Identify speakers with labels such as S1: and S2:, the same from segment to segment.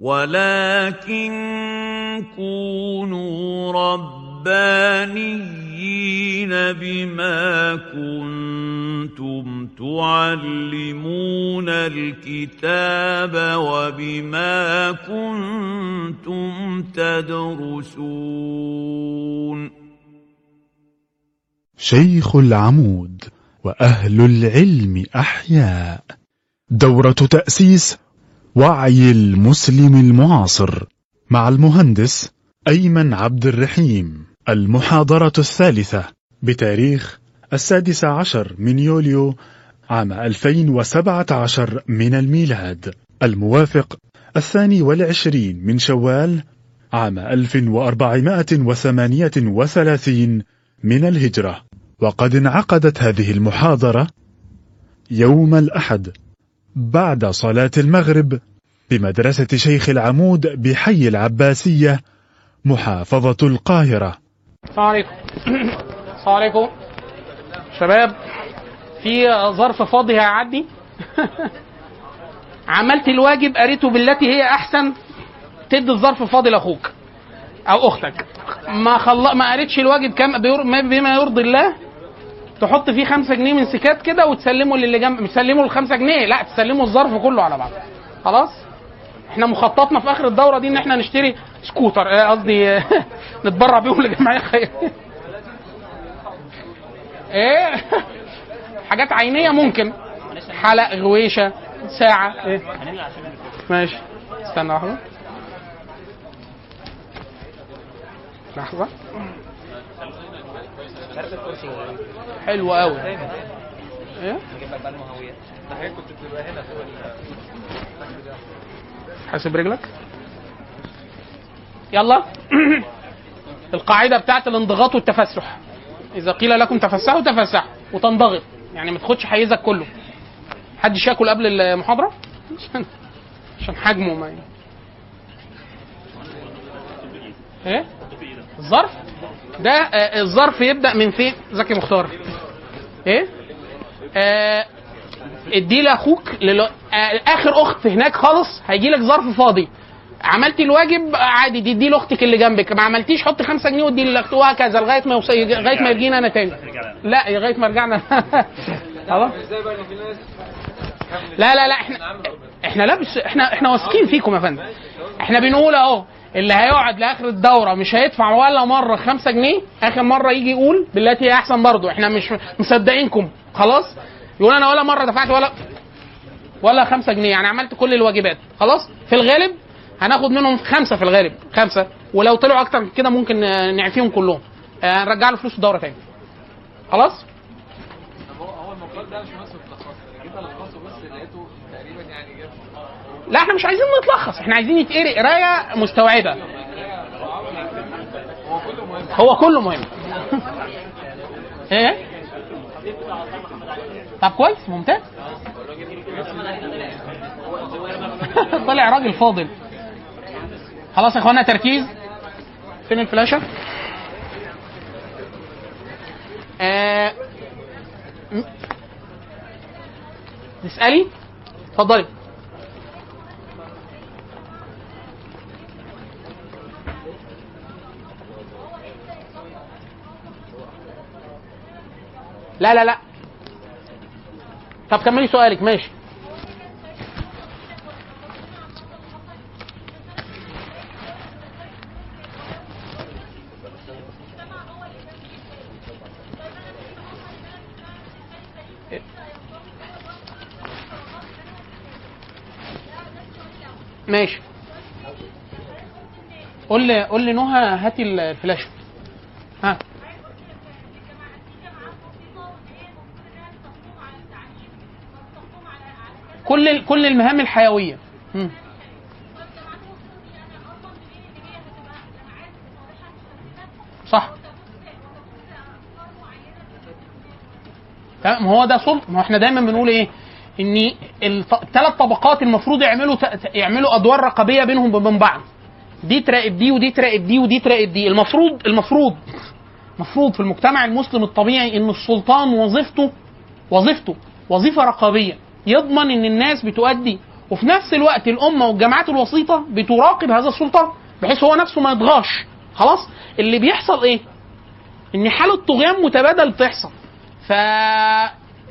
S1: ولكن كونوا ربانيين بما كنتم تعلمون الكتاب وبما كنتم تدرسون.
S2: شيخ العمود وأهل العلم أحياء. دورة تأسيس وعي المسلم المعاصر مع المهندس أيمن عبد الرحيم المحاضرة الثالثة بتاريخ السادس عشر من يوليو عام 2017 من الميلاد الموافق الثاني والعشرين من شوال عام 1438 من الهجرة. وقد انعقدت هذه المحاضرة يوم الأحد بعد صلاة المغرب بمدرسة شيخ العمود بحي العباسية محافظة القاهرة.
S3: السلام عليكم. السلام عليكم. شباب في ظرف فاضي هيعدي. عملت الواجب قريته بالتي هي أحسن تدي الظرف فاضي لأخوك أو أختك. ما خل... ما قريتش الواجب كم بير... بما يرضي الله تحط فيه خمسة جنيه من سكات كده وتسلمه للي جنب مش تسلمه الخمسة جنيه. لا تسلمه الظرف كله على بعض خلاص؟ إحنا مخططنا في آخر الدورة دي إن إحنا نشتري سكوتر. آه، قصدي آه، نتبرع بيهم لجمعيه خيريه إيه؟ حاجات عينية ممكن. حلق غويشة ساعة. إيه؟ ماشي. استنى لحظه لحظة. حلو قوي إيه؟ حاسب رجلك؟ يلا. القاعدة بتاعت الانضغاط والتفسح. إذا قيل لكم تفسحوا تفسحوا. وتنضغط. يعني ما تاخدش حيزك كله. حدش ياكل قبل المحاضرة؟ عشان حجمه ما إيه؟ الظرف؟ ده آه، الظرف يبدأ من فين؟ زكي مختار. إيه؟ آه ادي لاخوك آخر أخت هناك خالص هيجي لك ظرف فاضي. عملتي الواجب؟ عادي تدي لأختك اللي جنبك. ما عملتيش حط خمسة جنيه ودي لاختك وهكذا لغاية ما لغاية ما يجينا أنا تاني. لا لغاية ما رجعنا. لا لا لا إحنا إحنا لا بس إحنا إحنا واثقين فيكم يا فندم. إحنا بنقول اهو اللي هيقعد لآخر الدورة مش هيدفع ولا مرة خمسة جنيه آخر مرة يجي يقول بالتي هي أحسن برضه. إحنا مش مصدقينكم. خلاص؟ يقول أنا ولا مرة دفعت ولا ولا خمسة جنيه يعني عملت كل الواجبات. خلاص؟ في الغالب هناخد منهم خمسة في الغالب خمسة. ولو طلعوا أكتر من كده ممكن آه، نعفيهم كلهم. آه، هنرجع له فلوس الدوره تاني. خلاص؟ لا إحنا مش عايزين نتلخص إحنا عايزين يتقري قراية مستوعبة. هو كله مهم. إيه؟ طب كويس ممتاز. طلع راجل فاضل. خلاص يا اخوانا تركيز. فين الفلاشة؟ آه... تسألي؟ اتفضلي. لا لا لا. طب كملي سؤالك ماشي. ماشي. قول لي قول لي نهى هاتي الفلاشه كل كل المهام الحيوية. صح. تمام. ما هو ده سلط ما إحنا دايما بنقول إيه؟ إن الثلاث طبقات المفروض يعملوا يعملوا أدوار رقابية بينهم وبين بعض. دي تراقب دي ودي تراقب دي ودي تراقب دي. المفروض المفروض المفروض في المجتمع المسلم الطبيعي إن السلطان وظيفته وظيفته وظيفة رقابية. يضمن إن الناس بتؤدي وفي نفس الوقت الأمة والجماعات الوسيطة بتراقب هذا السلطان بحيث هو نفسه ما يطغاش. خلاص؟ اللي بيحصل إيه؟ إن حالة طغيان متبادل بتحصل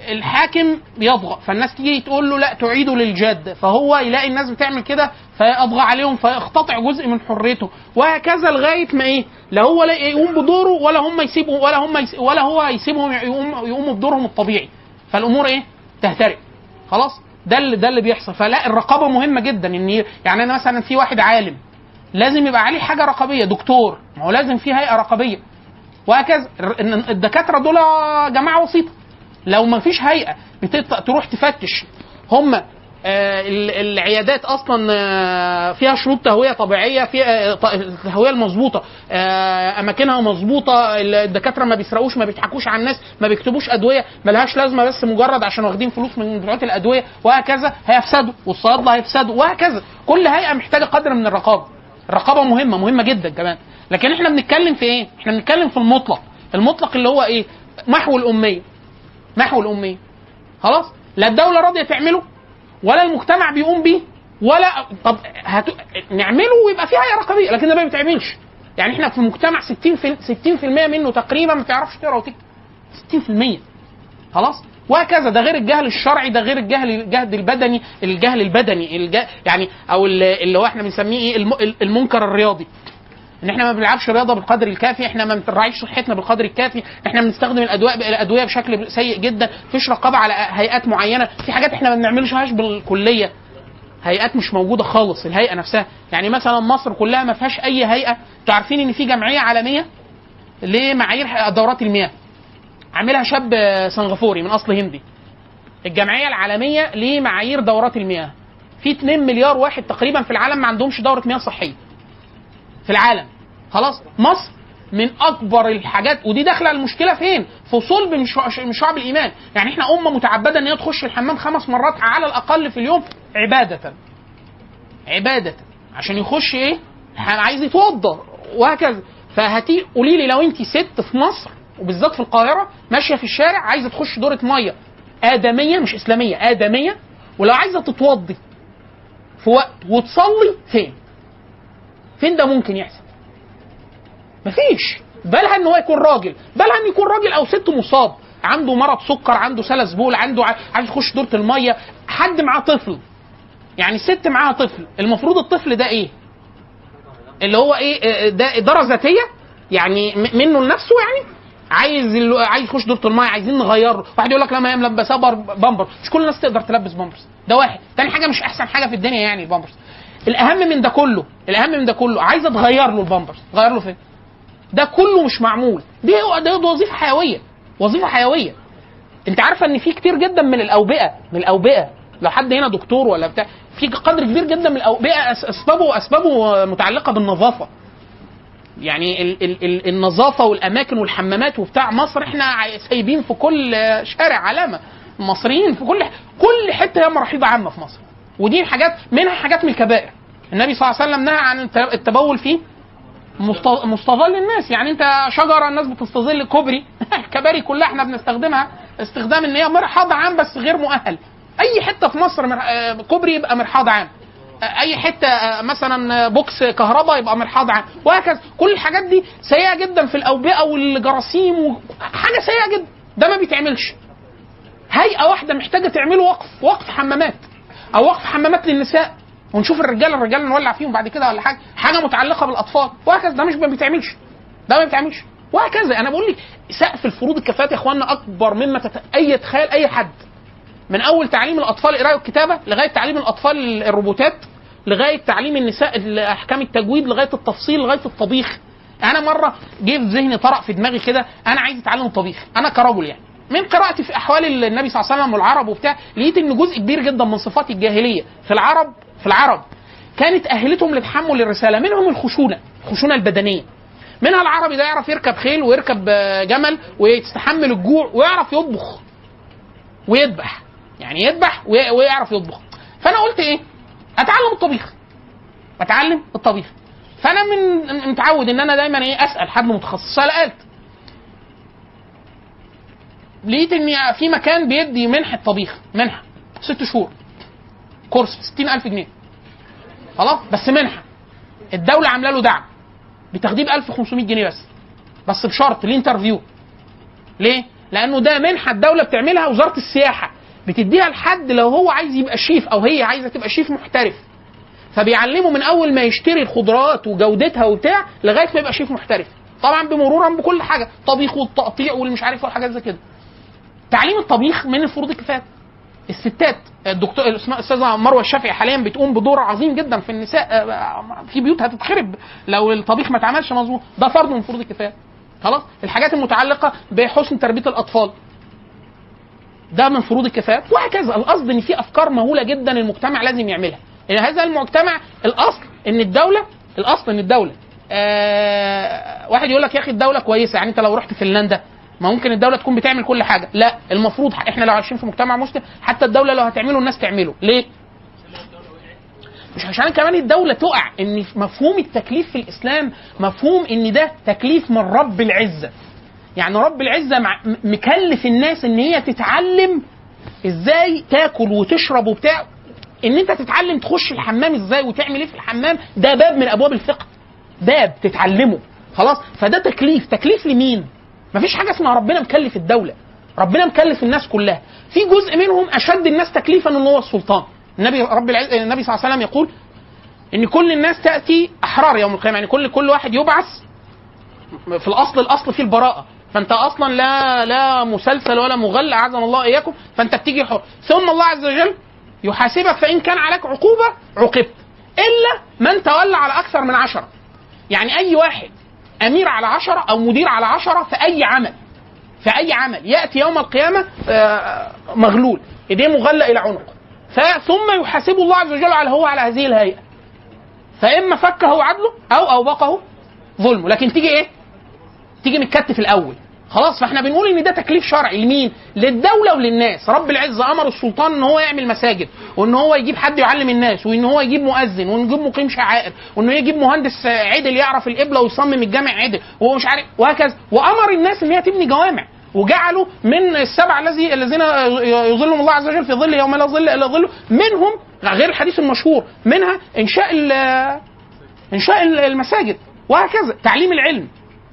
S3: فالحاكم بيطغى فالناس تيجي تقول له لا تعيده للجد. فهو يلاقي الناس بتعمل كده فيطغى عليهم فيقتطع جزء من حريته. وهكذا لغاية ما إيه؟ لا هو لا يقوم بدوره ولا هم يسيبوا ولا هم يس ولا هو يسيبهم يقوم يقوموا بدورهم الطبيعي. فالأمور إيه؟ تهترئ خلاص؟ ده اللي ده اللي بيحصل. فلا الرقابة مهمة جدا. إن يعني أنا مثلا في واحد عالم لازم يبقى عليه حاجة رقابية دكتور. ما هو لازم في هيئة رقابية. وهكذا. الدكاترة دول جماعة وسيطة. لو ما فيش هيئة بتط- تروح تفتش هم العيادات أصلا آه، فيها شروط تهوية طبيعية فيها آه، التهويه المظبوطه آه، أماكنها مظبوطة الدكاترة ما بيسرقوش ما بيضحكوش على الناس ما بيكتبوش أدوية ملهاش لازمة بس مجرد عشان واخدين فلوس من بتوع الأدوية وهكذا هيفسدوا والصيادله هيفسدوا وهكذا. كل هيئة محتاجة قدر من الرقابة. الرقابة مهمة مهمة جدا كمان. لكن إحنا بنتكلم في إيه؟ إحنا بنتكلم في المطلق. المطلق اللي هو إيه؟ محو الأمية. محو الأمية. خلاص؟ لا الدولة راضية تعمله ولا المجتمع بيقوم بيه ولا طب هت... نعمله ويبقى في هيئه رقابية لكن ده ما بيتعملش. يعني إحنا في مجتمع 60 في 60% منه تقريبا ما تعرفش تقرأ وتكتب. 60% خلاص؟ وهكذا. ده غير الجهل الشرعي ده غير الجهل الجهد البدني الجهل البدني الج... يعني أو ال- اللي هو إحنا بنسميه إيه؟ الم... المنكر الرياضي. إن إحنا ما بنلعبش رياضة بالقدر الكافي إحنا ما بنراعيش صحتنا بالقدر الكافي إحنا بنستخدم الادويه الأدوية بشكل سيء جدا مفيش رقابه على هيئات معينة في حاجات إحنا ما بنعملهاش بالكلية هيئات مش موجودة خالص الهيئة نفسها. يعني مثلا مصر كلها ما فيهاش أي هيئة. أنتوا عارفين إن في جمعية عالمية لمعايير دورات المياه عاملها شاب سنغافوري من أصل هندي. الجمعية العالمية لمعايير دورات المياه. في 2 مليار واحد تقريبا في العالم ما عندهمش دورة مياه صحية. في العالم خلاص مصر من أكبر الحاجات ودي داخلة المشكلة فين؟ في صلب من شع- من شعب الإيمان، يعني إحنا أمة متعبدة إن هي تخش الحمام خمس مرات على الأقل في اليوم عبادة. عبادة عشان يخش إيه؟ عايز يتوضا وهكذا فهتي قولي لي لو انت ست في مصر وبالذات في القاهرة ماشية في الشارع عايزة تخش دورة مية آدمية مش إسلامية آدمية ولو عايزة تتوضي في وقت وتصلي فين؟ فين ده ممكن يحصل؟ مفيش. بالها إن هو يكون راجل؟ بالها إن يكون راجل أو ست مصاب؟ عنده مرض سكر عنده سلس بول عنده عايز يخش دورة المية. حد معاه طفل. يعني ست معاها طفل. المفروض الطفل ده إيه؟ اللي هو إيه؟ آه، ده إدارة ذاتية؟ يعني منه لنفسه يعني؟ عايز عايز يخش دورة المية عايزين نغيره. واحد يقول لك لا ما بر- بامبر مش كل الناس تقدر تلبس بامبرز. ده واحد. تاني حاجة مش أحسن حاجة في الدنيا يعني البامبرز الأهم من ده كله الأهم من ده كله عايزه تغير له البامبرز تغير له فين؟ ده كله مش معمول دي ده وظيفة حيوية وظيفة حيوية. أنت عارفة إن في كتير جدا من الأوبئة من الأوبئة لو حد هنا دكتور ولا بتاع في قدر كبير جدا من الأوبئة أسبابه أسبابه متعلقة بالنظافة. يعني ال ال ال النظافة والأماكن والحمامات وبتاع مصر إحنا سايبين في كل شارع علامة المصريين في كل كل حتة هي مرحيض عامة في مصر. ودي حاجات منها حاجات من الكبائر. النبي صلى الله عليه وسلم نهى عن الت- التبول مست- مستظل الناس. يعني انت شجرة الناس بتستظل كوبري. الكباري كلها إحنا بنستخدمها استخدام ان هي مرحاض عام بس غير مؤهل. أي حتة في مصر كوبري يبقى مرحاض عام. أي حتة مثلا box كهرباء يبقى مرحاض عام. وهكذا. كل الحاجات دي سيئة جدا في الأوبئة والجراثيم. حاجة سيئة جدا. ده ما بيتعملش. هيئة واحدة محتاجة تعمله وقف وقف حمامات. أو وقف حمامات للنساء ونشوف الرجاله الرجاله نولع فيهم بعد كده ولا حاجة؟ حاجة متعلقة بالأطفال. وهكذا. ده مش ما بيتعملش. ده ما بيتعملش. وهكذا. أنا بقول لك سقف الفروض الكفايات يا اخوانا أكبر مما تت... أي تخيل أي حد. من أول تعليم الأطفال القراءه والكتابه لغاية تعليم الأطفال الروبوتات لغاية تعليم النساء احكام التجويد لغاية التفصيل لغاية الطبيخ. أنا مرة جه في ذهني طرق في دماغي كده أنا عايز أتعلم الطبيخ أنا كرجل يعني. من قراءتي في أحوال النبي صلى الله عليه وسلم والعرب وبتاع لقيت إن جزء كبير جدا من صفات الجاهلية في العرب في العرب كانت أهلتهم لتحمل الرسالة منهم الخشونة الخشونة البدنية. منها العربي ده يعرف يركب خيل ويركب آه، جمل ويستحمل الجوع ويعرف يطبخ ويذبح يعني يذبح وي- ويعرف يطبخ. فأنا قلت إيه؟ أتعلم الطبيخ. اتعلم الطبيخ. فأنا من متعود إن أنا دايما إيه أسأل حد متخصص سالت لقيت ان في مكان بيدي منحه طبيخ منحه ست شهور. course ب 60000 جنيه. خلاص؟ بس منحه الدولة عاملة له دعم. بتاخديه ب 1500 جنيه بس. بس بشرط ليه interview ليه؟ لأنه ده منحه الدولة بتعملها وزارة السياحة. بتديها لحد لو هو عايز يبقى شيف أو هي عايزة تبقى شيف محترف. فبيعلمه من أول ما يشتري الخضروات وجودتها وبتاع لغاية ما يبقى شيف محترف. طبعا بمرورا بكل حاجة. طبيخ والتقطيع والمش عارف وحاجات زي كده. تعليم الطبيخ من الفروض الكفايه الستات الدكتور الأستاذة مروة الشافعي حاليا بتقوم بدور عظيم جدا في النساء آه، في بيوت هتتخرب لو الطبيخ ما اتعملش مظبوط ده فرض من فروض الكفايه خلاص؟ الحاجات المتعلقة بحسن تربية الأطفال. ده من فروض الكفايه وهكذا. القصد إن في أفكار مهولة جدا المجتمع لازم يعملها. إن هذا المجتمع الأصل إن الدولة الأصل إن الدولة آه واحد يقول لك يا أخي الدولة كويسة. يعني أنت لو رحت فنلندا ما ممكن الدولة تكون بتعمل كل حاجة. لا المفروض إحنا لو عايشين في مجتمع مسلم حتى الدولة لو هتعمله الناس تعمله. ليه؟ مش عشان كمان الدولة تقع إن مفهوم التكليف في الإسلام مفهوم إن ده تكليف من رب العزة. يعني رب العزة مكلف الناس إن هي تتعلم إزاي تاكل وتشرب وبتاع. إن أنت تتعلم تخش الحمام إزاي وتعمل إيه في الحمام ده باب من أبواب الفقه. باب تتعلمه. خلاص؟ فده تكليف. تكليف لمين؟ مفيش حاجة اسمها ربنا مكلف الدولة. ربنا مكلف الناس كلها. في جزء منهم أشد الناس تكليفا إن هو السلطان. النبي رب العز... النبي صلى الله عليه وسلم يقول إن كل الناس تأتي أحرار يوم القيامة. يعني كل كل واحد يبعث في الأصل الأصل فيه البراءة. فأنت أصلا لا لا مسلسل ولا مغل اعاذنا الله إياكم. فأنت بتيجي حر. ثم الله عز وجل يحاسبك فإن كان عليك عقوبة عوقبت إلا من تولى على أكثر من عشرة. يعني أي واحد أمير على عشرة أو مدير على عشرة في أي عمل في أي عمل. يأتي يوم القيامة آه، مغلول إيديه مغلى إلى عنقه ثم يحاسبه الله عز وجل على هو على هذه الهيئة. فإما فكه عدله أو أوبقه ظلمه. لكن تيجي إيه؟ تيجي متكتف الأول. خلاص فاحنا بنقول إن ده تكليف شرعي لمين؟ للدولة وللناس، رب العزة أمر السلطان إن هو يعمل مساجد، وإن هو يجيب حد يعلم الناس، وإن هو يجيب مؤذن، وإن يجيب مقيم شعائر، وانه يجيب مهندس عدل يعرف القبله ويصمم الجامع عدل، وهو مش عارف وهكذا، وأمر الناس إن هي تبني جوامع، وجعلوا من السبع الذي الذين يظلهم الله عز وجل في ظل يوم لا ظل إلا ظله منهم غير الحديث المشهور منها إنشاء إنشاء المساجد وهكذا. تعليم العلم.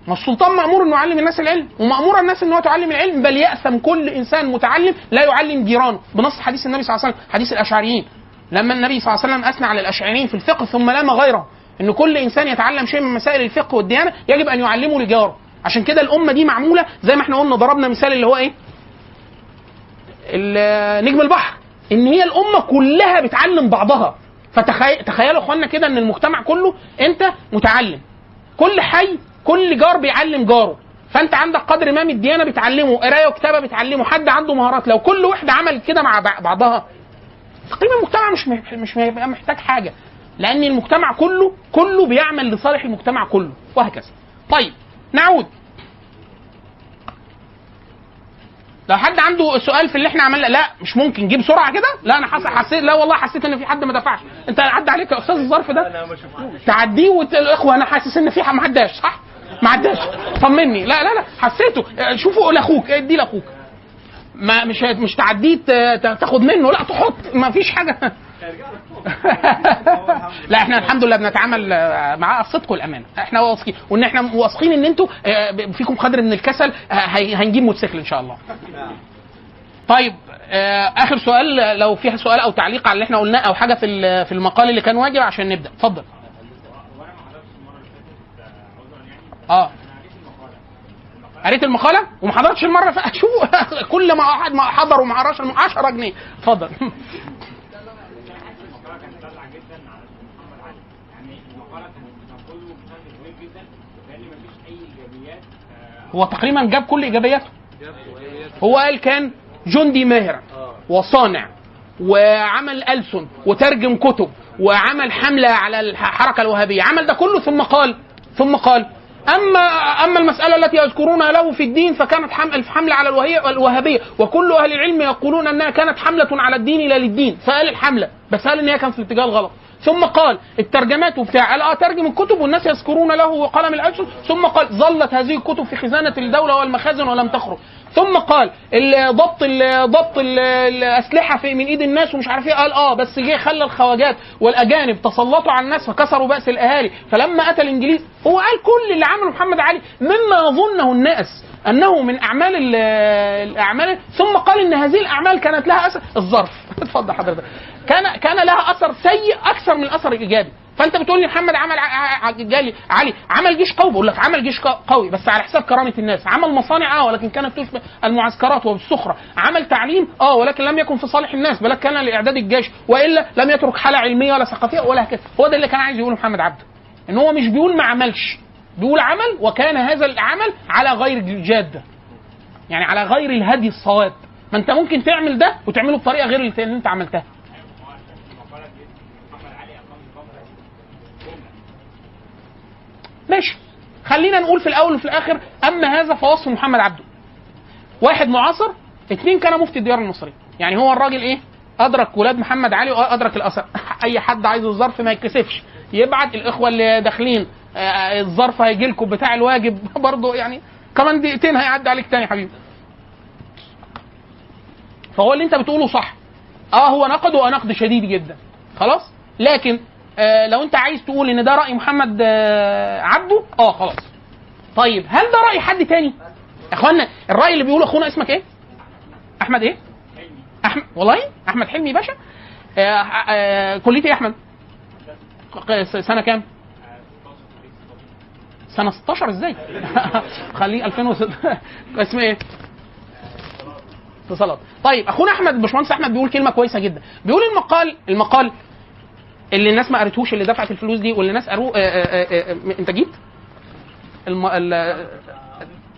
S3: ما السلطان مأمور إنه يعلم الناس العلم ومأمور الناس ان هو تعلم العلم بل يأثم كل إنسان متعلم لا يعلم جيرانه. بنص حديث النبي صلى الله عليه وسلم حديث الأشعريين. لما النبي صلى الله عليه وسلم أثنى على الأشعريين في الفقه ثم لام غيره. إن كل إنسان يتعلم شيء من مسائل الفقه والديانة يجب أن يعلمه لجاره. عشان كده الأمة دي معمولة زي ما إحنا قلنا ضربنا مثال اللي هو إيه؟ نجم البحر. إن هي الأمة كلها بتعلم بعضها. فتخيلوا إخوانا كده إن المجتمع كله أنت متعلم. كل حي كل جار بيعلم جاره. فانت عندك قدر ما من الديانة بتعلمه قراية وكتابة بتعلمه حد عنده مهارات. لو كل وحده عملت كده مع بع- بعضها تقريبا المجتمع مش مش هيبقى محتاج حاجة. لأن المجتمع كله كله بيعمل لصالح المجتمع كله. وهكذا. طيب نعود. لو حد عنده سؤال في اللي إحنا عملنا لا مش ممكن. جيب بسرعة كده. لا أنا حس... حسيت لا والله حسيت إن في حد ما دفعش. أنت عدى عليك يا أستاذ الظرف ده؟
S4: أنا ما شفتوش
S3: تعديه وتقول الاخوه أنا حاسس إن في حد ما عداش صح؟ ما عداش. طمني. لا لا لا. حسيته. شوفوا لأخوك. ادي لأخوك. ما مش مش تعديه تاخد منه. لا تحط. ما فيش حاجة. لا إحنا الحمد لله بنتعامل آه، مع الصدق والامانه إحنا واثقين. وإن إحنا واثقين إن أنتوا آه، فيكم قدر من الكسل هي- هنجيب موتوسيكل إن شاء الله. طيب آه آخر سؤال لو فيها سؤال أو تعليق على اللي إحنا قلناه أو حاجة في في المقال اللي كان واجب عشان نبدأ. اتفضل. آه. قريت المقالة وما حضرتش المرة اللي فاتت شوفوا كل ما واحد ما حضر وما قراش 10 جنيه. اتفضل. هو تقريبا جاب كل إيجابياته. هو قال كان جندي ماهر وصانع وعمل ألسن وترجم كتب وعمل حملة على الحركة الوهابية. عمل ده كله ثم قال ثم قال أما أما المسألة التي يذكرونها له في الدين فكانت حمل حملة على الوهابية. وكل أهل العلم يقولون أنها كانت حملة على الدين لا للدين. فقال الحملة بس قال إن هي كانت في الاتجاه الغلط. ثم قال الترجمات وبتاع قال آه ترجم الكتب والناس يذكرون له وقلم الألسن. ثم قال ظلت هذه الكتب في خزانة الدولة والمخازن ولم تخرج. ثم قال ال- ضبط ضبط ال- الأسلحة في من إيد الناس ومش عارف إيه قال آه بس جه خلى الخواجات والأجانب تسلطوا على الناس فكسروا بأس الأهالي. فلما أتى الإنجليز هو قال كل اللي عمله محمد علي مما يظنه الناس أنه من أعمال ال- الأعمال ثم قال إن هذه الأعمال كانت لها أثر الظرف. اتفضل حضرتك. كان كان لها أثر سيء أكثر من الأثر الإيجابي. فانت بتقول لي محمد عمل جالي علي عمل جيش قوي؟ بقول لك عمل جيش قوي بس على حساب كرامة الناس. عمل مصانع آه ولكن كانت تشبه المعسكرات وبالسخره عمل تعليم آه ولكن لم يكن في صالح الناس بل كان لإعداد الجيش وإلا لم يترك حاله علمية ولا ثقافية ولا هكذا. هو ده اللي كان عايز يقوله محمد عبده إن هو مش بيقول ما عملش. بيقول عمل وكان هذا العمل على غير الجادة. يعني على غير الهدي الصواب. ما أنت ممكن تعمل ده وتعمله بطريقة غير اللي أنت عملتها. ماشي. خلينا نقول في الأول وفي الآخر اما هذا فوصف محمد عبده. واحد معاصر اثنين كان مفتي الديار المصرية. يعني هو الراجل إيه؟ أدرك ولاد محمد علي وأدرك الأثر. أي حد عايز الظرف ما يتكسفش. يبعت الإخوة اللي داخلين آه، الظرف هيجي لكم بتاع الواجب. برضه يعني كمان دقيقتين هيعدي عليك تاني حبيبي. فهو اللي أنت بتقوله صح. آه هو نقده ونقد شديد جدا. خلاص؟ لكن آه لو انت عايز تقول ان ده رأي محمد آه عبده آه خلاص. طيب هل ده رأي حد تاني؟ اخوانا الرأي اللي بيقوله اخونا اسمك إيه؟ احمد إيه؟ احمد والله؟ احمد حلمي باشا؟ آه كلية إيه احمد؟ سنة كام؟ سنة 16 إزاي؟ خليه 2006 اسمه إيه؟ اتصالات. طيب اخونا احمد باشمهندس احمد بيقول كلمة كويسة جدا. بيقول المقال المقال اللي الناس ما قريتهوش اللي دفعت الفلوس دي واللي الناس قروه آه، آه، آه، انت جيت؟ الم... ال...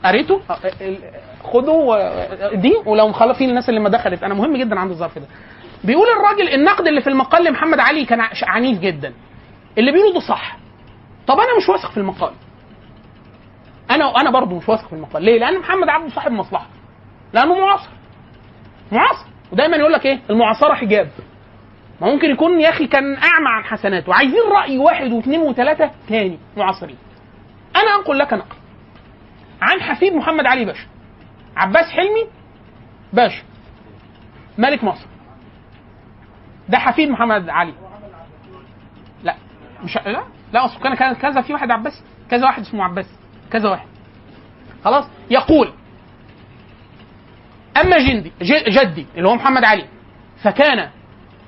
S3: قريته؟ آه، دي ولو مخالفين الناس اللي ما دخلت. أنا مهم جدا عند الظرف ده. بيقول الراجل النقد اللي في المقال لمحمد علي كان عنيف جدا. اللي بيقوله ده صح. طب أنا مش واثق في المقال. أنا أنا برضه مش واثق في المقال. ليه؟ لأن محمد عبده صاحب مصلحة. لأنه معاصر. معاصر. ودايما يقول لك إيه؟ المعاصرة حجاب. ما ممكن يكون يا أخي كان أعمى عن حسناته. عايزين رأي واحد واثنين وثلاثة تاني معاصرين. أنا أنقل لك نقل. عن حفيد محمد علي باشا. عباس حلمي باشا. ملك مصر. ده حفيد محمد علي. لا مش لا لا أصل كان كذا في واحد عباسي كذا واحد اسمه عباس كذا واحد. خلاص؟ يقول أما جندي جدي اللي هو محمد علي فكان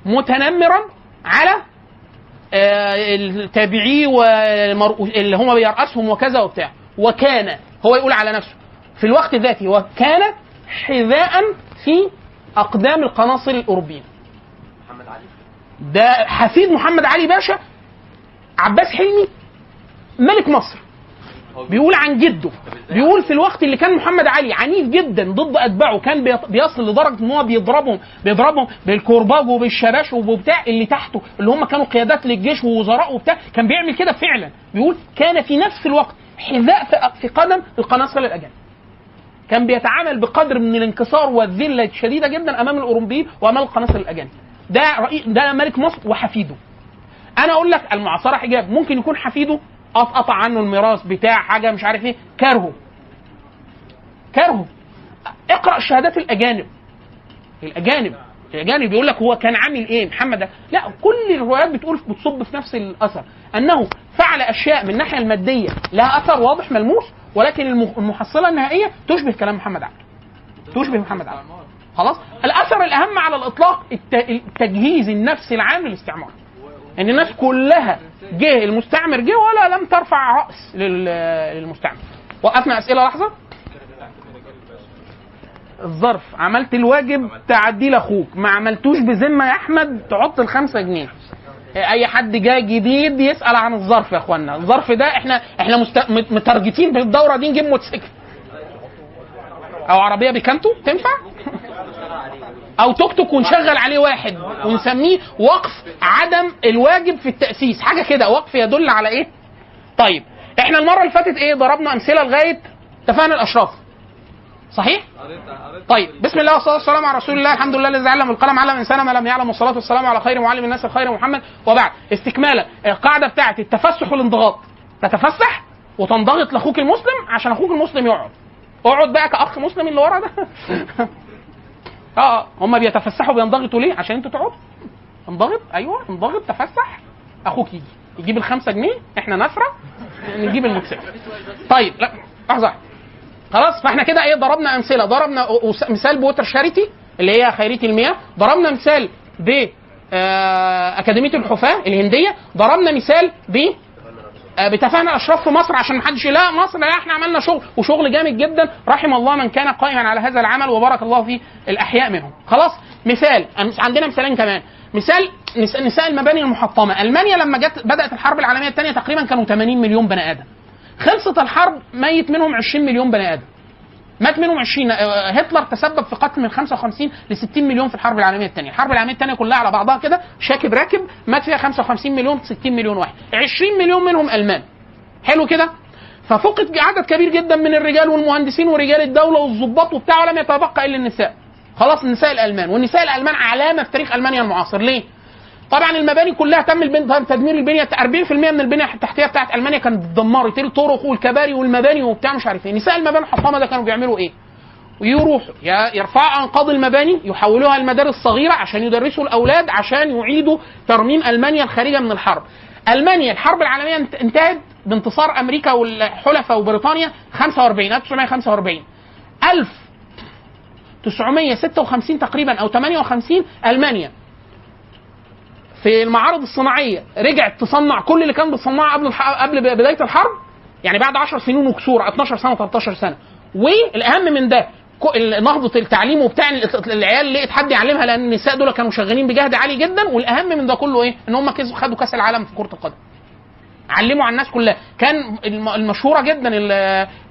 S3: متنمرا على آه، التابعي واللي هم بيرأسهم وكذا وبتاع. وكان هو يقول على نفسه في الوقت ذاته وكان حذاء في أقدام القناصل الأوروبيين.
S4: محمد علي.
S3: ده حفيد محمد علي باشا عباس حلمي ملك مصر. بيقول عن جده. بيقول في الوقت اللي كان محمد علي عنيف جدا ضد أتباعه كان بيصل لدرجة إن هو بيضربهم بيضربهم بالكرباج وبالشباش وبتاع اللي تحته اللي هم كانوا قيادات للجيش ووزراء وبتاع كان بيعمل كده فعلا. بيقول كان في نفس الوقت حذاء في- قدم القناصل الاجانب كان بيتعامل بقدر من الانكسار والذلة الشديدة جدا أمام الاوروبيين وأمام القناصل الاجانب ده رئيس ده ملك مصر وحفيده. أنا أقول لك المعاصرة حجاب ممكن يكون حفيده قطع عنه الميراث بتاع حاجة مش عارف إيه. كرهه. كرهه. اقرأ شهادات الأجانب. الأجانب. الأجانب بيقول لك هو كان عامل إيه محمد لا كل الروايات بتقول بتصب في نفس الأثر. أنه فعل أشياء من الناحية المادية لها أثر واضح ملموس ولكن الم- المحصلة النهائية تشبه كلام محمد عبده تشبه محمد عبده خلاص؟ الأثر الأهم على الإطلاق الت- التجهيز النفسي العام للاستعمار. إن الناس كلها جه المستعمر جه ولا لم ترفع رأس لل- للمستعمر. وقفنا أسئلة لحظة. الظرف. عملت الواجب تعدي لأخوك. ما عملتوش بذمة يا أحمد تحط الخمسة جنيه. أي حد جاي جديد يسأل عن الظرف يا أخوانا. الظرف ده إحنا إحنا مست... مت- متارجتين بالدوره دي نجيب موتوسيكل. أو عربية بيكانتو؟ تنفع؟ أو توك توك ونشغل عليه واحد ونسميه وقف عدم الواجب في التأسيس. حاجة كده وقف يدل على إيه؟ طيب إحنا المرة اللي فاتت إيه؟ ضربنا أمثلة لغاية اتفقنا الأشراف. صحيح؟ طيب بسم الله والصلاة والسلام على رسول الله. الحمد لله الذي علم القلم علم الإنسان ما لم يعلم. والصلاة والسلام على خير معلم الناس الخير محمد. وبعد استكمالا القاعدة بتاعت التفسح والانضغاط. تتفسح وتنضغط لأخوك المسلم عشان أخوك المسلم يقعد. اقعد بقى كأخ مسلم اللي ورا ده. آه هم بيتفسحوا بينضغطوا ليه؟ عشان أنتوا تقعدوا انضغط؟ أيوه انضغط تفسح. أخوك يجي. يجيب الخمسة جنيه إحنا نفره نجيب الموتوسيكل طيب لا واحدة. خلاص فاحنا كده إيه ضربنا أمثلة. ضربنا مثال بوتر شاريتي اللي هي خيريه المياه. ضربنا مثال ب آه، أكاديمية الحفاه الهندية. ضربنا مثال ب آه، بتفاهنا الاشراف في مصر عشان ما حدش لا مصر لا إحنا عملنا شغل وشغل جامد جدا. رحم الله من كان قائما على هذا العمل وبارك الله في الأحياء منهم. خلاص مثال عندنا مثالين كمان. مثال نس- نساء المباني المحطمة. ألمانيا لما جت بدأت الحرب العالمية الثانية تقريبا كانوا 80 مليون بني آدم. خلصت الحرب ميت منهم 20 مليون بني آدم. مات منهم 20 آه، هتلر تسبب في قتل من 55 ل 60 مليون في الحرب العالمية الثانية، الحرب العالمية الثانية كلها على بعضها كده شاكب راكب مات فيها 55 مليون 60 مليون واحد، 20 مليون منهم ألمان. حلو كده؟ ففقد عدد كبير جدا من الرجال والمهندسين ورجال الدولة والضباط وبتاع ولم يتبقى إلا النساء. خلاص النساء الألمان، والنساء الألمان علامة في تاريخ ألمانيا المعاصر، ليه؟ طبعا المباني كلها تم. تدمير البنية. 40% من البنية التحتية بتاعت ألمانيا كانت اتدمرت الطرق والكباري والمباني وبتاع مش عارف إيه. نساء المباني الحطامه ده كانوا بيعملوا إيه؟ ويروحوا يرفعوا أنقاض المباني يحولوها لمدارس صغيره عشان يدرسوا الأولاد عشان يعيدوا ترميم ألمانيا الخارجة من الحرب. ألمانيا الحرب العالمية انت- انتهت بانتصار أمريكا والحلفاء وبريطانيا 45 1945 1956 تقريبا أو 58 ألمانيا. في المعارض الصناعية رجعت تصنع كل اللي كان بتصنعه قبل. قبل بداية الحرب يعني بعد 10 سنين وكسور 12 سنة 13 سنة والأهم من ده نهضة التعليم وبتاع ال- العيال لقيت حد يعلمها لأن النساء دول كانوا شغالين بجهد عالي جدا والأهم من ده كله إيه؟ إن هم كسبوا خدوا كأس العالم في كرة القدم. علموا على الناس كلها كان الم- المشهورة جدا ال-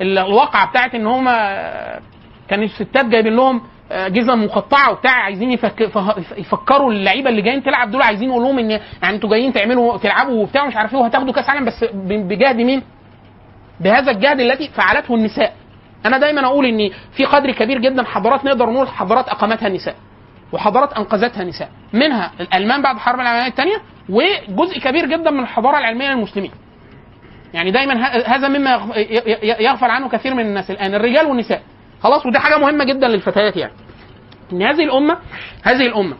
S3: ال- الواقعة بتاعت إن هم كان الستات جايبين لهم جزم مقطعه وبتاع عايزين يفكروا اللعيبة اللي جايين تلعب دول عايزين يقول لهم إن يعني أنتوا جايين تعملوا تلعبوا وبتاع مش عارف إيه وهتاخدوا كأس عالم بس بجهد مين؟ بهذا الجهد الذي فعلته النساء. أنا دايما أقول إن في قدر كبير جدا حضارات نقدر نقول حضارات أقامتها النساء. وحضارات أنقذتها النساء منها الألمان بعد الحرب العالمية الثانية وجزء كبير جدا من الحضارة العلمية للمسلمين يعني دايما هذا مما يغفل عنه كثير من الناس الآن الرجال والنساء خلاص ودي حاجة مهمة جدا للفتيات يعني. إن هذه الأمة هذه الأمة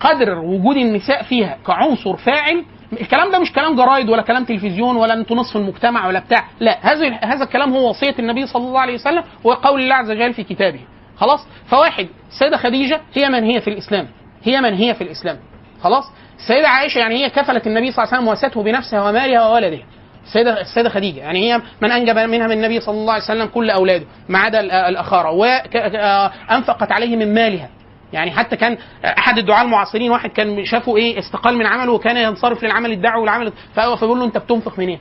S3: قدر وجود النساء فيها كعنصر فاعل الكلام ده مش كلام جرايد ولا كلام تلفزيون ولا أنتوا نصف المجتمع ولا بتاع. لا هذا هذا الكلام هو وصية النبي صلى الله عليه وسلم وقول الله عز وجل في كتابه. خلاص؟ فواحد السيده خديجة هي من هي في الإسلام. هي من هي في الإسلام. خلاص؟ السيده عائشة يعني هي كفلت النبي صلى الله عليه وسلم واسته بنفسها ومالها وولدها. السيده السيدة خديجة يعني هي من أنجب منها من النبي صلى الله عليه وسلم كل أولاده ما عدا ال- الاخاره وانفقت عليه من مالها يعني حتى كان أحد الدعاة المعاصرين واحد كان شافه إيه استقال من عمله وكان ينصرف للعمل الدعوي والعمل فبيقول له أنت بتنفق منين؟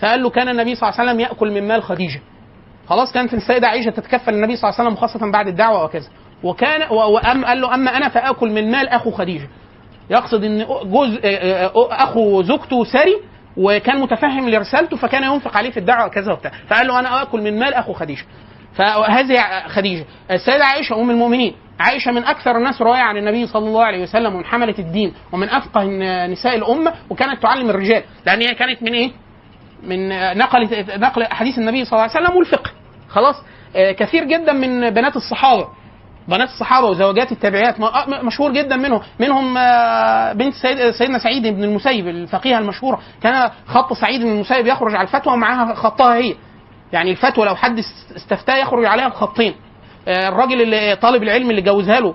S3: فقال له كان النبي صلى الله عليه وسلم يأكل من مال خديجة. خلاص كانت السيدة عائشة تتكفل النبي صلى الله عليه وسلم خاصة بعد الدعوة وكذا. وكان وأم قال له أما أنا فآكل من مال أخو خديجة. يقصد إن جزء أخو زوجته ثري وكان متفهم لرسالته فكان ينفق عليه في الدعوة وكذا وبتاع. فقال له أنا آكل من مال أخو خديجة. فهذه خديجة. السيدة عائشة أم المؤمنين. عائشة من أكثر الناس رواية عن النبي صلى الله عليه وسلم ومن حملة الدين ومن أفقه نساء الأمة وكانت تعلم الرجال. لأن هي كانت من إيه؟ من نقل نقل أحاديث النبي صلى الله عليه وسلم والفقه. خلاص؟ آه، كثير جدا من بنات الصحابة. بنات الصحابة وزوجات التابعيات آه، مشهور جدا منهم. منهم آه، بنت سيد سيدنا سعيد بن المسيب الفقيه المشهورة. كان خط سعيد بن المسيب يخرج على الفتوى ومعاها خطها هي. يعني الفتوى لو حد است- استفتاه يخرج عليها بخطين. آه، الراجل اللي طالب العلم اللي جوزها له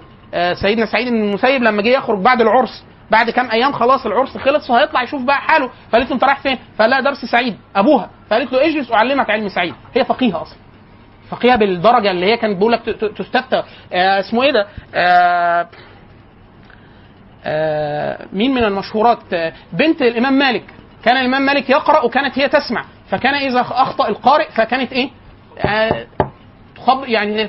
S3: سيدنا سعيد بن المسيب لما جه يخرج بعد العرس. بعد كام أيام خلاص العرس خلص وهيطلع يشوف بقى حاله. فقالت له أنت رايح فين؟ فقال لها درس سعيد. أبوها. فقالت له اجلس أعلمك علم سعيد. هي فقيهة أصلا. فقيهه بالدرجة اللي هي كانت ت- تستفتى. آه اسمه إيه ده؟ آه آه مين من المشهورات؟ بنت الإمام مالك. كان الإمام مالك يقرأ وكانت هي تسمع. فكان إذا أخطأ القارئ فكانت إيه؟ تخب يعني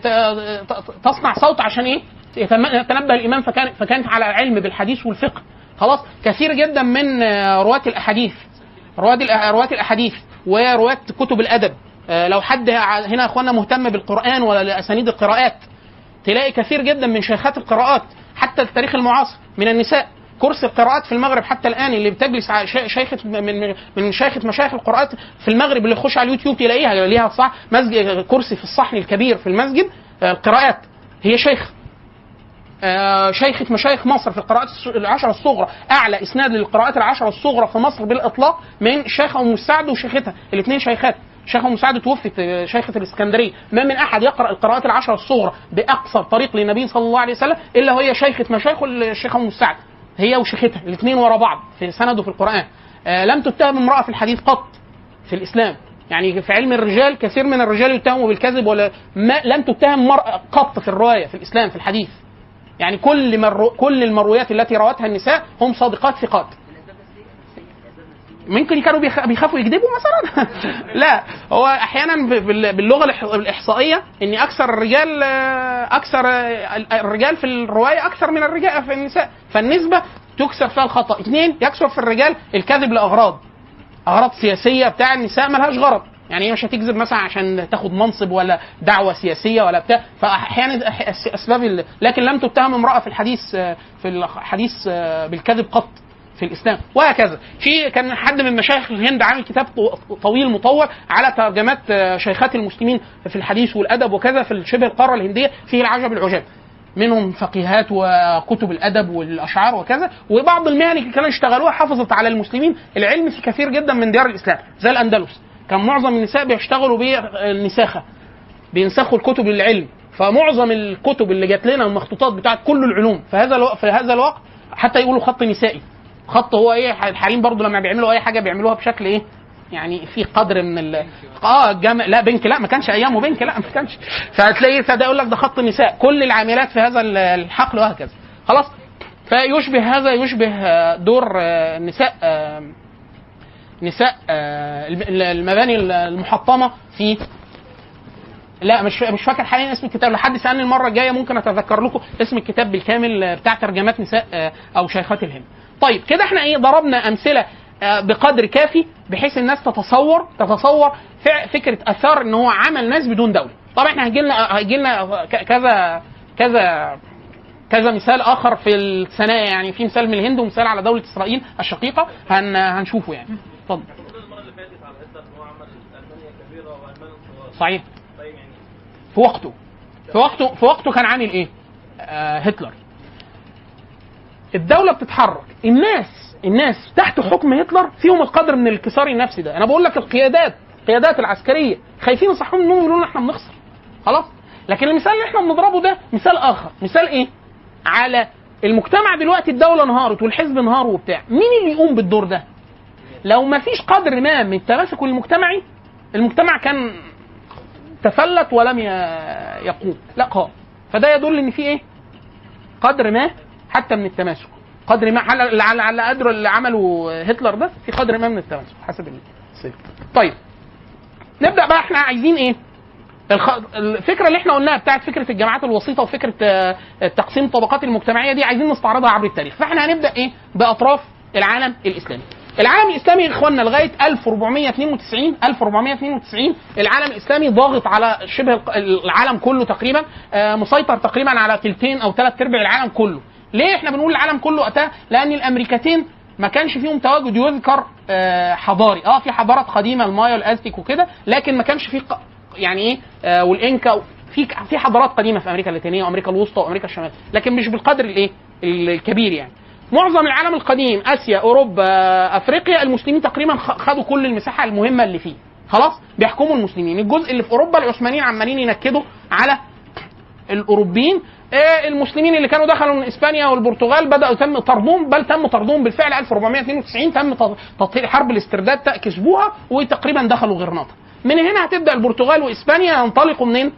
S3: تصنع صوت عشان إيه؟ يتنبه الإمام. فكان فكانت على علم بالحديث والفقه. خلاص؟ كثير جدا من رواة الأحاديث. رواة رواة الأحاديث ورواة كتب الأدب. لو حد هنا يا اخوانا مهتم بالقرآن ولا اسانيد القراءات تلاقي كثير جدا من شيخات القراءات حتى التاريخ المعاصر من النساء. كرسي القراءات في المغرب حتى الآن اللي بتجلس شيخة من من- شيخة مشايخ القراءات في المغرب اللي يخش على اليوتيوب تلاقيها ليها صح مسجد كرسي في الصحن الكبير في المسجد آه، القراءات. هي شيخ. آه، شيخة مشايخ مصر في القراءات العشرة الصغرى. أعلى إسناد للقراءات العشرة الصغرى في مصر بالإطلاق من الشيخة أم مساعد وشيختها. الاثنين شيخات. شيخة أم مساعد توفت آه، شيخة الإسكندرية. ما من أحد يقرأ القراءات العشرة الصغرى بأقصر طريق للنبي صلى الله عليه وسلم إلا وهي شيخة مشايخ الشيخة أم مساعد هي وشيختها الاثنين ورا بعض في سنده في القرآن. آه، لم تتهم امرأة في الحديث قط في الإسلام. يعني في علم الرجال كثير من الرجال يتهموا بالكذب ولا ما لم تتهم مرأة قط في الرواية في الإسلام في الحديث. يعني كل مرو كل المرويات التي روتها النساء هم صادقات ثقات. ممكن كانوا بيخ- بيخافوا يكذبوا مثلا. لا هو أحيانا باللغة الإحصائية إن أكثر الرجال أكثر الرجال في الرواية أكثر من الرجال في النساء. فالنسبة تكسر فيها الخطأ. اثنين يكثر في الرجال الكذب لأغراض. أغراض سياسية بتاع النساء ملهاش غرض. يعني هي مش هتكذب مثلا عشان تاخد منصب ولا دعوة سياسية ولا بتاع. فاحيانا أسباب لكن لم تتهم امرأة في الحديث في الحديث بالكذب قط. في الإسلام وهكذا. في كان حد من مشايخ الهند عامل كتاب طو- طويل مطول على ترجمات آه، شيخات المسلمين في الحديث والأدب وكذا في شبه القارة الهندية فيه العجب العجاب. منهم فقيهات وكتب الأدب والأشعار وكذا وبعض المهن اللي كانوا يشتغلوها حافظت على المسلمين العلم في كثير جدا من ديار الإسلام زي الأندلس. كان معظم النساء بيشتغلوا بالنساخه بينسخوا الكتب للعلم. فمعظم الكتب اللي جات لنا المخطوطات بتاعت كل العلوم. في هذا الوقت في هذا الوقت حتى يقولوا خط نسائي. خط هو إيه؟ الحريم برضو لما بيعملوا اي حاجة بيعملوها بشكل إيه؟ يعني في قدر من ال آه الجامع لا بنك لا ما كانش أيامه بنك لا ما كانش. فهتلاقي ده يقول لك ده خط نساء كل العاملات في هذا ال- الحقل وهكذا. خلاص؟ فيشبه هذا يشبه آه، دور آه، نساء آه، نساء الم- المباني المحطمة في لا مش مش فاكر حاليا اسم الكتاب لحد سألني المرة الجاية ممكن أتذكر لكم اسم الكتاب بالكامل بتاع ترجمات نساء آه، أو شيخات الهند. طيب كده إحنا إيه ضربنا أمثلة آه، بقدر كافي بحيث الناس تتصور تتصور فكرة آثار إن هو عمل ناس بدون دولة. طبعا إحنا هيجي لنا هيجي لنا كذا كذا كذا مثال آخر في السنة يعني في مثال من الهند ومثال على دولة إسرائيل الشقيقة هن هنشوفه يعني. اتفضل. صحيح. في وقته. في وقته في وقته كان عامل إيه؟ آه هتلر. الدولة بتتحرك. الناس الناس تحت حكم هتلر فيهم القدر من الانكسار النفسي ده. أنا بقول لك القيادات القيادات العسكرية. خايفين يصحوا منهم يقولوا لنا إحنا بنخسر. خلاص؟ لكن المثال اللي إحنا بنضربه ده مثال آخر. مثال إيه؟ على المجتمع دلوقتي الدولة انهارت والحزب انهار وبتاع. مين اللي يقوم بالدور ده؟ لو ما فيش قدر ما من التماسك المجتمعي المجتمع كان تفلت ولم يقوم. لا قام فده يدل إن في إيه؟ قدر ما حتى من التماسك. قدر ما على على قدر اللي عمله هتلر ده في قدر ما من التماسك. حسب السيف طيب. نبدأ بقى إحنا عايزين إيه. الفكرة اللي إحنا قلناها بتاعت فكرة الجماعات الوسيطة وفكرة آه، تقسيم الطبقات المجتمعية دي عايزين نستعرضها عبر التاريخ. فإحنا هنبدأ إيه؟ بأطراف العالم الإسلامي. العالم الإسلامي يا إخواننا لغاية 1492 1492 العالم الإسلامي ضاغط على شبه العالم كله تقريبا آه، مسيطر تقريبا على ثلثين أو ثلاث ارباع العالم كله. ليه إحنا بنقول العالم كله وقتها لأن الأمريكتين ما كانش فيهم تواجد يذكر آه، حضاري. آه في حضارات قديمة المايا والازتك وكده لكن ما كانش في يعني إيه آه، والإنكا في في حضارات قديمة في أمريكا اللاتينية وأمريكا الوسطى وأمريكا الشمالية لكن مش بالقدر الإيه؟ الكبير يعني. معظم العالم القديم آسيا أوروبا أفريقيا المسلمين تقريبا خدوا كل المساحة المهمة اللي فيه. خلاص؟ بيحكموا المسلمين. الجزء اللي في أوروبا العثمانيين عمالين ينكدوا على الأوروبيين. آه، المسلمين اللي كانوا دخلوا من إسبانيا والبرتغال بدأوا تم طردهم بل تم طردهم بالفعل 1492 تم تط- تطهير حرب الاسترداد كسبوها وتقريبا دخلوا غرناطه من هنا هتبدأ البرتغال وإسبانيا ينطلقوا منين؟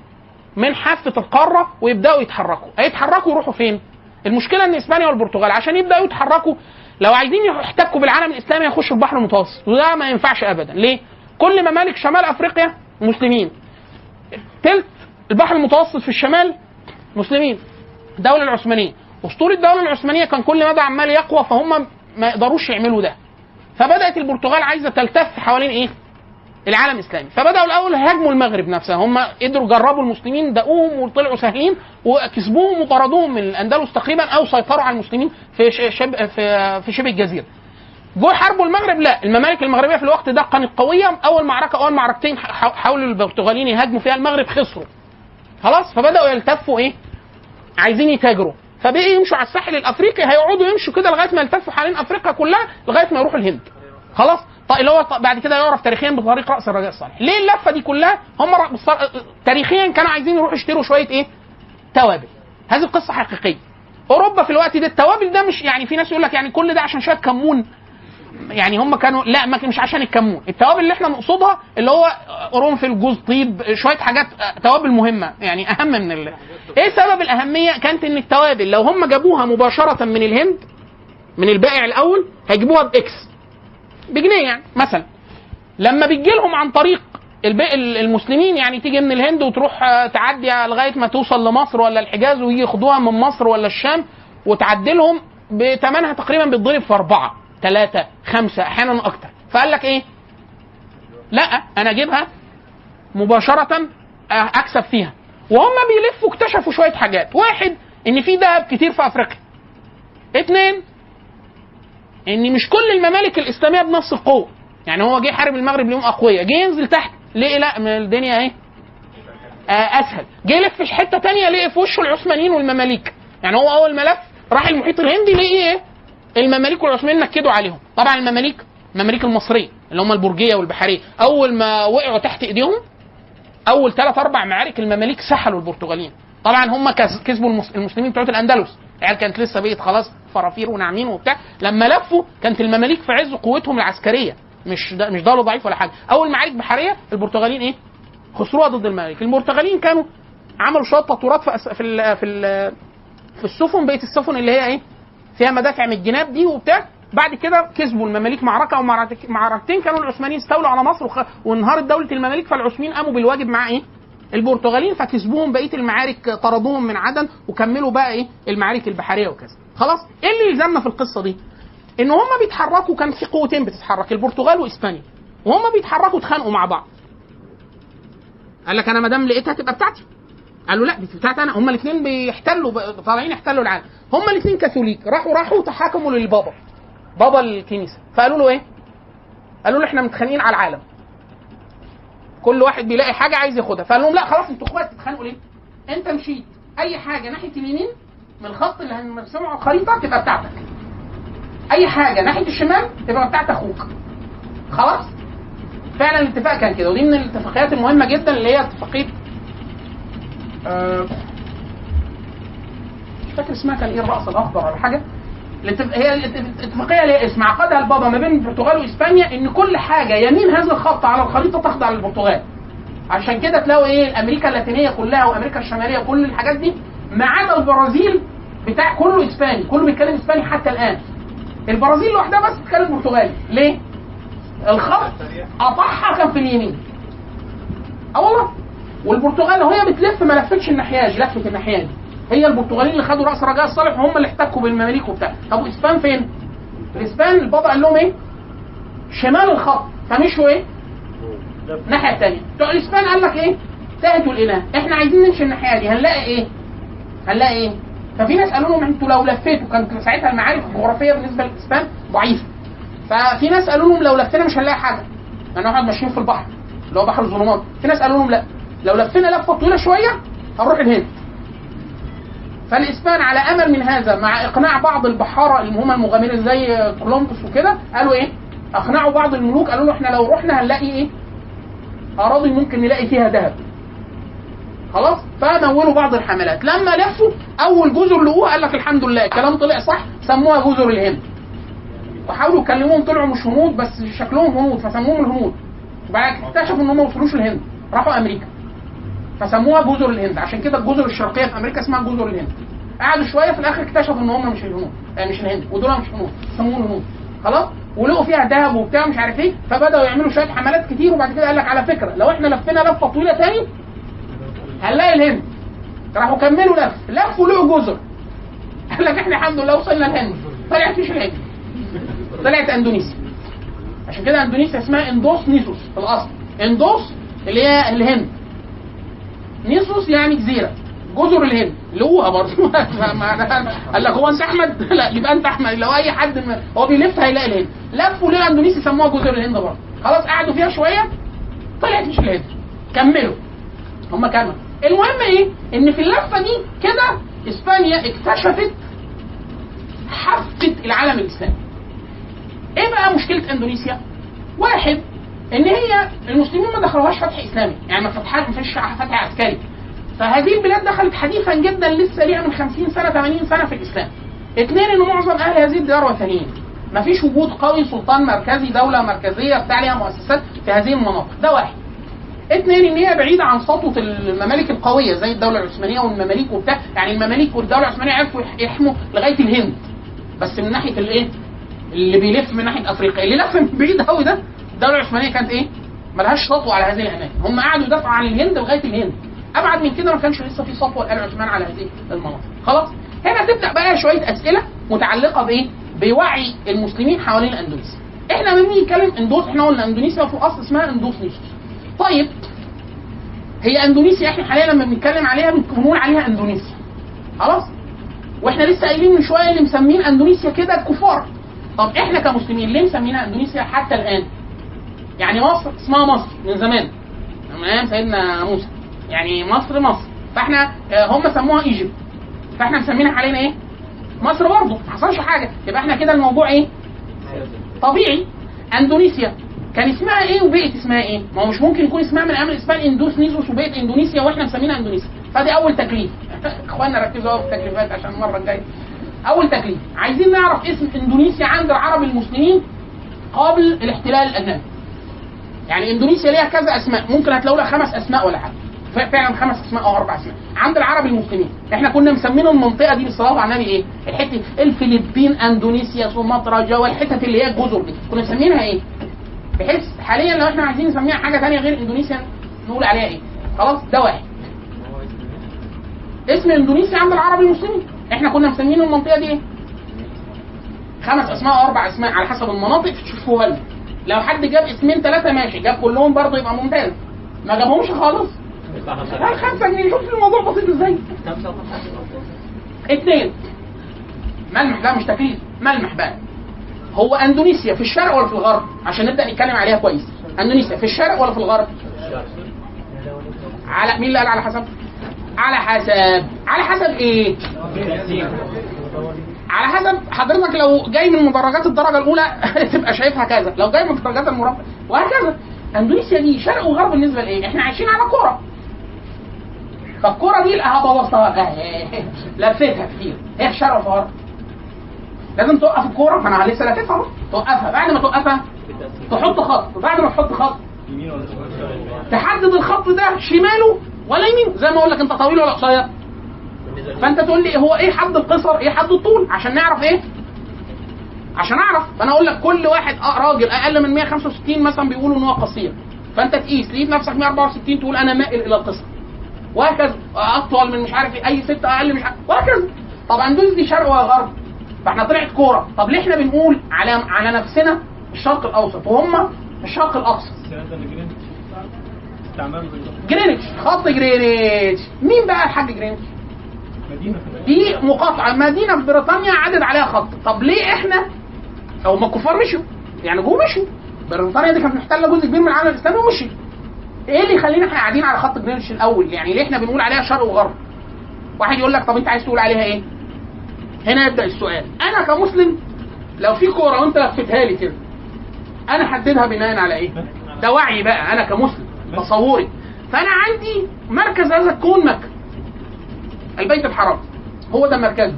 S3: من حافة القارة ويبدأوا يتحركوا. هيتحركوا يروحوا فين؟ المشكلة إن إسبانيا والبرتغال عشان يبدأوا يتحركوا لو عايزين يحتكوا بالعالم الإسلامي يخشوا البحر المتوسط. وده ما ينفعش ابدا. ليه؟ كل ممالك شمال أفريقيا مسلمين. تلت البحر المتوسط في الشمال مسلمين. الدولة العثمانية. أسطول الدولة العثمانية كان كل مدى عمال يقوى فهم ما يقدروش يعملوا ده. فبدأت البرتغال عايزة تلتف حوالين إيه؟ العالم الإسلامي. فبدأوا الأول هاجموا المغرب نفسها. هم قدروا جربوا المسلمين دقوهم وطلعوا سهلين وكسبوهم وطردوهم من الأندلس تقريبا أو سيطروا على المسلمين في شبه في في شبه الجزيرة. جوا حاربوا المغرب لا. الممالك المغربية في الوقت ده كانت قوية. أول معركة أول معركتين حاولوا البرتغاليين يهاجموا فيها المغرب خسروا. خلاص؟ فبدأوا يلتفوا إيه؟ عايزين يتاجروا. فبقي يمشوا على الساحل الأفريقي هيقعدوا يمشوا كده لغاية ما يلتفوا حوالين أفريقيا كلها لغاية ما يروحوا الهند. خلاص؟ اللي هو ط- بعد كده يعرف تاريخيا بطريق راس الرجاء الصالح ليه اللفة دي كلها؟ هم تاريخيا كانوا عايزين يروحوا يشتروا شوية إيه؟ توابل. هذه القصة حقيقية. أوروبا في الوقت ده التوابل ده مش يعني في ناس يقول لك يعني كل ده عشان شوية كمون. يعني هم كانوا لا ما مش عشان الكمون. التوابل اللي إحنا نقصدها اللي هو قرنفل جوز طيب شوية حاجات آه، توابل مهمة. يعني أهم من ال... إيه سبب الأهمية؟ كانت إن التوابل لو هم جابوها مباشرة من الهند من البائع الأول هيجيبوها بإكس. بجنيه يعني مثلا. لما بتجي لهم عن طريق المسلمين يعني تيجي من الهند وتروح آه، تعدي لغاية ما توصل لمصر ولا الحجاز ويجي ياخدوها من مصر ولا الشام وتعدلهم بثمنها تقريبا بيتضرب في أربعة ثلاثة خمسة أحيانا أكتر. فقال لك إيه؟ لأ أنا أجيبها مباشرة آه، أكسب فيها. وهم بيلفوا اكتشفوا شوية حاجات. واحد إن في ذهب كتير في أفريقيا. اثنين إن مش كل الممالك الإسلامية بنفس القوة. يعني هو جه يحارب المغرب ليهم أقوياء. جه ينزل تحت ليه؟ لا ما الدنيا إيه؟ آه أسهل. جه يلف في حتة تانية لقي في وشه العثمانيين والمماليك. يعني هو أول ما لف راح المحيط الهندي لقي إيه؟ المماليك والعثمانيين نكدوا عليهم. طبعا المماليك المماليك المصرية اللي هم البرجية والبحرية. أول ما وقعوا تحت إيديهم أول ثلاث أربع معارك المماليك سحلوا البرتغاليين. طبعا هم كس- كسبوا المس- المسلمين بتوع الأندلس. العيال كانت لسه بقت خلاص فرافير وناعمين وبتاع لما لفوا كانت المماليك في عز قوتهم العسكرية. مش ده مش دوله ضعيف ولا حاجة. أول معارك بحرية البرتغاليين إيه؟ خسروها ضد المماليك. البرتغاليين كانوا عملوا شوية تطويرات في في ال في ال في السفن بقية السفن اللي هي إيه؟ فيها مدافع من الجناب دي وبتاع. بعد كده كسبوا المماليك معركة أو معركت- معركتين كانوا العثمانيين استولوا على مصر. وانهارت دولة المماليك فالعثمانيين قاموا بالواجب مع إيه؟ البرتغاليين فكسبوهم بقية المعارك طردوهم من عدن وكملوا بقى إيه؟ المعارك البحرية وكذا. خلاص؟ إيه اللي يلزمنا في القصة دي؟ إن هم بيتحركوا كان في قوتين بتتحرك البرتغال وإسبانيا وهم بيتحركوا اتخانقوا مع بعض. قال لك أنا ما دام لقيتها تبقى بتاعتي. قالوا لا بتاعتي أنا هم الاثنين بيحتلوا طالعين يحتلوا العالم هم الاثنين كاثوليك راحوا راحوا تحاكموا للبابا بابا الكنيسة فقالوا له إيه؟ قالوا له إحنا متخانقين على العالم كل واحد بيلاقي حاجة عايز ياخدها. فقال لهم لا خلاص أنتوا اخوات تتخانقوا ليه؟ انت مشيت أي حاجة ناحية اليمين من الخط اللي هنرسمه على الخريطة تبقى بتاعتك. أي حاجة ناحية الشمال تبقى بتاعت أخوك. خلاص؟ فعلا الاتفاق كان كده ودي من الاتفاقيات المهمة جدا اللي هي اتفاقية آه، مش فاكر اسمها كان إيه الرأس الأخضر ولا حاجة. هي الاتف- الاتفاقية اللي هي اسم عقدها البابا ما بين البرتغال وإسبانيا إن كل حاجة يمين هذا الخط على الخريطة تخضع للبرتغال. عشان كده تلاقوا إيه أمريكا اللاتينية كلها وأمريكا الشمالية كل الحاجات دي ما عدا البرازيل بتاع كله إسباني كله بيتكلم إسباني حتى الآن. البرازيل لوحدها بس بتتكلم برتغالي. ليه؟ الخط قطعها كان في اليمين. آه والله والبرتغال وهي بتلف ما لفتش الناحية دي لفت الناحية دي. هي البرتغاليين اللي خدوا رأس رجاء الصالح وهم اللي احتكوا بالمماليك وبتاع طب وإسبان فين؟ الاسبان البابا قال لهم إيه؟ شمال الخط فمشوا إيه؟ الناحيه الثانية الاسبان قال لك إيه؟ تهدوا الاله إحنا عايزين نمشي الناحية دي هنلاقي إيه؟ هنلاقي إيه؟ ففي ناس قالوا لهم أنتوا لو لفيتوا كان ساعتها المعارف الجغرافية بالنسبة للاسبان ضعيفة ففي ناس قالوا لهم لو لفينا مش هنلاقي حاجة لأن إحنا ماشيين في البحر اللي هو بحر الظلمات في ناس قالوا لهم لا لو لفينا لفة طويلة شوية هنروح الهند فالإسبان على أمل من هذا مع إقناع بعض البحارة اللي هم المغامرين زي كولومبوس وكده قالوا إيه؟ أقنعوا بعض الملوك قالوا له إحنا لو رحنا هنلاقي إيه؟ أراضي ممكن نلاقي فيها ذهب. خلاص؟ فمولوا بعض الحملات، لما لفوا أول جزر لقوها قال لك الحمد لله الكلام طلع صح سموها جزر الهند. وحاولوا يكلموهم طلعوا مش هنود بس شكلهم هنود فسموهم الهنود. كده اكتشفوا إن هم ما وصلوش الهند، راحوا أمريكا. فسموها جزر الهند عشان كده الجزر الشرقية في أمريكا اسمها جزر الهند قعدوا شوية في الآخر اكتشفوا إن هم مش الهنود. آه مش الهند. ودول مش هنود سموهم الهنود. خلاص؟ ولقوا فيها ذهب وبتاع مش عارف إيه. فبدأوا يعملوا شوية حملات كتير وبعد كده قال لك على فكرة لو إحنا لفينا لفة طويلة تاني هنلاقي الهند. راحوا كملوا لف. لفوا لقوا جزر. قال لك إحنا الحمد لله وصلنا الهند. طلعت مش الهند. طلعت إندونيسيا. عشان كده إندونيسيا اسمها إندوس نيسوس في الأصل. إندوس اللي هي الهند. نيسوس يعني جزيره جزر الهند. لقوها برضه قال لك هو أنت أحمد؟ لا يبقى أنت أحمد. لو أي حد ما هو بيلف هيلاقي الهند. لفوا ليه اندونيسيا سموها جزر الهند برضه. خلاص قعدوا فيها شوية طلعت مش الهند. كملوا. هم كملوا المهم إيه؟ إن في اللفة دي كده إسبانيا اكتشفت حفه العالم الإسلامي. إيه بقى مشكلة إندونيسيا؟ واحد ان هي المسلمين ما دخلوهاش فتح إسلامي. يعني ما فتحها ما فيش فتح عسكري. فهذه البلاد دخلت حديثا جدا لسه ليها من 50 سنة 80 سنة في الإسلام. اثنين ان معظم أهل هذه الديار وثنيين. ما فيش وجود قوي سلطان مركزي دولة مركزية بتاع ليها مؤسسات في هذه المناطق. ده واحد. اثنين إن هي بعيدة عن سطوة الممالك القوية زي الدولة العثمانية والمماليك وبتاع. يعني المماليك والدولة العثمانية عرفوا يح- يحموا لغاية الهند. بس من ناحية الإيه؟ اللي بيلف من ناحية أفريقيا. اللي لف من بعيد قوي ده الدولة العثمانية كانت إيه؟ ملهاش سطوه على هذه الاماكن هم قعدوا يدافعوا عن الهند لغاية الهند. أبعد من كده ما كانش لسه في سطوه لال عثمان على هذه المناطق. خلاص؟ هنا تبدأ بقى شوية أسئلة متعلقة بإيه؟ بوعي المسلمين حوالين اندونيسيا إحنا لما بنيجي نتكلم اندوس إحنا قلنا إندونيسيا في الاصل اسمها اندوس نيسوس طيب هي إندونيسيا إحنا حاليا لما بنتكلم عليها بنقول عليها إندونيسيا. خلاص؟ وإحنا لسه قايلين من شوية اللي مسمين إندونيسيا كده الكفار طب إحنا كمسلمين ليه مسمينها إندونيسيا حتى الآن؟ يعني مصر اسمها مصر من زمان. من أيام سيدنا موسى. يعني مصر مصر. فاحنا آه، هم سموها إيجيبت. فاحنا مسمينها حاليا إيه؟ مصر برضه. ما حصلش حاجة. يبقى إحنا كده الموضوع إيه؟ طبيعي. أندونيسيا. كان اسمها إيه وبقت اسمها إيه؟ ما هو مش ممكن يكون اسمها من أيام الاسبان اندوس نيزوس وبقت إندونيسيا وإحنا مسمينها إندونيسيا. فدي أول تكليف. إخواننا ركزوا قوي في التكليفات عشان المرة الجاية. أول تكليف. عايزين نعرف اسم إندونيسيا عند العرب المسلمين قبل الاحتلال الأجنبي. يعني إندونيسيا ليها كذا أسماء. ممكن هتلاقوا لها خمس أسماء ولا حاجة. فعلا خمس أسماء أو أربع أسماء. عند العرب المسلمين. إحنا كنا مسمين المنطقة دي بالصلاه على النبي إيه الحتة الفلبين أندونيسيا سومطرة جوا الحتت اللي هي الجزر دي. كنا مسمينها إيه؟ بحيث حاليا لو إحنا عايزين نسميها حاجة ثانية غير إندونيسيا نقول عليها إيه؟ خلاص ده واحد. اسم إندونيسيا عند العرب المسلمين. إحنا كنا مسمين المنطقة دي إيه؟ خمس أسماء أو أربع أسماء على حسب المناطق تشوفوها لنا. لو حد جاب اسمين ثلاثة ماشي جاب كلهم برضه يبقى ممتاز. ما جابهمش خالص. لا خمسة جنيه شوف الموضوع بسيط إزاي؟ اثنين ملمح لا مش تكليف. ملمح بقى. هو أندونيسيا في الشرق ولا في الغرب؟ عشان نبدأ نتكلم عليها كويس. أندونيسيا في الشرق ولا في الغرب؟ على مين اللي قال على حسب؟ على حسب. على حسب إيه؟ على حسب حضرتك لو جاي من مدرجات الدرجة الأولى تبقى شايفها كذا. لو جاي من مدرجات المربع وهكذا. أندونيسيا دي شرق وغرب بالنسبة لإيه؟ إحنا عايشين على كورة. فالكورة دي لا بوظتها لفيتها كتير. هي شرق وفي غرب. لازم توقف الكورة. ما أنا لسه لاففها اهو توقفها. بعد ما توقفها تحط خط. وبعد ما تحط خط تحدد الخط ده شماله ولا يمين. زي ما أقول لك أنت طويل ولا قصير. فانت تقول لي هو إيه حد القصر؟ إيه حد الطول؟ عشان نعرف إيه؟ عشان اعرف. فانا أقول لك كل واحد راجل أقل من 165 مثلا بيقولوا إن هو قصير. فانت تقيس. لقيت نفسك 164 تقول أنا مائل إلى القصر. وهكذا. أطول من مش عارف إيه. أي ست أقل مش عارف. وهكذا. طب اندونيسيا دي شرق ولا غرب؟ فاحنا طلعت كورة. طب ليه إحنا بنقول على على نفسنا الشرق الأوسط وهم الشرق الأقصى؟ جرينتش خط جرينتش مين بقى الحاج جرينتش دي مقاطعة مدينة في بريطانيا عدد عليها خط. طب ليه إحنا؟ أو ما الكفار مشوا. يعني جم مشوا بريطانيا دي كانت محتلة جزء كبير من العالم الإسلامي ومشي إيه اللي يخلينا إحنا قاعدين على خط جرينتش الأول؟ يعني ليه إحنا بنقول عليها شرق وغرب؟ واحد يقول لك طب أنت عايز تقول عليها إيه؟ هنا يبدأ السؤال. أنا كمسلم لو في كورة وأنت لفتها لي كده أنا حددها بناء على إيه؟ ده وعي بقى أنا كمسلم تصوري. فأنا عندي مركز هذا الكون مكة. البيت الحرام. هو ده مركزه.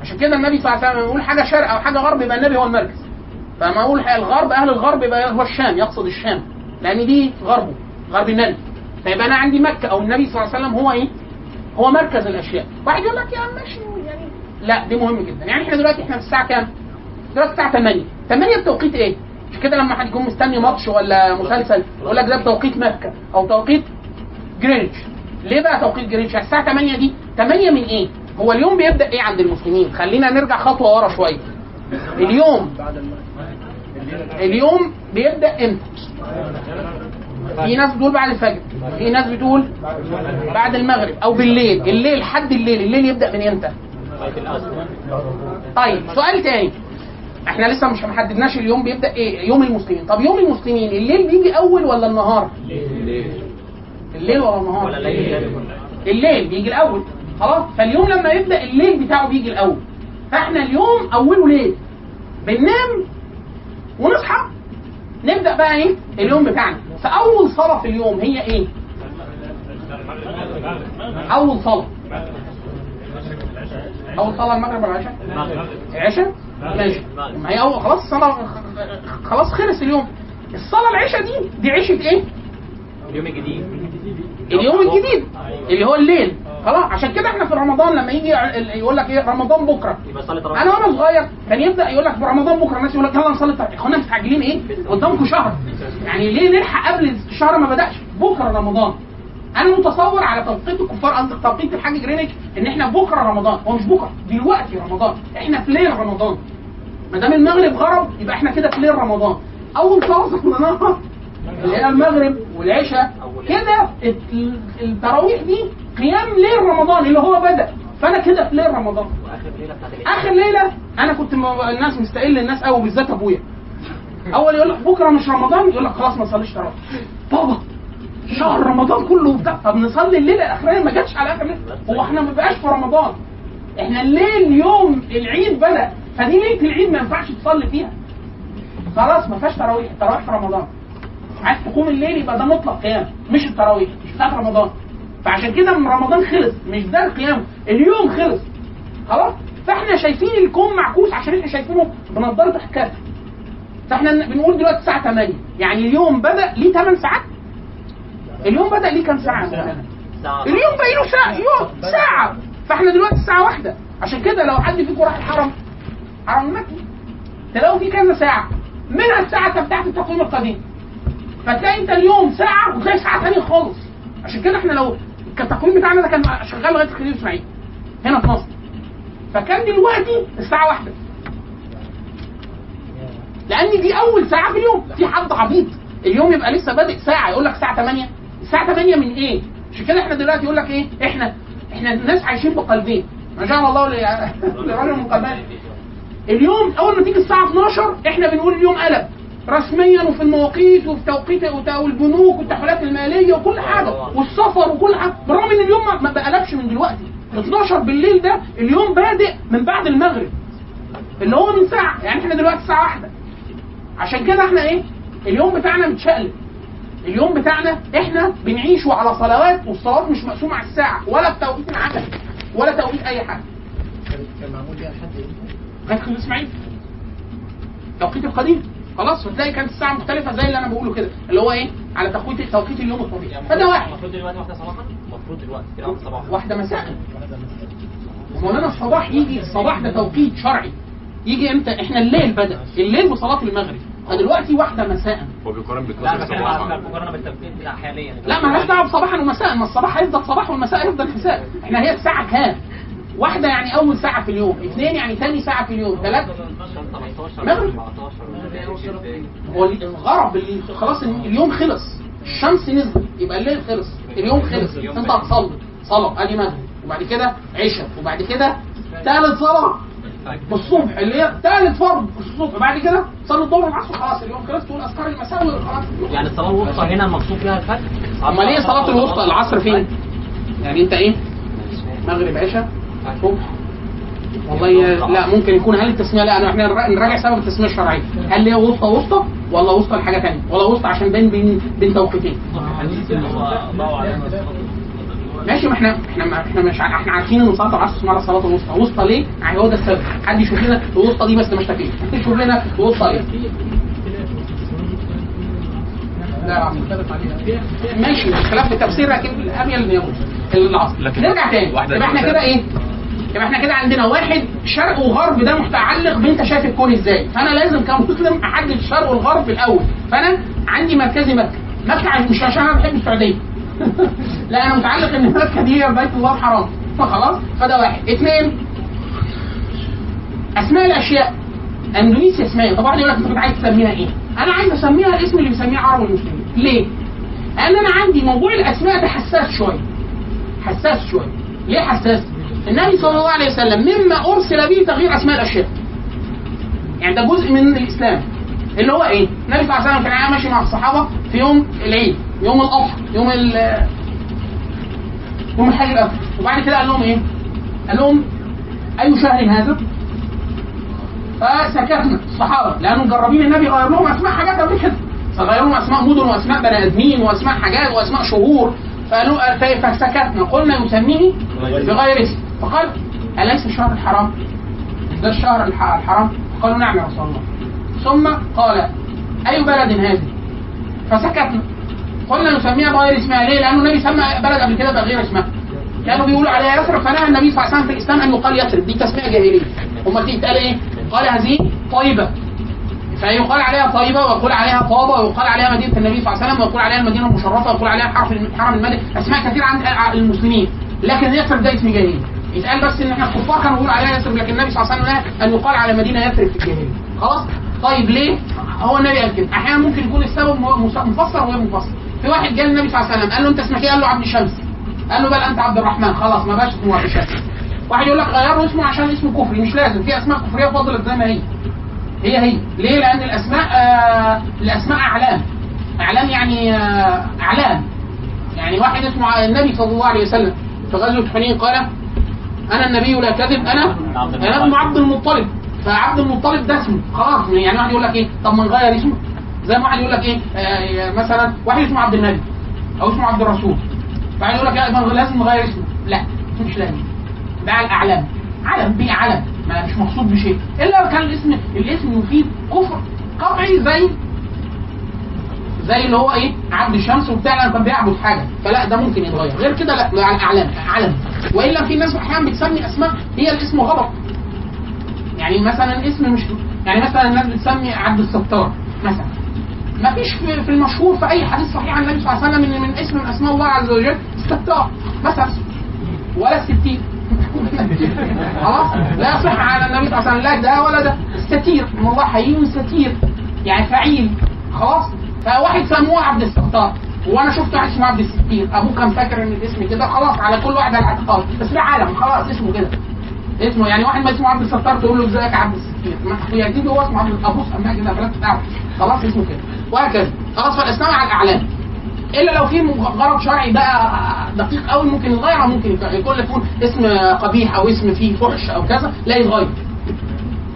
S3: عشان كده النبي صلى الله عليه وسلم يقول حاجة شرق أو حاجة غرب يبقى النبي هو المركز. فما أقول الغرب أهل الغرب يبقى هو الشام يقصد الشام. لأن دي غربه غرب النبي. فيبقى أنا عندي مكة أو النبي صلى الله عليه وسلم هو إيه؟ هو مركز الأشياء. واحد يقول لك يا عم ماشي يعني لا دي مهم جدا. يعني إحنا دلوقتي إحنا في الساعة كام؟ دلوقتي الساعة 8 8 بتوقيت إيه؟ مش كده لما حد يكون مستني ماتش ولا مسلسل يقول لك ده بتوقيت مكة أو توقيت جرينتش ليه بقى توقيت جرينتش الساعة 8 دي. 8 من إيه؟ هو اليوم بيبدأ إيه عند المسلمين؟ خلينا نرجع خطوة ورا شوية. اليوم. اليوم بيبدأ إمتى؟ في ناس بتقول بعد الفجر. في ناس بتقول بعد المغرب أو بالليل. الليل حد الليل. الليل يبدأ من إمتى؟ طيب سؤال تاني. إحنا لسه مش محددناش اليوم بيبدأ إيه؟ يوم المسلمين. طب يوم المسلمين الليل بيجي أول ولا النهار؟ الليل. ولا النهار.
S4: ولا الليل
S3: الليل بيجي الأول. خلاص؟ فاليوم لما يبدأ الليل بتاعه بيجي الأول. فاحنا اليوم أوله ليل. بننام ونصحى. نبدأ بقى إيه؟ اليوم بتاعنا. فأول صلاة في اليوم هي إيه؟ أول صلاة. أول صلاة المغرب ولا العشاء؟ العشاء ماشي. ما هي اول خلاص الصلاه خلاص خلص اليوم. الصلاة العشاء دي دي عشاء إيه؟
S4: اليوم الجديد.
S3: اليوم الجديد. اللي هو الليل. خلاص عشان كده إحنا في رمضان لما يجي يقول لك إيه رمضان بكرة.
S4: يبقى صلاه رمضان
S3: أنا وأنا صغير كان يبدأ يقول لك في رمضان بكرة الناس يقول لك يلا نصلي التراويح. اخوانا مستعجلين إيه؟ قدامكم شهر. يعني ليه نلحق قبل الشهر ما بدأش؟ بكرة رمضان. أنا متصور على توقيت الكفار قصدي توقيت الحاج جرينتش إن إحنا بكرة رمضان. هو مش بكرة دلوقتي رمضان. إحنا في ليل رمضان. ما دام المغرب غرب يبقى إحنا كده في ليل رمضان. أول صلاه صليناها اللي هي المغرب والعشاء كده الت- التراويح دي قيام ليل رمضان اللي هو بدأ. فأنا كده في ليل رمضان. آخر ليلة أنا كنت الناس مستقل الناس قوي بالذات أبويا. أول يقول لك بكرة مش رمضان يقول لك خلاص ما نصليش تراويح. بابا شهر رمضان كله وبتاع. طب نصلي الليلة الاخرانيه ما جاتش على آخر ليلة. هو إحنا ما بقاش في رمضان. إحنا الليل يوم العيد بدأ. فدي ليلة العيد ما ينفعش تصلي فيها. خلاص ما فيهاش تراويح. التراويح في رمضان. عايز تقوم الليل يبقى ده مطلق قيام مش التراويح مش بتاعت رمضان. فعشان كده من رمضان خلص مش ده القيام اليوم خلص. خلاص؟ فاحنا شايفين الكون معكوس عشان إحنا شايفينه بنضاره أحكام. فاحنا بنقول دلوقتي الساعة 8 يعني اليوم بدأ ليه 8 ساعات؟ اليوم بدأ ليه كام
S4: ساعة؟
S3: اليوم باقي له ساعة يوم ساعة. فاحنا دلوقتي الساعة واحدة. عشان كده لو حد فيكم راح الحرم حرم المكي تلاقوا فيه كذا ساعة؟ منها الساعة بتاعت التقويم القديم. فتلاقي انت اليوم ساعة وتلاقي ساعة ثانية خالص. عشان كده إحنا لو التقويم بتاعنا ده كان شغال لغاية خليل اسماعيل هنا في مصر. فكان دلوقتي الساعة واحدة. لأن دي أول ساعة في اليوم. في حد عبيط. اليوم يبقى لسه بادئ ساعة يقول لك الساعة 8 الساعة 8 من إيه؟ عشان كده إحنا دلوقتي يقول لك إيه؟ إحنا إحنا الناس عايشين بقلبين. ما شاء الله ل- لرجل من قلبين اليوم أول ما تيجي الساعة 12 إحنا بنقول اليوم قلب. رسميا وفي المواقيت وفي توقيت والبنوك والتحويلات المالية وكل حاجة. والسفر وكل حاجة. بالرغم إن اليوم ما- بقلبش من دلوقتي. 12 بالليل ده اليوم بادئ من بعد المغرب. اللي هو من ساعة. يعني إحنا دلوقتي الساعة واحدة. عشان كده إحنا إيه؟ اليوم بتاعنا متشقلب. اليوم بتاعنا إحنا بنعيشه على صلوات والصلوات مش مقسومة على الساعة. ولا بتوقيت العمل ولا توقيت أي حاجة.
S5: كان معمول بيها لحد إمتى؟
S3: لغايه خليل إسماعيل. التوقيت القديم. خلاص؟ فتلاقي كانت الساعة مختلفة زي اللي أنا بقوله كده اللي هو إيه؟ على توقيت توقيت اليوم الطبيعي فده واحد.
S4: المفروض دلوقتي واحدة صباحا؟ المفروض دلوقتي كده صباحا.
S3: واحدة مساء. مولانا الصباح يجي الصباح ده توقيت شرعي. يجي إمتى؟ إحنا الليل بدأ. الليل بصلاه المغرب. فدلوقتي واحدة مساء.
S6: هو بيقارن ب
S4: لا
S6: 12
S4: بتكلم على
S6: صباحا
S4: المقارنه بالتوقيت بتاع حاليا.
S3: لا مالهاش دعوة بصباحا ومساء. ما الصباح هيفضل صباح والمساء هيفضل مساء. إحنا هي الساعة كام؟ واحدة يعني أول ساعة في اليوم. اثنين يعني ثاني ساعة في اليوم. ثلاثة
S4: 17
S3: مغرب.
S4: 14
S3: هو الغرب اللي خلاص اليوم خلص. الشمس نزلت يبقى الليل خلص. اليوم خلص. انت هتصلي. صلاة ادي مغرب وبعد كده عشاء. وبعد كده ثالث صلاة. الصبح اللي هي ثالث فرض الصبح. بعد كده تصلي الظهر والعصر خلاص اليوم خلص. تقول أذكار المساء
S4: يعني الصلاه الوسطى هنا المقصود فيها الفجر؟
S3: أمال إيه صلاة الوسطى؟ العصر فين؟ يعني أنت إيه؟ مغرب عشاء صبح. والله لا ممكن يكون هل التسمية لا إحنا نرا- نراجع سبب التسمية الشرعيه هل هي وسطى وسطى ولا وسطى لحاجة ثانية ولا وسطى عشان بين بين بين توقيتين. ماشي ما إحنا إحنا ما إحنا مش إحنا عارفين إن صلاة العصر اسمها صلاة الوسطى وسطى ليه؟ يعني هو ده السبب. حد يشوف لنا الوسطى دي بس مش تكفي يشوف لنا الوسطى ليه؟ لا ماشي الخلاف في التفسير لكن الاميل يوم العصر نرجع تاني. يبقى
S6: إحنا
S3: كده إيه؟ يبقى إحنا كده عندنا واحد شرق وغرب ده متعلق بانت شايف الكون إزاي. فانا لازم كمسلم احدد الشرق والغرب الأول. فانا عندي مركزي مكة. مكة مش عشان أنا بحب السعودية. لا أنا متعلق ان مكة دي بيت الله الحرام. فخلاص فده واحد. اثنين أسماء الأشياء. أندونيسيا اسمها؟ طبعا يقول لك أنت عايز تسميها إيه؟ أنا عايز أسميها الاسم اللي بيسميه عرب المسلمين. ليه؟ لأن أنا عندي موضوع الأسماء ده حساس شوية. حساس شوية. ليه حساس؟ النبي صلى الله عليه وسلم مما أرسل به تغيير أسماء الأشياء يعني ده جزء من الإسلام اللي هو إيه؟ النبي صلى الله عليه وسلم كان ماشي مع الصحابة في يوم العيد يوم الأضحى يوم ال يوم الحج الاكبر وبعد كده قال لهم إيه؟ قال لهم أي شهر هذا؟ فسكتنا الصحابة لأنه مجربين النبي غير لهم أسماء حاجات قبل كده فغير لهم أسماء مدن وأسماء بني آدمين وأسماء حاجات وأسماء شهور فقالوا فسكتنا قلنا يسميه بغير اسم فقال أليس الشهر الحرام؟ ده الشهر الح- الحرام؟ قالوا نعم يا رسول الله ثم قال أي بلد هذه؟ فسكتنا قلنا نسميها بغير اسمها ليه؟ لأنه النبي سمى بلد قبل كده بغير اسمها كانوا بيقولوا عليها يثرب فنهى النبي صلى الله عليه وسلم في الإسلام أن يقال يثرب دي تسمية جاهلية امال دي تقال إيه؟ قال هذه طيبة فيقال عليها طيبه ويقول عليها طابة ويقال عليها مدينة النبي صلى الله عليه وسلم ويقول عليها المدينة المشرفة ويقول عليها الحرم الحرم الملك أسماء كثيرة عند المسلمين. لكن يثرب ده اسم جاهلي. يتقال بس إن إحنا الكفار كانوا بيقولوا عليها يثرب لكن النبي صلى الله عليه وسلم نهى أن يقال على مدينة يثرب في الجاهلية. خلاص؟ طيب ليه؟ هو النبي قال كده. أحيانا ممكن يكون السبب مفسر وغير مفسر. في واحد جه للنبي صلى الله عليه وسلم قال له أنت اسمك إيه؟ قال له عبد شمس قال له بل أنت عبد الرحمن. خلاص ما بقاش اسمه عبد شمس واحد يقول لك غيروا اسمه عشان اسمه كفري مش لازم. في أسماء كفرية فضلت زي ما هي. هي هي. ليه؟ لأن الأسماء آه الأسماء أعلام. أعلام يعني آه أعلام. يعني واحد اسمه النبي صلى الله عليه وسلم في غزوة حنين قال أنا النبي لا كذب أنا أنا ابن عبد المطلب. فعبد المطلب ده اسمه. خلاص يعني واحد يقول لك إيه؟ طب ما نغير اسمه. زي ما واحد يقول لك إيه؟ آه مثلا واحد اسمه عبد النبي أو اسمه عبد الرسول. فواحد يقول لك لازم نغير اسمه. لا مش لازم. ده على الأعلام. علم بيه علم. ما مش مقصود بشيء. إلا لو كان الاسم الاسم يفيد كفر قطعي زي زي اللي هو إيه؟ عبد الشمس وبتاع لما كان بيعبد حاجة. فلا ده ممكن يتغير. غير كده لا على الأعلام علم وإلا في ناس أحيانا بتسمي أسماء هي الاسم غلط. يعني مثلا اسم مش يعني مثلا الناس بتسمي عبد الستار مثلا. ما فيش في في المشهور في أي حديث صحيح عن النبي صلى الله عليه وسلم إن من اسم من أسماء الله عز وجل الستار مثلا. ولا الستير خلاص؟ لا يصح على النبي صلى الله عليه وسلم. لا ده ولا ده. الستير ان الله حي ستير. يعني فعيل. خلاص؟ فواحد سموه عبد الستار. وأنا شفت واحد اسمه عبد الستير. أبوه كان فاكر إن الاسم كده. خلاص على كل واحد على الاعتقاد بس ده عالم. خلاص اسمه كده. اسمه يعني واحد ما اسمه عبد الستار تقول له إزيك عبد الستير؟ ما هو اسمه عبد أبوه سماه كده. تعرف خلاص اسمه كده. وهكذا. خلاص فالإسلام على الأعلام. إلا لو في غرض شرعي بقى دقيق قوي ممكن يتغير ممكن. يكون يكون اسم قبيح أو اسم فيه فحش أو كذا لا يتغير.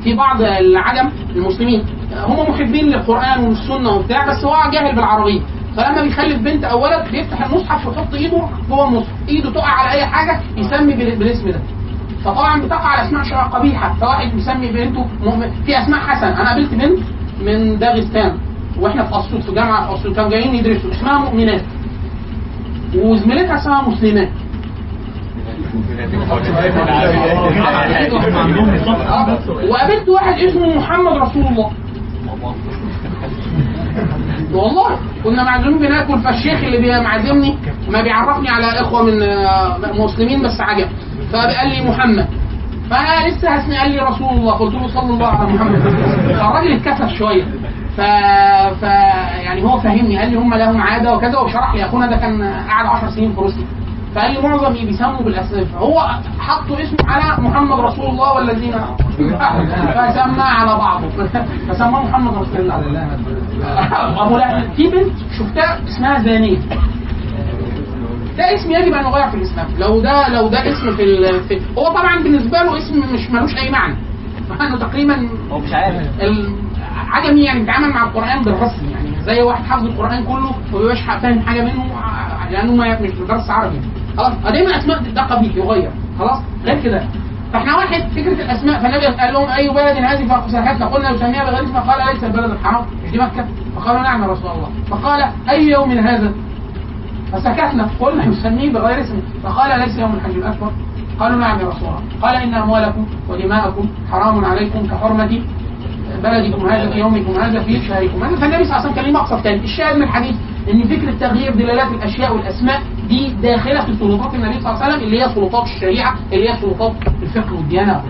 S3: في بعض العجم المسلمين هم محبين للقرآن والسنة وبتاع بس هو جاهل بالعربية. فلما بيخلف بنت أو ولد بيفتح المصحف ويحط إيده جوه المصحف. إيده تقع على أي حاجة يسمي بال- بالاسم ده. فطبعا بتقع على أسماء قبيحة فواحد بيسمي بنته مؤمن. في أسماء حسن. أنا قابلت بنت من داغستان. وإحنا في اسيوط في جامعة في اسيوط كانوا جايين يدرسوا. اسمها مؤمنات. وزميلتها اسمها مسلمات. وقابلت واحد اسمه محمد رسول الله. والله كنا معزومين بناكل فالشيخ اللي بي- معزمني ما بيعرفني على إخوة من آه، مسلمين بس عجب. فقال لي محمد. فأنا لسه هسمع قال لي رسول الله. قلت له صلى الله على محمد. فالراجل اتكسف شوية. ف... ف يعني هو فهمني قال لي هم لهم عادة وكذا وشرح لي أخونا ده كان قاعد 10 سنين في روسيا. فقال لي معظم بيسموا بالاسماء فهو حطوا اسمه على محمد رسول الله والذين فسمى على بعضه. فسماه محمد رسول الله. أبو لهب. في بنت شفتها اسمها زانيه ده اسم يجب أن يغير في الإسلام. لو ده لو ده اسم في, ال... في هو طبعا بالنسبة له اسم مش ملوش أي معنى. انه تقريبا
S5: هو مش عارف.
S3: العجمي يعني بيتعامل مع القرآن بالرسم يعني؟ زي واحد حافظ القرآن كله وما بيبقاش فاهم حاجة منه ع- لأنه ما مش مدرس عربي. خلاص دايما أسماء ده قبيح يغير. خلاص غير كده. فإحنا واحد فكرة الأسماء فالنبي قال لهم أي بلد هذه فسحت فقلنا يسميها بغير اسمها قال ليس البلد الحرام؟ مش دي مكة. فقالوا نعم يا رسول الله. فقال أي يوم هذا؟ فسكتنا قلنا نسميه بغير اسمه. فقال ليس يوم الحج الأكبر؟ قالوا نعم يا رسول الله. قال إن أموالكم ودماءكم حرام عليكم كحرمة بلدكم هذا في يومكم هذا في شهركم هذا. فالنبي صلى الله عليه وسلم كان ليه مقصد ثاني الشاهد من الحديث إن فكره تغيير دلالات الأشياء والأسماء دي داخلة في سلطات النبي صلى الله عليه وسلم اللي هي سلطات الشريعة اللي هي سلطات الفقه والديانة.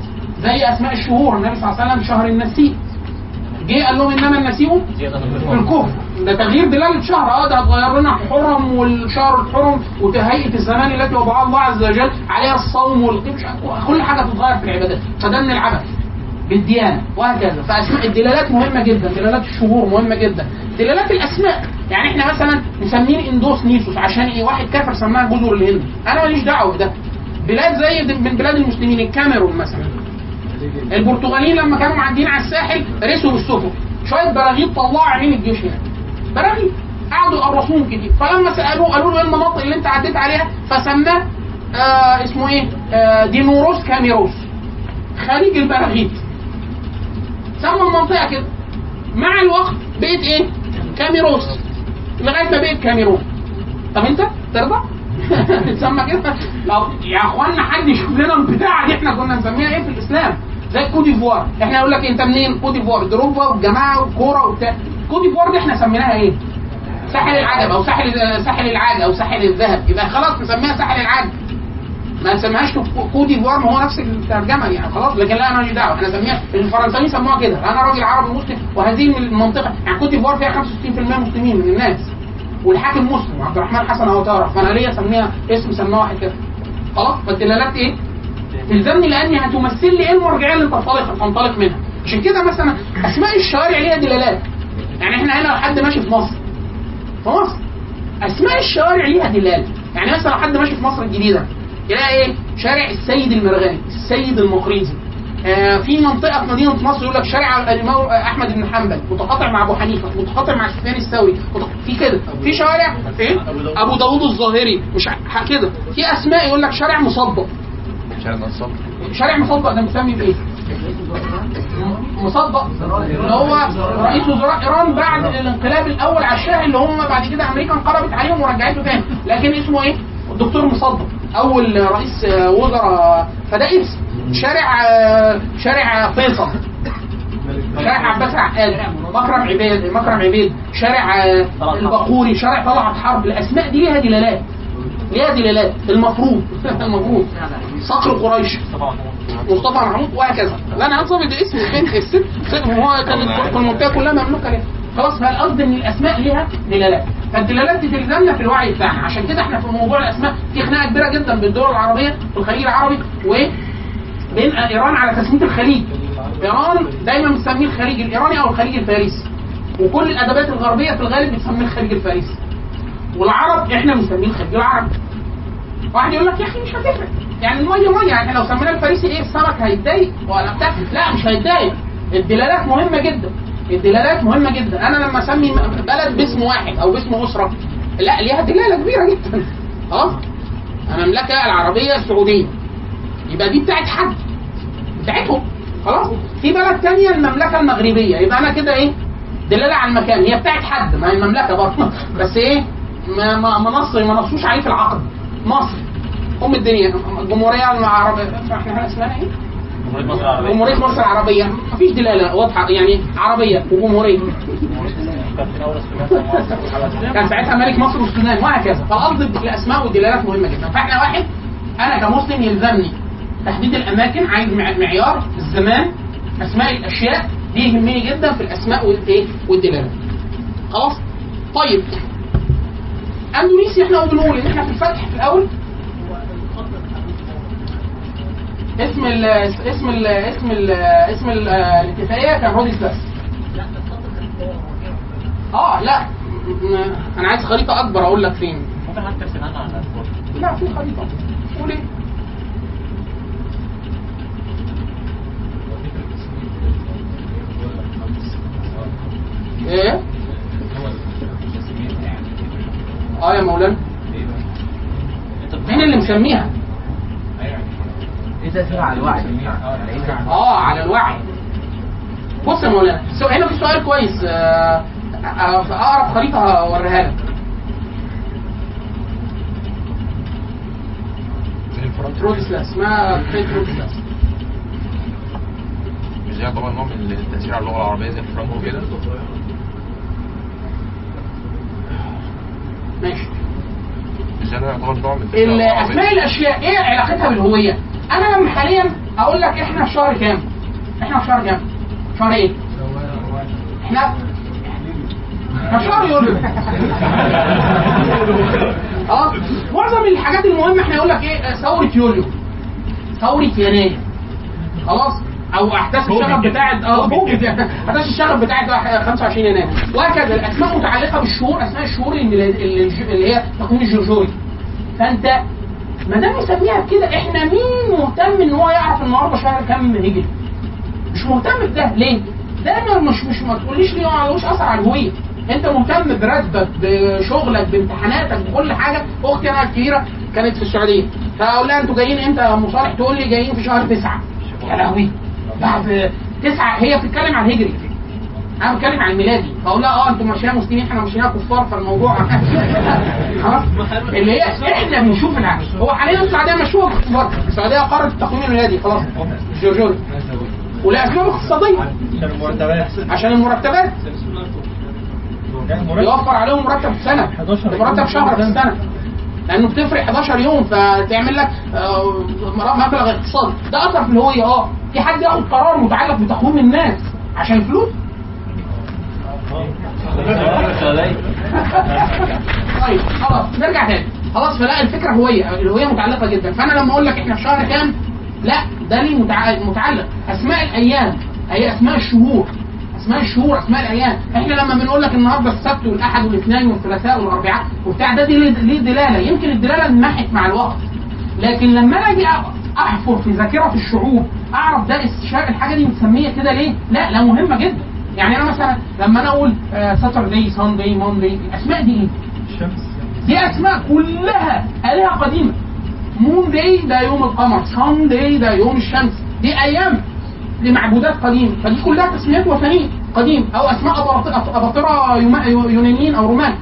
S3: زي أسماء الشهور النبي صلى الله عليه وسلم شهر النسيء. جه قال لهم إنما النسيء في الكفر. ده تغيير دلاله شهر آه ده هتغير لنا حرم والشهر الحرم وهيئه الزمان التي وضعها الله عز وجل عليها الصوم والقيام كل حاجة تتغير في العبادات. فده من العبث. بالديانة وهكذا. فأسماء الدلالات مهمة جدا دلالات الشهور مهمة جدا. دلالات الأسماء يعني إحنا مثلا مسمين إندوس نيسوس عشان إيه؟ واحد كافر سماها جزر الهند. أنا ماليش دعوة بده. بلاد زي من بلاد المسلمين الكاميرون مثلا. البرتغاليين لما كانوا معديين على الساحل رسوا بالسفن. شوية براغيث طلعوا عينين الجيش هناك. براغيث قعدوا يقرصوهم كتير. فلما سألوه قالوا له إيه المناطق اللي أنت عديت عليها؟ فسماه آه اسمه إيه؟ آه دينوروس كاميروس. خليج البراغيث سموا المنطقة كده. مع الوقت بقت إيه؟ كاميروس. لغاية ما بقت كاميرون طب أنت؟ ترضى؟ تسمى كده؟ لو يا أخوانا حد يشوف لنا البتاعة دي إحنا كنا نسميها إيه في الإسلام؟ زي كوت ديفوار إحنا يقول لك أنت منين؟ كوت ديفوار دروجبا والجماعه والكوره وبتاع. كوت ديفوار دي إحنا سميناها إيه؟ ساحل العجب أو ساحل ساحل العاج أو ساحل الذهب. يبقى خلاص نسميها ساحل العاج. ما نسميهاش كوت ديفوار ما هو نفس الترجمة يعني خلاص. لكن لا أنا ماليش دعوة. إحنا نسميها الفرنساويين سموها كده. أنا راجل عربي مسلم وهذه المنطقة. يعني كوت ديفوار فيها 65% مسلمين من الناس. والحاكم مسلم عبد الرحمن حسن واتارا فأنا ليه اسميها اسم سماه واحد كده. خلاص؟ فالدلالات إيه؟ تلزمني لأني هتمثل لي إيه المرجعية اللي تنطلق تنطلق منها. عشان كده مثلا أسماء الشوارع ليها دلالات. يعني إحنا هنا لو حد ماشي في مصر. في مصر. أسماء الشوارع ليها دلالة. يعني مثلا لو حد ماشي في مصر الجديدة. يلاقي إيه؟ شارع السيد المرغني السيد المقريزي. آه في منطقة في مدينة نصر يقول لك شارع أحمد بن حنبل متقاطع مع أبو حنيفة متقاطع مع سفيان الثوري في كده. في شوارع إيه؟ أبو داوود. الظاهري. مش كده. في أسماء يقول لك شارع مصدق
S6: شارع نصر
S3: شارع مصدق ده مسمي بإيه؟ مصدق اللي هو رئيس وزراء إيران بعد الانقلاب الأول على الشاه اللي هم بعد كده أمريكا انقلبت عليهم ورجعته تاني. لكن اسمه إيه؟ الدكتور مصدق أول رئيس وزراء فده اسم شارع شارع فيصل. شارع عباس العقاد مكرم عبيد مكرم عبيد شارع البقوري شارع طلعت حرب. الأسماء دي ليها دلالات ليها دلالات. المفروض المفروض. صقر قريش. مصطفى محمود وهكذا. لا أنا هنصب ده إسم البنت الست ست- هو كانت المنطقة كلها مملوكه ليه خلاص فالقصد إن الأسماء ليها دلالات؟ فالدلالات دي تلزمنا في الوعي بتاعنا عشان كده إحنا في موضوع الأسماء في خناقة كبيرة جدا بين الدول العربية والخليج العربي و بين إيران على تسميه الخليج. إيران دايما بتسميه الخليج الإيراني أو الخليج الفارسي. وكل الادبات الغربية في الغالب بتسميه الخليج الفارسي. والعرب إحنا بنسميه الخليج العربي. واحد يقول لك يا أخي مش هتفرق. يعني المية مية يعني لو سمينا الفارسي إيه؟ السمك هيتضايق ولا بتاع؟ لا مش هيتضايق. الدلالات مهمة جدا. الدلالات مهمة جدا. أنا لما أسمي بلد باسم واحد أو باسم أسرة لا ليها دلالة كبيرة جدا. خلاص المملكة العربية السعودية. يبقى دي بتاعت حد. بتاعتهم. خلاص. في بلد تانية المملكة المغربية. يبقى أنا كده إيه؟ دلالة على المكان. هي بتاعت حد. ما هي المملكة برضه. بس إيه؟ ما ما ما نص ما نصوش عليه في العقد. مصر. أم الدنيا. الجمهوريه العربيه إحنا اسمها إيه؟ جمهورية مصر العربية. مفيش دلالة واضحة يعني عربية وجمهورية. كان ساعتها ملك مصر والسودان وهكذا. فالقصد الاسماء والدلالات مهمة جدا. فإحنا واحد أنا كمسلم يلزمني تحديد الأماكن عايز مع- معيار الزمان أسماء الأشياء. دي يهمني جدا في الأسماء والايه والدلالات خلاص؟ طيب. اندونيسيا إحنا بنقول إن إحنا في الفتح في الأول اسم ال اسم ال اسم ال اسم ال الاتفاقية كان روديس بس آه لا. أنا عايز خريطة أكبر أقول لك فين.
S4: ممكن حتى ترسمها لنا على
S3: لا في خريطة. قول إيه؟ إيه؟ آه يا مولانا. مين اللي مسميها؟
S5: على الوعي؟
S3: آه على الوعي. بص يا مولانا السؤال- هنا في سؤال كويس آه، آه، في أقرب خريطة هوريها لك. ترودسلاس اسمها ترودسلاس
S6: مش ده طبعا نوع من التأثير على اللغة العربية زي فرانكو كده
S3: ماشي.
S6: مش ده يعتبر نوع من
S3: الاسماء
S6: العربية؟
S3: الأشياء إيه علاقتها بالهوية؟ أنا لما حاليا أقول لك إحنا في شهر كام؟ إحنا في شهر كام؟ شهر إيه؟ إحنا إحنا في شهر يوليو. آه معظم الحاجات المهمة إحنا يقول لك إيه؟ ثورة يوليو. ثورة يناير. خلاص؟ أو احداث الشغب بتاعت آه ممكن احداث الشغب بتاعت 25 يناير. وهكذا الاسماء متعلقة بالشهور اسماء الشهور اللي, اللي هي التقويم الجورجوري فانت ما دام مسميها كده إحنا مين مهتم إن هو يعرف النهارده شهر كام هجري؟ مش مهتم بده ليه؟ ده مش مش ما تقوليش ليه ما لهوش اثر على الهويه أنت مهتم براتبك بشغلك بامتحاناتك بكل حاجة. أختي أنا الكبيرة كانت في السعودية. فاقول لها أنتوا جايين إمتى يا أم صالح؟ تقول لي جايين في شهر تسعة. يا لهوي. بعد تسعة هي بتتكلم عن هجري. أنا بتكلم عن الميلادي فأقول لها آه أنتوا ماشيين مسلمين إحنا ماشيين كفار فالموضوع خلاص. اللي هي إحنا بنشوف العكس. هو حاليا السعودية مشهورة كفار. السعودية قررت التقويم الميلادي خلاص. جورجوري ولاسباب اقتصادية.
S4: عشان المرتبات.
S3: عشان المرتبات يوفر عليهم مرتب في سنة. مرتب شهر في السنة لأنه بتفرق 11 يوم فتعمل لك آه، مبلغ اقتصادي. ده اثر في الهوية آه. في حد ياخد قرار متعلق بتقويم الناس عشان فلوس طيب خلاص نرجع تاني خلاص فلا الفكرة هوية. الهوية متعلقة جدا. فأنا لما أقول لك إحنا في شهر كام؟ لا ده متع- متعلق. أسماء الأيام. هي أسماء الشهور. أسماء الشهور أسماء الأيام. إحنا لما بنقول لك النهارده السبت والأحد والاثنين والثلاثاء والأربعاء وبتاع ده دي ليه دلالة؟ يمكن الدلالة انمحت مع الوقت. لكن لما أنا أجي أحفر في ذاكرة الشعوب أعرف ده الحاجة دي متسمية كده ليه؟ لا لا مهمة جدا. يعني أنا مثلا لما أنا أقول ساتردي ساندي موندي الأسماء دي إيه؟ دي أسماء كلها الهه قديمة. Monday ده يوم القمر Sunday ده يوم الشمس. دي أيام لمعبودات قديمة. فدي كلها تسميات وثنية قديم أو أسماء اباطره يونانيين أو رومان.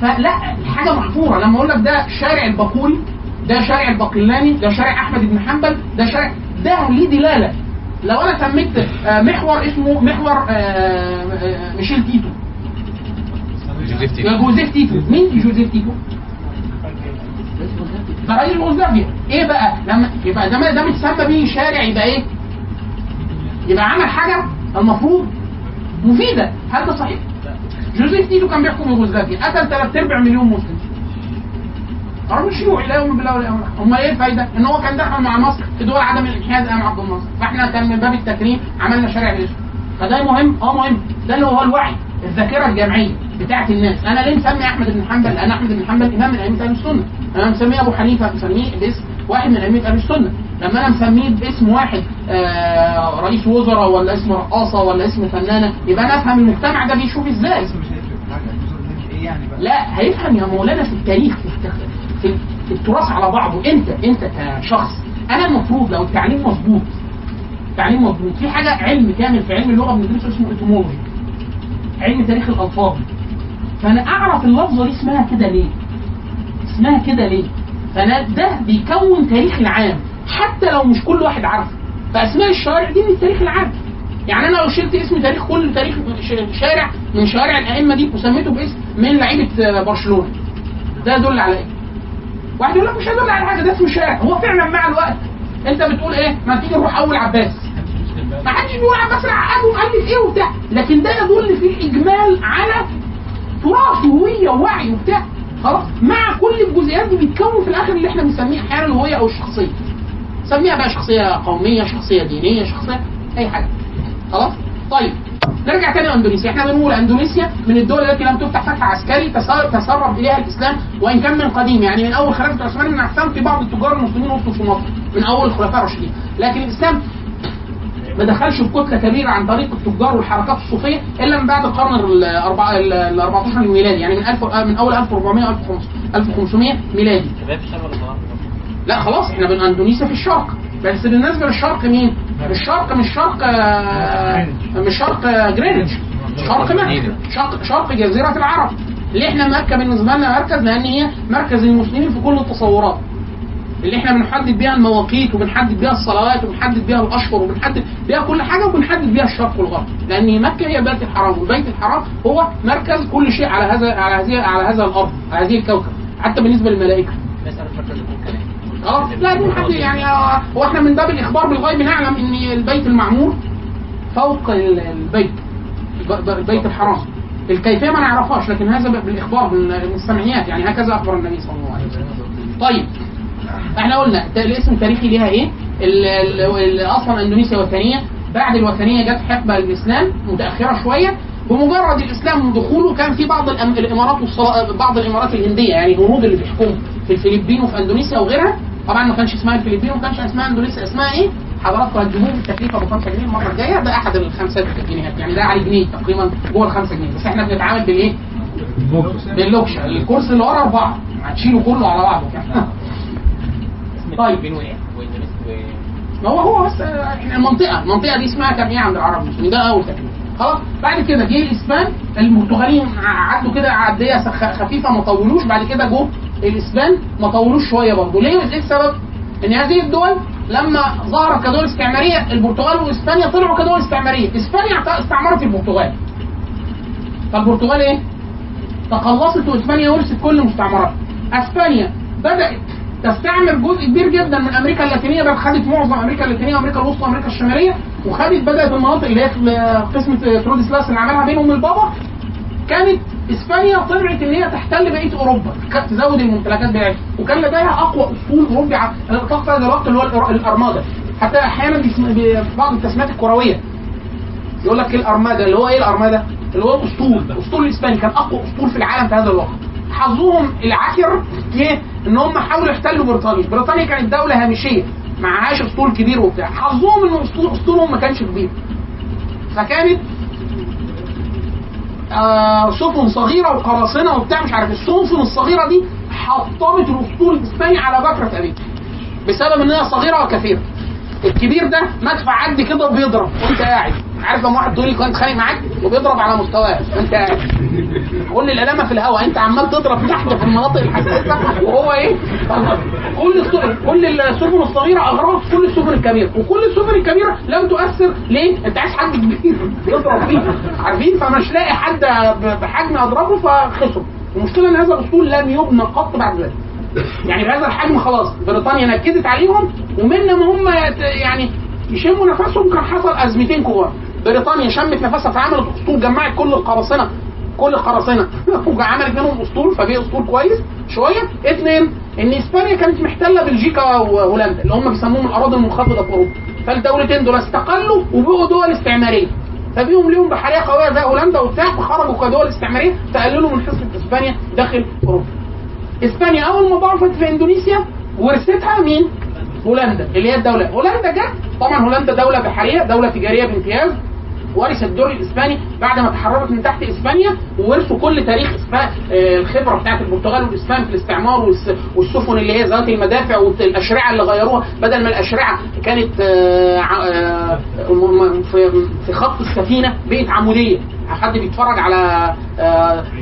S3: فلا حاجة محفورة. لما أقول لك ده شارع الباقوري ده شارع الباقلاني ده شارع أحمد بن حنبل ده شارع ده ليه دلالة. لو أنا سميت آه، محور اسمه محور آه، آه، ميشيل تيتو.
S6: جوزيف تيتو.
S3: جوزيف تيتو. مين جوزيف تيتو؟ رئيس يوغوسلافيا إيه بقى؟ لما يبقى ده ده متسمى بيه شارع يبقى إيه؟ يبقى عمل حاجة المفروض مفيدة. هل ده صحيح؟ جوزيف تيتو كان بيحكم يوغوسلافيا قتل ثلاث ارباع مليون مسلم. قالوا شيوعي لا يؤمن بالله ولا الآخر هم إيه الفايدة؟ إن هو كان دخل مع مصر في دول عدم الانحياز أيام عبد الناصر. فإحنا كان من باب التكريم عملنا شارع الاسم فده مهم آه مهم. ده اللي هو الوعي الذاكرة الجمعية بتاعت الناس. أنا ليه مسمي أحمد بن حنبل؟ أنا أحمد بن حنبل إمام من أئمة أهل السنة. أنا مسميه أبو حنيفة مسميه باسم واحد من أئمة أهل السنة. لما أنا مسميه باسم واحد آه رئيس وزراء ولا اسم رقاصة ولا اسم فنانة يبقى أنا أفهم المجتمع ده بيشوف إزاي؟ لا هيفهم يا مولانا في التاريخ. في التراث على بعضه. انت انت كشخص أنا المفروض لو التعليم مظبوط التعليم مظبوط في حاجة علم كامل في علم اللغة بندرسه اسمه ايتيمولوجي علم تاريخ الألفاظ. فأنا أعرف اللفظة دي اسمها كده ليه؟ اسمها كده ليه؟ فأنا ده بيكون تاريخ العام حتى لو مش كل واحد عارفه. فأسماء الشوارع دي من التاريخ العام. يعني أنا لو شلت اسم تاريخ كل تاريخ شارع من شوارع الأئمة دي وسميته باسم من لعيبة آه، برشلونة. ده يدل على إيه؟ واحد يقول لك مش هيدل على حاجة. ده اسم شارع هو فعلا مع الوقت. انت بتقول إيه؟ ما تيجي نروح اول عباس. ما حدش بيقول عباس عقد ومؤلف إيه وبتاع. لكن ده يدل في الاجمال على تراث وهوية ووعي وبتاع. خلاص؟ مع كل الجزئيات دي بيتكون في الآخر اللي إحنا بنسميه أحيانا الهوية أو الشخصية. سميها بقى شخصية قومية شخصية دينية شخصية أي حاجة. خلاص؟ طيب. نرجع تاني لاندونيسيا. إحنا بنقول اندونيسيا من الدول التي لم تفتح فتح عسكري تسر- تسرب إليها الإسلام وإن كان من قديم. يعني من أول خلافة عثمان بن عفان في بعض التجار المسلمين وصلوا في مصر من أول الخلفاء الراشدين لكن الإسلام ما دخلش بكتلة كبيرة عن طريق التجار والحركات الصوفية إلا من بعد القرن ال ال 14 الميلادي. يعني من 1000 من أول 1400 1500 ميلادي.
S4: ولا
S3: لا خلاص إحنا من اندونيسيا في الشرق. بس بالنسبة للشرق مين؟ الشرق مش شرق آه، مش شرق جرينتش شرق مكة. شرق شرق جزيرة العرب. اللي إحنا مكة بالنسبة لنا مركز لأن هي مركز المسلمين في كل التصورات. اللي إحنا بنحدد بيها المواقيت وبنحدد بيها الصلوات وبنحدد بيها الأشهر وبنحدد بيها كل حاجة وبنحدد بيها الشرق والغرب. لأن مكة هي بيت الحرام والبيت الحرام هو مركز كل شيء على هذا على هذه على هذا الأرض على هذه الكوكب حتى
S4: بالنسبة للملائكة.
S3: آه لا دي حد يعني آه، هو إحنا من باب الإخبار بالغيب نعلم إن البيت المعمور فوق ال- البيت ب- ب- بيت الحرام. الكيفية ما نعرفهاش لكن هذا بالإخبار من السمعيات يعني هكذا أخبر النبي صلى الله عليه وسلم. طيب إحنا قلنا الاسم التاريخي ليها إيه؟ أصلا أندونيسيا وثنيه بعد الوثنية جت حقبة الإسلام متأخرة شوية. بمجرد الإسلام ودخوله كان في بعض الإمارات والصلا- بعض الإمارات الهندية يعني الهنود اللي بيحكموا في الفلبين وفي أندونيسيا وغيرها. طبعا ما كانش اسمها الفلبين وما كانش اسمها اندونيسيا اسمها إيه؟ حضراتكم هتجيبوه بالتكليف أبو 5 جنيه المرة الجاية ده أحد الخمسات الجنيهات يعني ده على جنيه تقريبا جوه ال 5 جنيه. بس إحنا بنتعامل بالإيه؟ باللوكشة. الكرسي اللي ورا أربعة. هتشيله كله على بعضه. كده طيب. ما هو هو بس آه، إحنا المنطقة المنطقة دي اسمها كان إيه عند العرب المسلمين ده أول تكليف. خلاص بعد كده جه الإسبان البرتغاليين عدوا كده عدية خفيفة ما طولوش بعد كده جو الإسبان ما طولوش شوية برضه ليه إيه السبب؟ إن هذه الدول لما ظهرت كدول استعمارية البرتغال وإسبانيا طلعوا كدول استعمارية إسبانيا استعمرت البرتغال فالبرتغال إيه؟ تقلصت وإسبانيا ورثت كل مستعمراتها. أسبانيا بدأت تستعمر جزء كبير جدا من أمريكا اللاتينية بل خدت معظم أمريكا اللاتينية وأمريكا الوسطى وأمريكا الشمالية وخدت بدأت المناطق اللي هي في قسمه تروديسلاس اللي عملها بينهم البابا كانت إسبانيا طلعت إن هي تحتل بقية أوروبا كانت تزود الممتلكات بتاعتها وكان لديها أقوى اسطول أوروبي ع- أنا اطلقت هذا الوقت اللي هو الأرمادا حتى أحيانا في بعض التسميات الكروية يقول لك إيه الأرمادا اللي هو إيه الأرمادا؟ اللي هو الأسطول، الأسطول الإسباني كان أقوى أسطول في العالم في هذا الوقت. حظهم العكر إيه؟ إن هم حاولوا يحتلوا بريطانيا، بريطانيا كانت دولة هامشية معهاش أسطول كبير وبتاع، حظهم إن اسطول أسطولهم ما كانش كبير. فكانت آه سفن صغيرة وقراصنة وبتاع مش عارف السفن الصغيرة دي حطمت الأسطول الإسباني على بكرة ابيه بسبب ان هي صغيرة وكثيرة الكبير ده مدفع عد كده وبيضرب وأنت قاعد عارف لما واحد دولي كان اتخانق معاك وبيضرب على مستواه. قاعد كل الالامه في الهواء. انت عمال تضرب تحت في المناطق الحساسه وهو إيه؟ كل كل السفن الصغيره اغرقت كل السفن الكبيره. وكل السفن الكبيره لم تؤثر. ليه؟ انت عايز حد كبير. يضرب فيه. عارفين؟ فمش لاقي حد بحجم اضربه فخسر. المشكلة ان هذا الاسطول لم يبنى قط بعد ذلك. يعني بهذا الحجم خلاص. بريطانيا نكدت عليهم ومن ما هم يعني يشموا نفسهم كان حصل أزمتين كبار. بريطانيا شمت نفسها فعملت أسطول جمعت كل القراصنة كل القراصنة. وعملت منهم أسطول فبقي أسطول كويس. شوية اثنين إن إسبانيا كانت محتلة بلجيكا وهولندا اللي هم بيسموهم الأراضي المنخفضة في أوروبا. فالدولتين دول استقلوا وبقوا دول استعمارية. فبيهم ليهم بحرية قوية زي هولندا وبتاع فخرجوا كدول استعمارية تقللوا من حصه إسبانيا داخل أوروبا. إسبانيا أول ما ضعفت في إندونيسيا ورثتها مين؟ هولندا اللي هي الدولة. هولندا جت طبعا هولندا دولة بحرية دولة تجارية بامتياز. ورث الدور الإسباني بعد ما تحررت من تحت إسبانيا وورثوا كل تاريخ آه، الخبرة بتاعت البرتغال والإسبان في الاستعمار والس- والسفن اللي هي ذات المدافع والأشرعة اللي غيروها. بدل ما الأشرعة كانت آه، آه، في خط السفينة بقت عمودية. حد بيتفرج على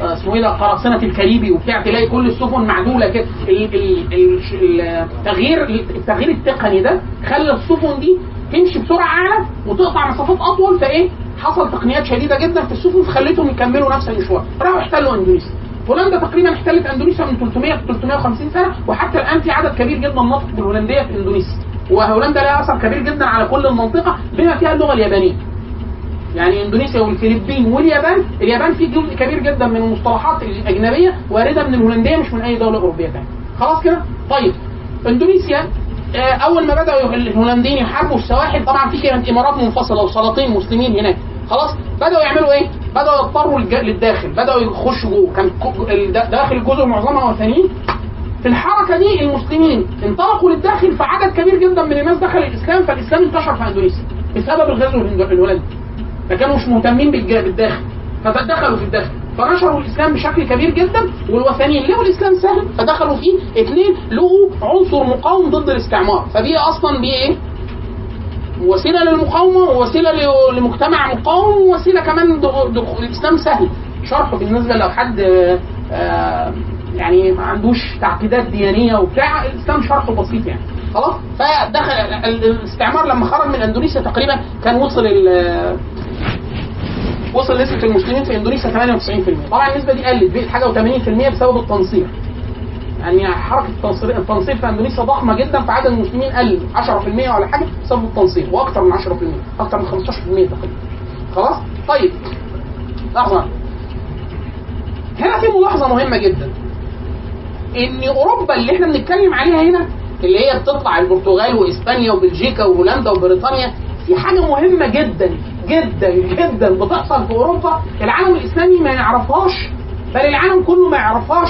S3: اسمه إيه ده قراصنة الكاريبي وبتاع تلاقي كل السفن معدولة كده. ال- ال- ال- التغيير التغيير التقني ده خلى السفن دي تمشي بسرعة اعلى وتقطع مسافات أطول فإيه؟ حصل تقنيات شديدة جدا في السفن فخلتهم يكملوا نفس المشوار. راحوا احتلوا اندونيسيا هولندا تقريبا احتلت أندونيسيا من 300 ل 350 سنة وحتى الآن في عدد كبير جدا ناطق بالهولندية في اندونيسيا وهولندا لها أثر كبير جدا على كل المنطقة بما فيها اللغة اليابانية. يعني أندونيسيا والفلبين واليابان اليابان في جزء كبير جدا من المصطلحات الأجنبية واردة من الهولندية مش من أي دولة أوروبية ثانية خلاص كده؟ طيب أندونيسيا أول ما بدأوا الهولنديين يحاربوا السواحل طبعا في كانت إمارات منفصلة وسلاطين مسلمين هناك. خلاص بدأوا يعملوا إيه؟ بدأوا يضطروا للداخل. بدأوا يخشوا. جوه كان داخل الجزر معظمها وثنيين في الحركة دي المسلمين انطلقوا للداخل فعدد كبير جدا من الناس دخل الإسلام فالإسلام انتشر في أندونيسيا بسبب الغزو الهولندي. ما كانوا مش مهتمين بالداخل. فدخلوا في الداخل. فنشروا الإسلام بشكل كبير جدا والوثنيين لقوا الإسلام سهل فدخلوا فيه اثنين لقوا عنصر مقاوم ضد الاستعمار. فدي أصلا دي إيه؟ وسيلة للمقاومة ووسيلة لمجتمع مقاوم ووسيلة كمان دخ- دخ- الإسلام سهل. شرحه بالنسبة لو حد آه، يعني ما عندوش تعقيدات ديانية وبتاع الإسلام شرحه بسيط يعني. خلاص؟ فدخل ال- ال- الاستعمار لما خرج من إندونيسيا تقريبا كان وصل وصل نسبة المسلمين في إندونيسيا 98% طبعا النسبة دي قلت بقت حاجة و80% بسبب التنصير. يعني حركة التنصير التنصير في إندونيسيا ضخمة جدا فعدد المسلمين قل 10% ولا حاجة بسبب التنصير وأكثر من 10% أكثر من 15% تقريبا. خلاص؟ طيب. لحظة. هنا في ملاحظة مهمة جدا. إن أوروبا اللي إحنا بنتكلم عليها هنا اللي هي بتطلع البرتغال وإسبانيا وبلجيكا وهولندا وبريطانيا في حاجة مهمة جدا. جدا جدا بتحصل في أوروبا العالم الإسلامي ما يعرفهاش بل العالم كله ما يعرفهاش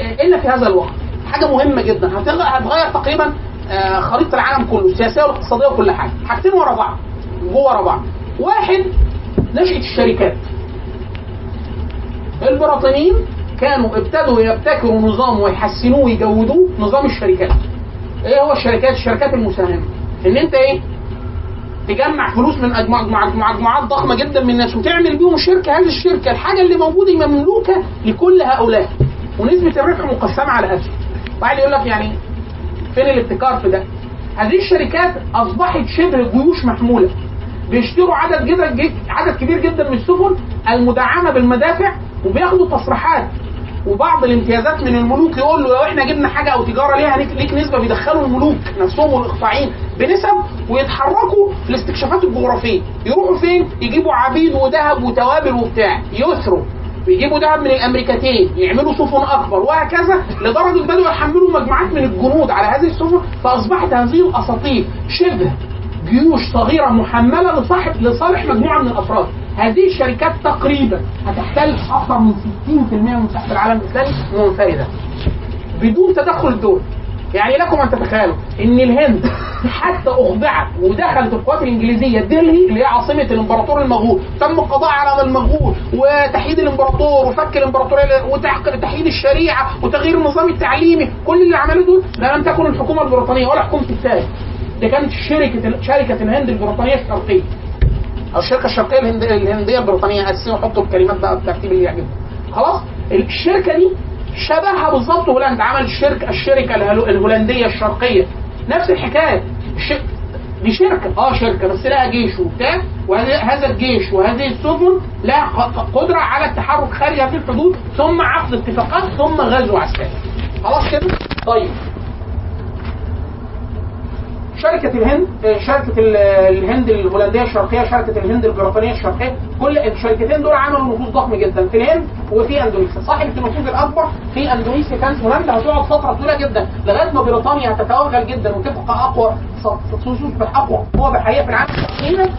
S3: آه، إلا في هذا الوقت. حاجة مهمة جدا. هتغ- هتغير تقريبا آه، خريطة العالم كله السياسيه والاقتصاديه وكل حاجة. حاجتين ورا بعض جوه ورا بعض. واحد نشأة الشركات. البريطانيين كانوا ابتدوا يبتكروا نظام ويحسنوه ويجودوه نظام الشركات. إيه هو الشركات؟ الشركات المساهمة. إن أنت إيه؟ تجمع فلوس من مجموعات ضخمة جدا من الناس وتعمل بيهم شركة هذه الشركة الحاجة اللي موجودة مملوكة لكل هؤلاء؟ ونسبة الربح مقسمة على اسهم واحد يقول لك يعني فين الابتكار في ده؟ هذه الشركات أصبحت شبه جيوش محمولة. بيشتروا عدد جدا عدد كبير جدا من السفن المدعمة بالمدافع وبياخدوا تصريحات. وبعض الامتيازات من الملوك يقول له لو إحنا جبنا حاجة أو تجارة ليها ليك, نسبة بيدخلوا الملوك نفسهم والاقطاعيين بنسب ويتحركوا في الاستكشافات الجغرافية. يروحوا فين؟ يجيبوا عبيد وذهب وتوابل وبتاع. يسروا. بيجيبوا دهب من الأمريكتين. يعملوا سفن أكبر. وهكذا لدرجة بدأوا يحملوا مجموعات من الجنود على هذه السفن. فأصبحت هذه الاساطيل شبه جيوش صغيرة محملة لصاحب لصالح مجموعة من الأفراد. هذه الشركات تقريبا هتحتل أكثر من 60% من مساحه العالم الاسلامي منفرده بدون تدخل الدول يعني لكم أن تتخيلوا إن الهند حتى أخضعت ودخلت القوات الإنجليزية دلهي اللي هي عاصمة الإمبراطور المغول. تم القضاء على المغول وتحييد الإمبراطور وفك الامبراطوريه وتحييد الشريعة وتغيير النظام التعليمي. كل اللي عملوه دول لم تكن الحكومة البريطانية ولا حكومه التاج ده كانت شركة شركة الهند البريطانية الشرقية. أو الشركة الشرقيه الهند... الهنديه البريطانيه أساسا وحطوا الكلمات بقى بالترتيب اللي يعجبكم خلاص؟ الشركة دي شبهها بالظبط هولندا عمل الشركة الشركة الهولندية الشرقية. نفس الحكاية. الش... دي شركة. آه شركة. بس لها جيش وبتاع. وهذا الجيش وهذه السفن لها قدرة على التحرك خارج هذه الحدود ثم عقد اتفاقات ثم غزو عسكري. خلاص كده؟ طيب. شركة الهند شركة ال- الهند الهولندية الشرقية شركة الهند البريطانية الشرقية كل الشركتين دول عملوا نفوذ ضخم جدا في الهند وفي إندونيسيا. صاحب النفوذ الأكبر في إندونيسيا كانت هولندا هتقعد فترة طويلة جدا لغاية ما بريطانيا هتتوغل جدا وتبقى أقوى تصبح اقوى قوة بحرية في العالم.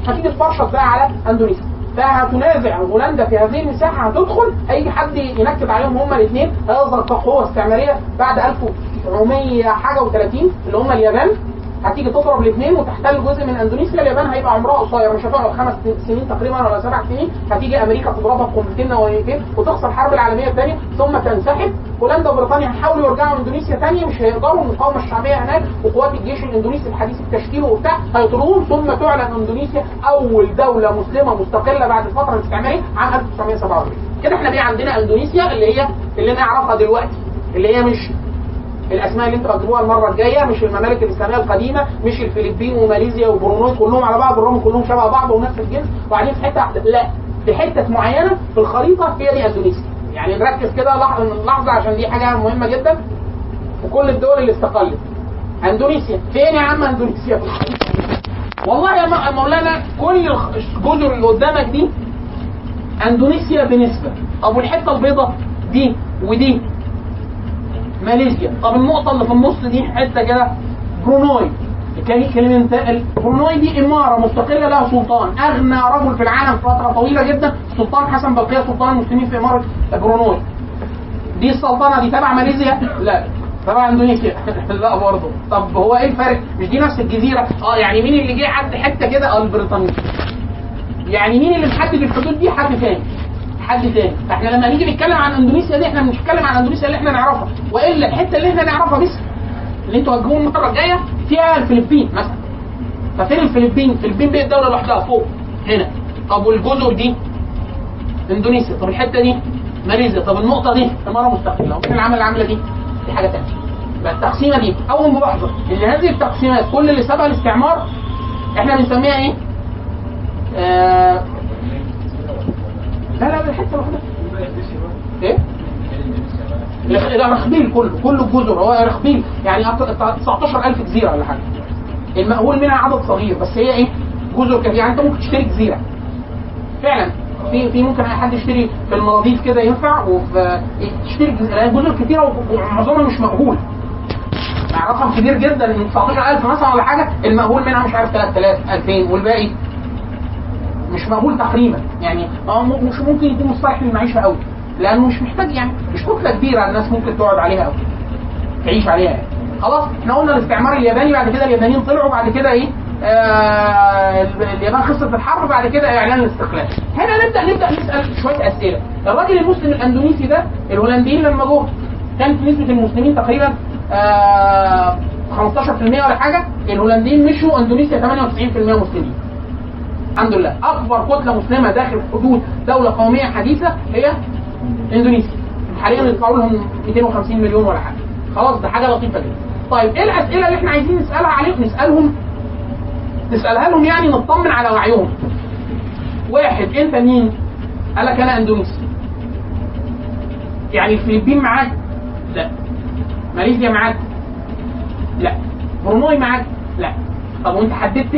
S3: هتيجي تبرشط بقى على إندونيسيا. فهتنازع هولندا في هذه المساحة هتدخل أي حد ينكد عليهم هما الاثنين هيظهر كقوة استعمارية بعد 1900 حاجة و30 اللي هم اليابان هتيجي تضرب الاثنين وتحتل جزء من اندونيسيا اليابان هيبقى عمرها قصير مش هتقعد خمس سنين تقريبا ولا سبع سنين هتيجي أمريكا تضربها بقنبلتين نوويتين وتخسر الحرب العالمية الثانية ثم تنسحب. هولندا وبريطانيا هيحاولوا يرجعوا اندونيسيا ثانية مش هيقدروا المقاومة الشعبية هناك وقوات الجيش الاندونيسي الحديث التشكيل وبتاع هيطردوهم ثم تعلن اندونيسيا أول دولة مسلمة مستقلة بعد الفترة الاستعماريه عام 1947 كده إحنا بقى عندنا اندونيسيا اللي هي اللي نعرفها دلوقتي اللي هي مش الأسماء اللي أنتوا هتجيبوها المرة الجاية مش الممالك الإسلامية القديمة مش الفلبين وماليزيا وبروناي كلهم على بعض بالرغم كلهم شبه بعض ونفس الجنس. وقاعدين في حتة واحدة لا دي حتة معينة في الخريطة هي دي أندونيسيا. يعني نركز كده لح- لحظة عشان دي حاجة مهمة جدا. وكل الدول اللي استقلت. أندونيسيا فين يا عم أندونيسيا؟ في الخريطه والله يا مولانا كل الجزر اللي قدامك دي أندونيسيا بنسبة. طب والحته البيضاء دي ودي. ماليزيا. طب النقطة اللي في النص دي حتة كده بروناي كلمة بروناي دي إمارة مستقلة لها سلطان. أغنى رجل في العالم فترة طويلة جدا. السلطان حسن بقية سلطان المسلمين في إمارة بروناي دي السلطنة دي تبع ماليزيا؟ لا. تبع إندونيسيا. لا برضه. طب هو إيه الفرق؟ مش دي نفس الجزيرة؟ آه يعني مين اللي جه عد حتة كده؟ آه البريطانيين. يعني مين اللي محدد الحدود دي؟ حد تاني. حد تاني. فاحنا لما نيجي نتكلم عن اندونيسيا دي إحنا مش بنتكلم عن اندونيسيا اللي إحنا نعرفها. والا الحتة اللي إحنا نعرفها مصر اللي أنتوا هتجيبوها المرة الجاية فيها الفلبين مثلا. ففين الفلبين؟ الفلبين بقت دوله لوحدها فوق هنا. طب والجزر دي؟ اندونيسيا. طب الحتة دي؟ ماليزيا. طب النقطة دي؟ اماره مستقلة. وفين العمل العاملة دي؟ دي حاجة ثانية يبقى التقسيمة دي أول ملاحظة إن هذه التقسيمات كل اللي سبق الاستعمار إحنا بنسميها إيه؟ آه لا لا لا حتة واحدة إيه؟ لا رخبيل كله كله الجزر هو رخبيل يعني 19000 جزيرة ولا حاجة. المأهول منها عدد صغير بس هي إيه؟ جزر كتير يعني أنت ممكن تشتري جزيرة. فعلا. في في ممكن أي حد يشتري في المضيف كده ينفع وفي تشتري جزء جزر كتيره ومعظمها مش مقبول مع رقم كبير جدا من 19000 مثلا ولا حاجة المقبول منها مش عارف 3000 2000 والباقي مش مقبول تقريبا يعني آه مش ممكن يكون مصطلح للمعيشه قوي لأنه مش محتاج يعني مش كتلة كبيرة الناس ممكن تقعد عليها قوي تعيش عليها يعني. خلاص إحنا قلنا الاستعمار الياباني بعد كده اليابانيين طلعوا بعد كده إيه؟ آه اليابان خسرت الحرب بعد كده إعلان الاستقلال. هنا نبدأ نبدأ نسأل شوية أسئلة. الراجل المسلم الأندونيسي ده الهولنديين لما جم كانت نسبة المسلمين تقريبا آه 15% ولا حاجة الهولنديين مشوا أندونيسيا 98% مسلمين. الحمد لله. أكبر كتلة مسلمة داخل حدود دولة قومية حديثة هي إندونيسيا. حاليا يطلعوا لهم 250 مليون ولا حاجة. خلاص ده حاجة لطيفة جدا. طيب إيه الأسئلة اللي إحنا عايزين نسألها عليهم؟ نسألهم نسألها لهم يعني نطمن على وعيهم. واحد أنت مين؟ قال لك أنا إندونيسي. يعني الفلبين معاك؟ لا. ماليزيا معاك؟ لا. بروناي معاك؟ لا. طب وأنت حددت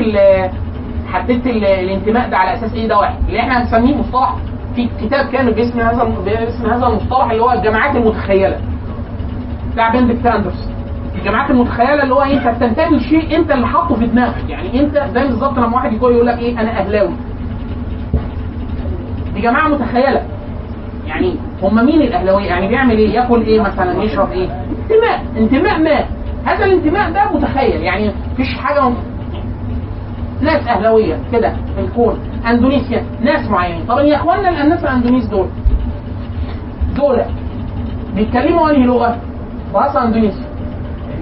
S3: حددت ال- الانتماء ده على أساس إيه؟ ده واحد. اللي إحنا هنسميه مصطلح. في كتاب كامل باسم هذا باسم هذا المصطلح اللي هو الجماعات المتخيلة. بتاع بندكت اندرس الجماعات المتخيلة اللي هو إيه؟ أنت بتنتمي لشيء أنت اللي حاطه في دماغك. يعني أنت زي بالظبط لما واحد يقول يقول لك إيه؟ أنا أهلاوي. دي جماعة متخيلة. يعني هم مين الأهلاوية؟ يعني بيعمل إيه؟ ياكل إيه مثلا؟ يشرب إيه؟ انتماء. انتماء ما؟ هذا الانتماء ده متخيل. يعني مفيش حاجة ناس أهلاوية كده في الكون أندونيسيا ناس معينين. طب يا اخوانا الناس الاندونيس دول دول بيتكلموا أنهي لغة؟ بهاسا اندونيسيا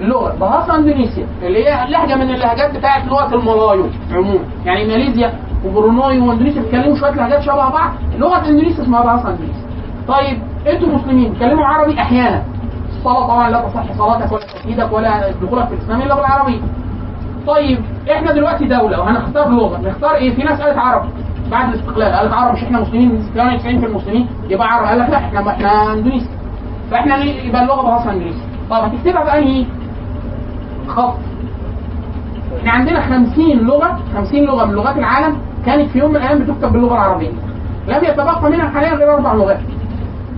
S3: اللغة بهاسا أندونيسيا. اللي هي لهجه من اللهجات بتاعت لغة الملايو عموما. يعني ماليزيا وبروناي وأندونيسيا بيتكلموا شوية لهجات شبه بعض. لغة إندونيسيا اسمها بهاسا أندونيسيا. طيب أنتوا مسلمين بتتكلموا عربي أحيانا. الصلاة طبعا لا تصح صلاتك ولا تسجيدك ولا دخولك في الإسلام إلا بالعربيه طيب إحنا دلوقتي دولة وهنختار لغة. نختار إيه؟ في ناس قالت عربي. بعد الاستقلال قالت عرب مش إحنا مسلمين 98 في المسلمين يبقى عرب قال لك لا إحنا إحنا إندونيسي. فإحنا يبقى اللغة بهاصه إنجليزي. طب هتكتبها بانهي خط. إحنا عندنا 50 لغة 50 لغة من لغات العالم كانت في يوم من الأيام بتكتب باللغة العربية. لم يتبقى منها حاليا غير أربع لغات.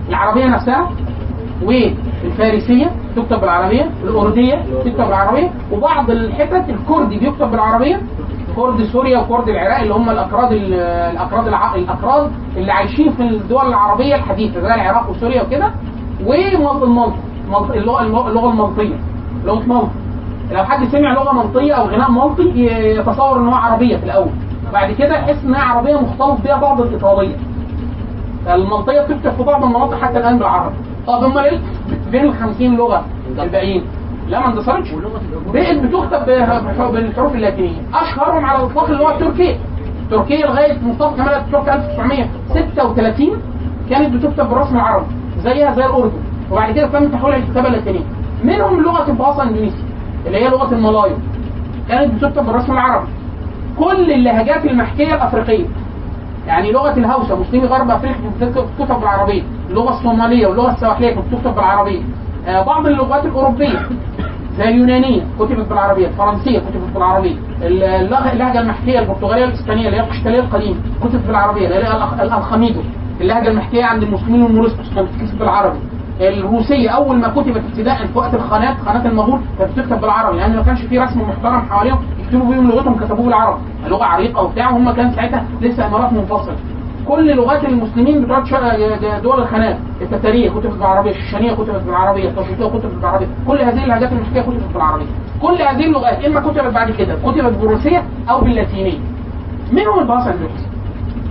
S3: العربية نفسها والفارسية تكتب بالعربية الارديه تكتب بالعربية وبعض الحتت الكردي بيكتب بالعربية كرد سوريا وكرد العراق اللي هم الأكراد ال- الأكراد الأكراد اللي عايشين في الدول العربية الحديثة زي العراق وسوريا وكده مالطا- اللغة اللغة المالطيه لغة مالطا لو حد سمع لغة مالطيه أو غناء مالطي ي- يتصور إن هو عربية في الأول. بعد كده يحس إنها عربية مختلط بها بعض الايطاليه المالطيه بتكتب في بعض المناطق حتى الآن بالعربي. طب امال إيه بين ال 50 لغة الباقيين. لا ما اندثرتش بقت بتكتب بالحروف اللاتينية. أشهرهم على الإطلاق اللي هو التركي. لغاية مصطفى كمال اتاتورك 1936 كانت بتكتب بالرسم العربي زيها زي الأردن. وبعد كده تم تحويلها للكتابه اللاتينية. منهم لغة الباصة الاندونيسي اللي هي لغة الملايو كانت بتكتب بالرسم العربي. كل اللهجات المحكية الأفريقية. يعني لغة الهوسة مسلمي غرب افريقيا بتكتب بالعربية. اللغة الصوماليه واللغة السواحليه كانت بتكتب بالعربية. آه بعض اللغات الأوروبية زي اليونانية كتبت بالعربية الفرنسية كتبت بالعربية اللهجة المحكية البرتغالية الاسبانيه اللي هي القشتالية القديمة كتبت بالعربية اللي هي الالخميدو اللهجة المحكية عند المسلمين والمورستوس كانت بتكتب بالعربي. الروسية أول ما كتبت ابتداء في وقت الخانات خانات المغول كانت بتكتب بالعربي لأن ما كانش في رسم محترم حواليهم يكتبوا بيهم لغتهم كتبوه بالعربي. لغة عريقة وبتاع وهم كان ساعتها لسه إمارات منفصلة. كل لغات المسلمين بتوع دول الخنات التتاريه كتبت بالعربيه الشيشانيه كتبت بالعربيه التشيطيه كتبت بالعربيه كل هذه اللهجات المحكيه كتبت بالعربيه كل هذه اللغات اما كتبت بعد كده كتبت بالروسيه أو باللاتينيه منهم الباص الروسي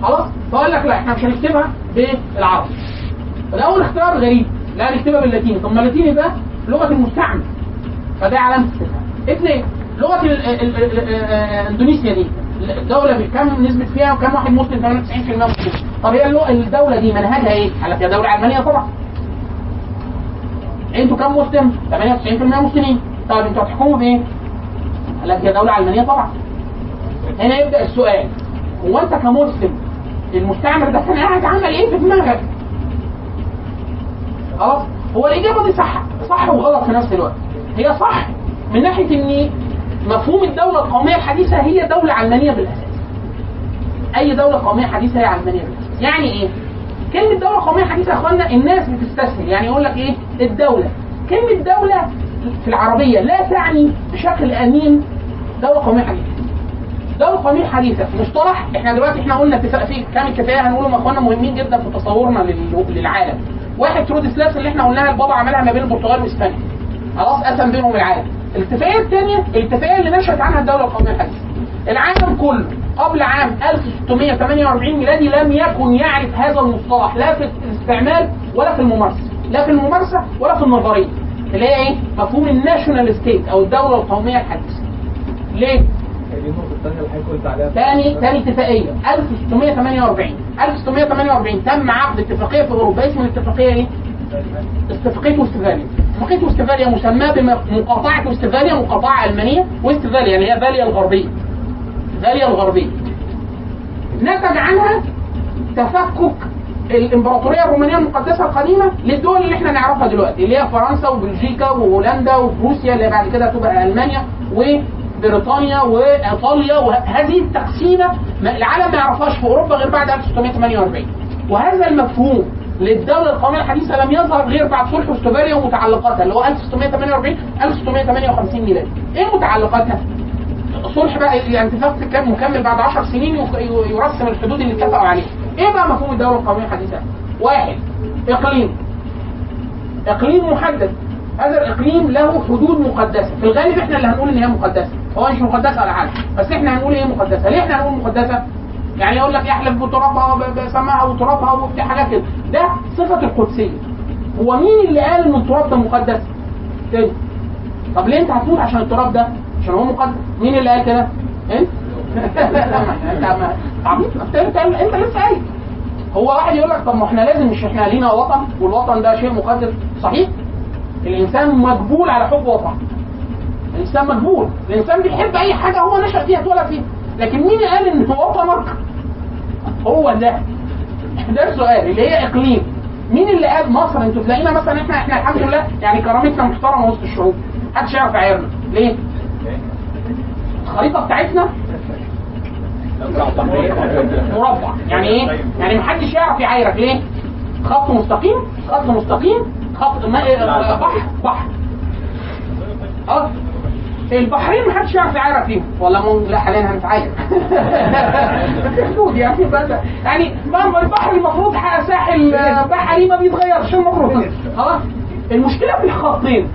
S3: خلاص فقال لك لا إحنا مش هنكتبها بالعربي الأول اختيار غريب لا نكتبها باللاتيني طب ما اللاتيني ده لغه المستعمر فده علامه استفهام اثنين لغه ال- ال- ال- ال- ال- اندونيسيا دي الدولة بكم نسبة فيها وكم واحد مسلم 98% مسلم طب هي الدولة دي منهجها إيه؟ قال لك هي دولة علمانيه طبعا أنتوا كم مسلم؟ 98% مسلمين طب أنتوا هتحكموا بإيه؟ قال لك هي دولة علمانيه طبعا هنا يبدأ السؤال هو انت كمسلم المستعمر ده كان قاعد عمل إيه في دماغك؟ خلاص هو الإجابة دي صح صح وغلط في نفس الوقت هي صح من ناحية إن مفهوم الدولة القومية الحديثة هي دولة علمانية بالأساس. أي دولة قومية حديثة هي علمانية بالأساس. يعني إيه؟ كلمة دولة قومية حديثة يا إخوانا الناس بتستسهل. يعني يقول لك إيه؟ الدولة. كلمة دولة في العربية لا تعني بشكل أمين دولة قومية حديثة. دولة قومية حديثة. مصطلح إحنا دلوقتي إحنا قلنا فيه كام اتفاقية هنقولهم يا إخوانا مهمين جدا في تصورنا لل- للعالم. واحد ترود سلاس اللي إحنا قلناها البابا عملها ما بين البرتغال واسبانيا خلاص قسم بينهم العالم. الاتفاقية الثانية الاتفاقية اللي نشأت عنها الدولة القومية الحديثة العالم كله قبل عام 1648 ميلادي لم يكن يعرف هذا المصطلح لا في الاستعمال ولا في الممارسة لا في الممارسة ولا في النظرية اللي هي إيه؟ مفهوم الناشونال ستيت أو الدولة القومية الحديثة ليه؟ تاني تاني اتفاقية 1648 1648 تم عقد اتفاقية في أوروبا اسم الاتفاقية إيه؟ اتفاقية وستفاليا اتفاقية وستفاليا مسماة بمقاطعة وستفاليا مقاطعة ألمانية وستفاليا اللي هي فاليا الغربية. فاليا الغربية. نتج عنها تفكك الإمبراطورية الرومانية المقدسة القديمة للدول اللي إحنا نعرفها دلوقتي اللي هي فرنسا وبلجيكا وهولندا وروسيا اللي بعد كده هتبقى ألمانيا وبريطانيا وإيطاليا وهذه التقسيمة العالم ما يعرفهاش في أوروبا غير بعد 1648 وهذا المفهوم للدولة القوميه الحديثة لم يظهر غير بعد صلح استفاليا ومتعلقاتها اللي هو 1648 1658 ميلادي. إيه متعلقاتها؟ صلح بقى اتفاق كان مكمل بعد 10 سنين يرسم الحدود اللي اتفقوا عليها. إيه بقى مفهوم الدولة القوميه الحديثة؟ واحد إقليم. إقليم محدد. هذا الإقليم له حدود مقدسة. في الغالب إحنا اللي هنقول إن هي مقدسة. هو مش مقدسة ولا حاجة بس إحنا هنقول هي مقدسة. ليه إحنا هنقول مقدسة؟ يعني يقول لك يحلف بترابها بسماها وترابها وبتاع حاجات كده. ده صفة القدسية. هو مين اللي قال إن التراب ده مقدس؟ تاني. طب ليه أنت هتموت عشان التراب ده؟ عشان هو مقدس. مين اللي قال كده؟ ما- انت انت انت أنت لسه قايل. هو واحد يقول لك طب ما إحنا لازم مش إحنا لينا وطن والوطن ده شيء مقدس. صحيح؟ الإنسان مجبول على حب وطن. الإنسان مجبول الإنسان بيحب أي حاجة هو نشأ فيها اتولد فيها. لكن مين قال إن وطنك هو ده. ده السؤال اللي هي إقليم. مين اللي قال مصر؟ أنتوا تلاقينا مثلا إحنا إحنا الحمد لله يعني كرامتنا محترمة وسط الشعوب. محدش يعرف يعايرنا ليه؟ الخريطة بتاعتنا مربع. يعني إيه؟ يعني محدش يعرف يعايرك ليه؟ خط مستقيم خط مستقيم خط ما- بحر بحر. آه. البحرين محدش يعرف يعايرك فيهم ولا مو لا حاليا هنتعاير في حدود يعني بس يعني ما البحر المفروض ساحل آه، بحري ما بيتغيرش المفروض خلاص المشكلة في الخطين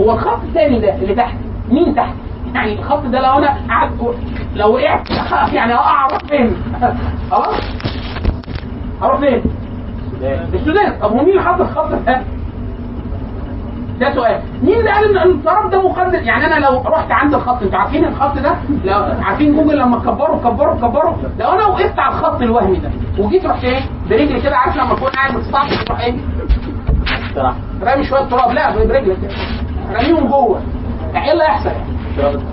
S3: هو الخط الثاني ده اللي تحت مين تحت؟ يعني الخط ده لو أنا قعدت لو وقعت يعني أقع أروح فين؟ خلاص؟ هروح فين؟ السودان طب هو مين اللي حط الخط ده؟ ده سؤال. مين اللي قال إن الطرف ده مقدس يعني أنا لو رحت عند الخط أنتوا عارفين الخط ده؟ لو عارفين جوجل لما كبروا كبروا كبروا. لو أنا وقفت على الخط الوهمي ده وجيت رحت إيه؟ برجلي كده عارف لما أكون قاعد متصاحب تروح إيه؟ رامي شوية تراب. لا برجلك راميهم جوه. إيه اللي هيحصل؟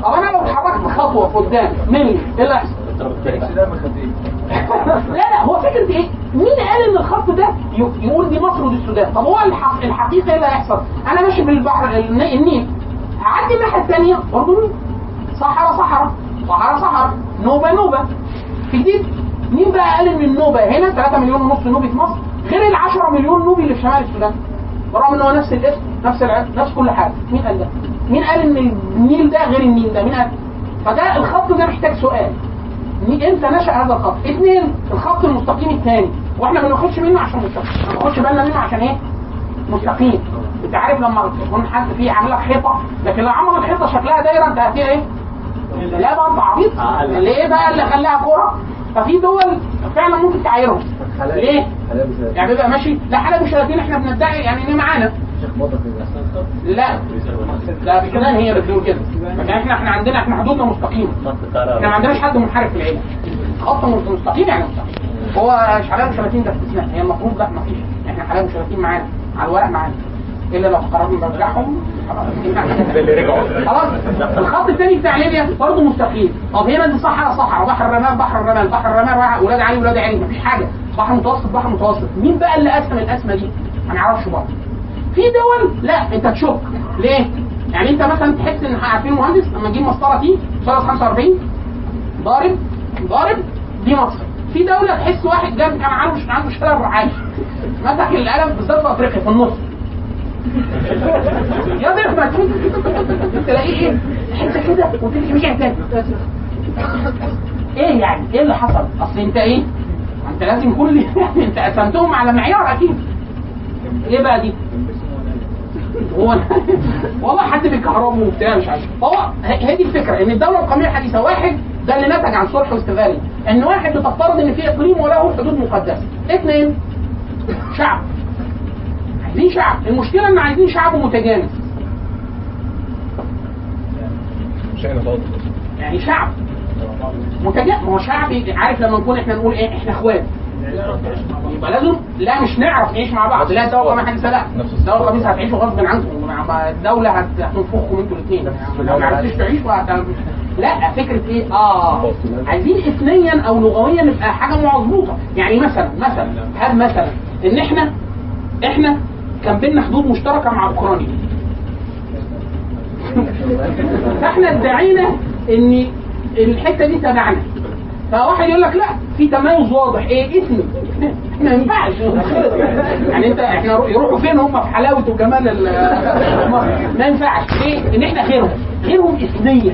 S3: طب أنا لو اتحركت خطوة قدام مني إيه اللي هيحصل؟ لا لا هو فكرة إيه؟ مين قال إن الخط ده يقول دي مصر ودي السودان؟ طب هو الحق الحقيقة إيه اللي هيحصل؟ أنا ماشي بالبحر الن- النيل هعدي الناحية الثانية برضه نيل صحراء صحراء صحراء صحراء نوبة نوبة في جديد مين بقى قال إن النوبة هنا 3 مليون ونص نوبي في مصر غير ال 10 مليون نوبي اللي في شمال السودان برغم إن هو نفس الاسم نفس العلم نفس كل حاجة مين قال ده؟ مين قال إن النيل ده غير النيل ده؟ مين قال؟ فده الخط ده محتاج سؤال مين- إمتى نشا هذا الخط؟ اثنين الخط المستقيم الثاني وإحنا ما بناخدش منه عشان مستقيم. ما بناخدش بالنا منه عشان إيه؟ مستقيم. انت عارف لما يكون حد فيه عامل لك حيطه لكن لو عمل الحيطه شكلها دايره انت هتلاقي إيه؟ لا بقى انت عبيط. اللي إيه بقى اللي خلاها كورة؟ ففي دول فعلا ممكن تعايرهم. ليه؟ يعني بيبقى ماشي. لا حلب وشلاتين إحنا بندعي يعني إن معانا. لا. لا في كمان هي بتقول كده. لكن إحنا إحنا عندنا إحنا حدودنا مستقيمة. إحنا ما عندناش حد منحرف في العيله خط مستقيم يعني مستقيم. هو حلال وشلاتين ده استثناء هي المفروض لا ما فيش. إحنا حلال وشلاتين معانا. على الورق معانا. إلا لو قررنا نرجعهم. خلاص. الخط الثاني بتاع ليبيا برضه مستقيم. طب هنا دي صحراء صحراء بحر الرمال بحر الرمال بحر الرمال ولاد علي ولاد علي. مفيش حاجة. بحر متوسط بحر متوسط. مين بقى اللي قسم القسمه دي؟ ما نعرفش برضه. في دول لا انت تشك. ليه؟ يعني انت مثلا تحس إن عارفين مهندس لما تجيب مسطره تي سنه 45 ضارب ضارب دي مصر. في دولة تحس واحد جاب كان عنده مش عنده شلل رعاش مسك القلم بالذات في أفريقيا في النص. يا ضيف ما تلاقيه إيه؟ حتة كده وتمشي مش تاني. إيه يعني؟ إيه اللي حصل؟ أصل أنت إيه؟ أنت لازم كل يعني أنت قسمتهم على معيار أكيد. إيه بقى دي؟ هو والله حد بيكهربه وبتاع مش عارف. هو هي دي الفكرة إن الدولة القومية الحديثة واحد ده اللي نتج عن صلح واستغلال. إن واحد بتفترض إن في إقليم وله حدود مقدسة. اثنين شعب. عايزين شعب. المشكلة إن عايزين شعب متجانس. يعني شعب. متجانس ما هو شعب عارف لما نكون إحنا نقول إيه إحنا اخوات يبقى لازم لا مش نعرف نعيش مع بعض. لا الدولة القوميه الحديثه لا الدولة القوميه هتعيشوا غصب عنكم. الدولة هت- هتنفخكم أنتوا الاثنين لو ما عرفتوش تعيشوا لا فكرة إيه؟ آه. عايزين اثنيا أو لغويا نبقى حاجة مظبوطه يعني مثلا مثلا هل مثلا إن إحنا إحنا كان بينا حدود مشتركة مع أوكرانيا؟ فاحنا ادعينا إن الحتة دي تبعنا. فواحد يقول لك لا في تميز واضح إيه اسمي ما ينفعش. يعني أنت إحنا رو- يروحوا فين؟ هم في حلاوه وجمال ما ينفعش. ليه؟ إن إحنا غيرهم. غيرهم اثنيا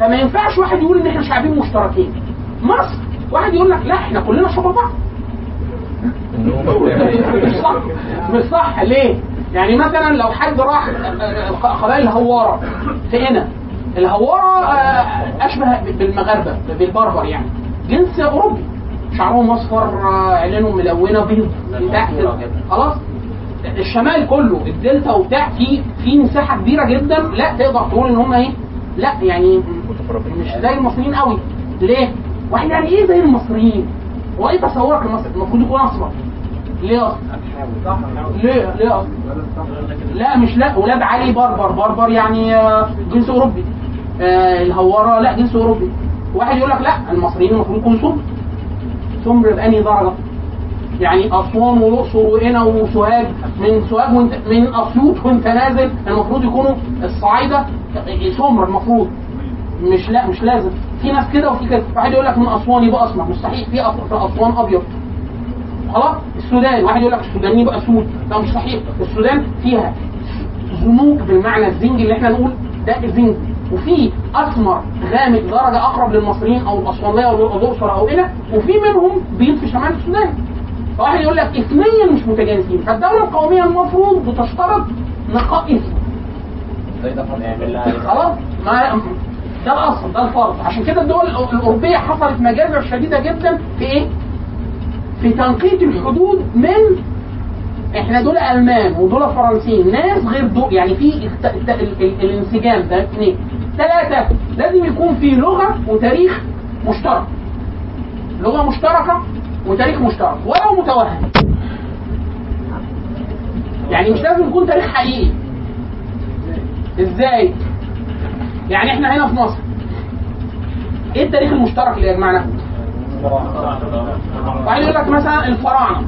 S3: فما ينفعش واحد يقول إن إحنا شعبين مشتركين. مصر واحد يقول لك لا إحنا كلنا شبه بعض. مش صح. مش صح. ليه؟ يعني مثلا لو حد راح قبائل الهوارة في هنا الهواره آه، أشبه بالمغاربة بالبربر يعني. جنس أوروبي. شعرهم أصفر آه، عينينهم ملونة بيض خلاص؟ الشمال كله الدلتا وبتاع في في مساحة كبيرة جدا. لا تقدر تقول إن هم إيه؟ لا يعني مش زي المصريين قوي. ليه؟ واحد يعني إيه زي المصريين؟ هو إيه تصورك المصري؟ المفروض يكون أصفر. ليه أصلا؟ ليه ليه أصلا؟ لا مش لا. ولاد علي بربر. بربر يعني آه، جنس أوروبي. آه، الهوارة لا جنس أوروبي. واحد يقول لك لا المصريين المفروض يكونوا سمر سمر بأنهي درجة؟ يعني أسوان والاقصر وقنا وسوهاج. من سوهاج وانت من أسيوط وانت نازل المفروض يكونوا الصعايدة. سمر المفروض. مش لا مش لازم. في ناس كده وفي كده. واحد يقول لك من أسوان يبقى أسمر. مستحيل. في أسوان أبيض. خلاص؟ السودان واحد يقول لك السودان يبقى سود. ده مش صحيح. السودان فيها زنوج بالمعنى الزنج اللي إحنا نقول ده الزنج وفي اسمر غامق درجة أقرب للمصريين أو الأسوانية أو الأقصر أو هنا وفي منهم بيض في شمال السودان. فواحد يقول لك اثنين مش متجانسين. فالدولة القومية المفروض بتشترط نقاء اسم خلاص؟ ما ده الأصل ده الفرض. عشان كده الدول الأوروبية حصلت مجازر شديدة جدا في إيه؟ في تنقية الحدود من إحنا دول ألمان ودول فرنسيين. ناس غير دول يعني في الانسجام ده اثنين ثلاثة لازم يكون في لغة وتاريخ مشترك. لغة مشتركة وتاريخ مشترك ولو متوهم يعني مش لازم يكون تاريخ حقيقي. إزاي؟ يعني إحنا هنا في مصر. إيه التاريخ المشترك اللي يجمعنا؟ واحد يقول لك مثلا الفراعنة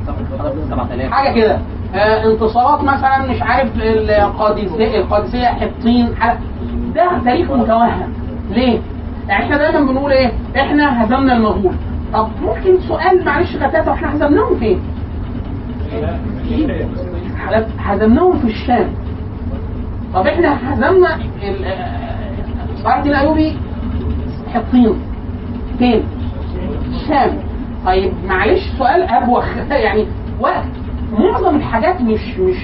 S3: حاجة كده آه انتصارات مثلا مش عارف القادسية القادسية حطين ده تاريخ متوهم ليه؟ يعني إحنا دايما بنقول إيه؟ إحنا هزمنا المغول طب ممكن سؤال معلش غتاتة إحنا هزمناهم فين؟ هزمناهم في الشام طب إحنا هزمنا ال- آه، صلاح الدين الأيوبي حطين فين؟ الشام طيب معلش سؤال ابوخ يعني وقت معظم الحاجات مش مش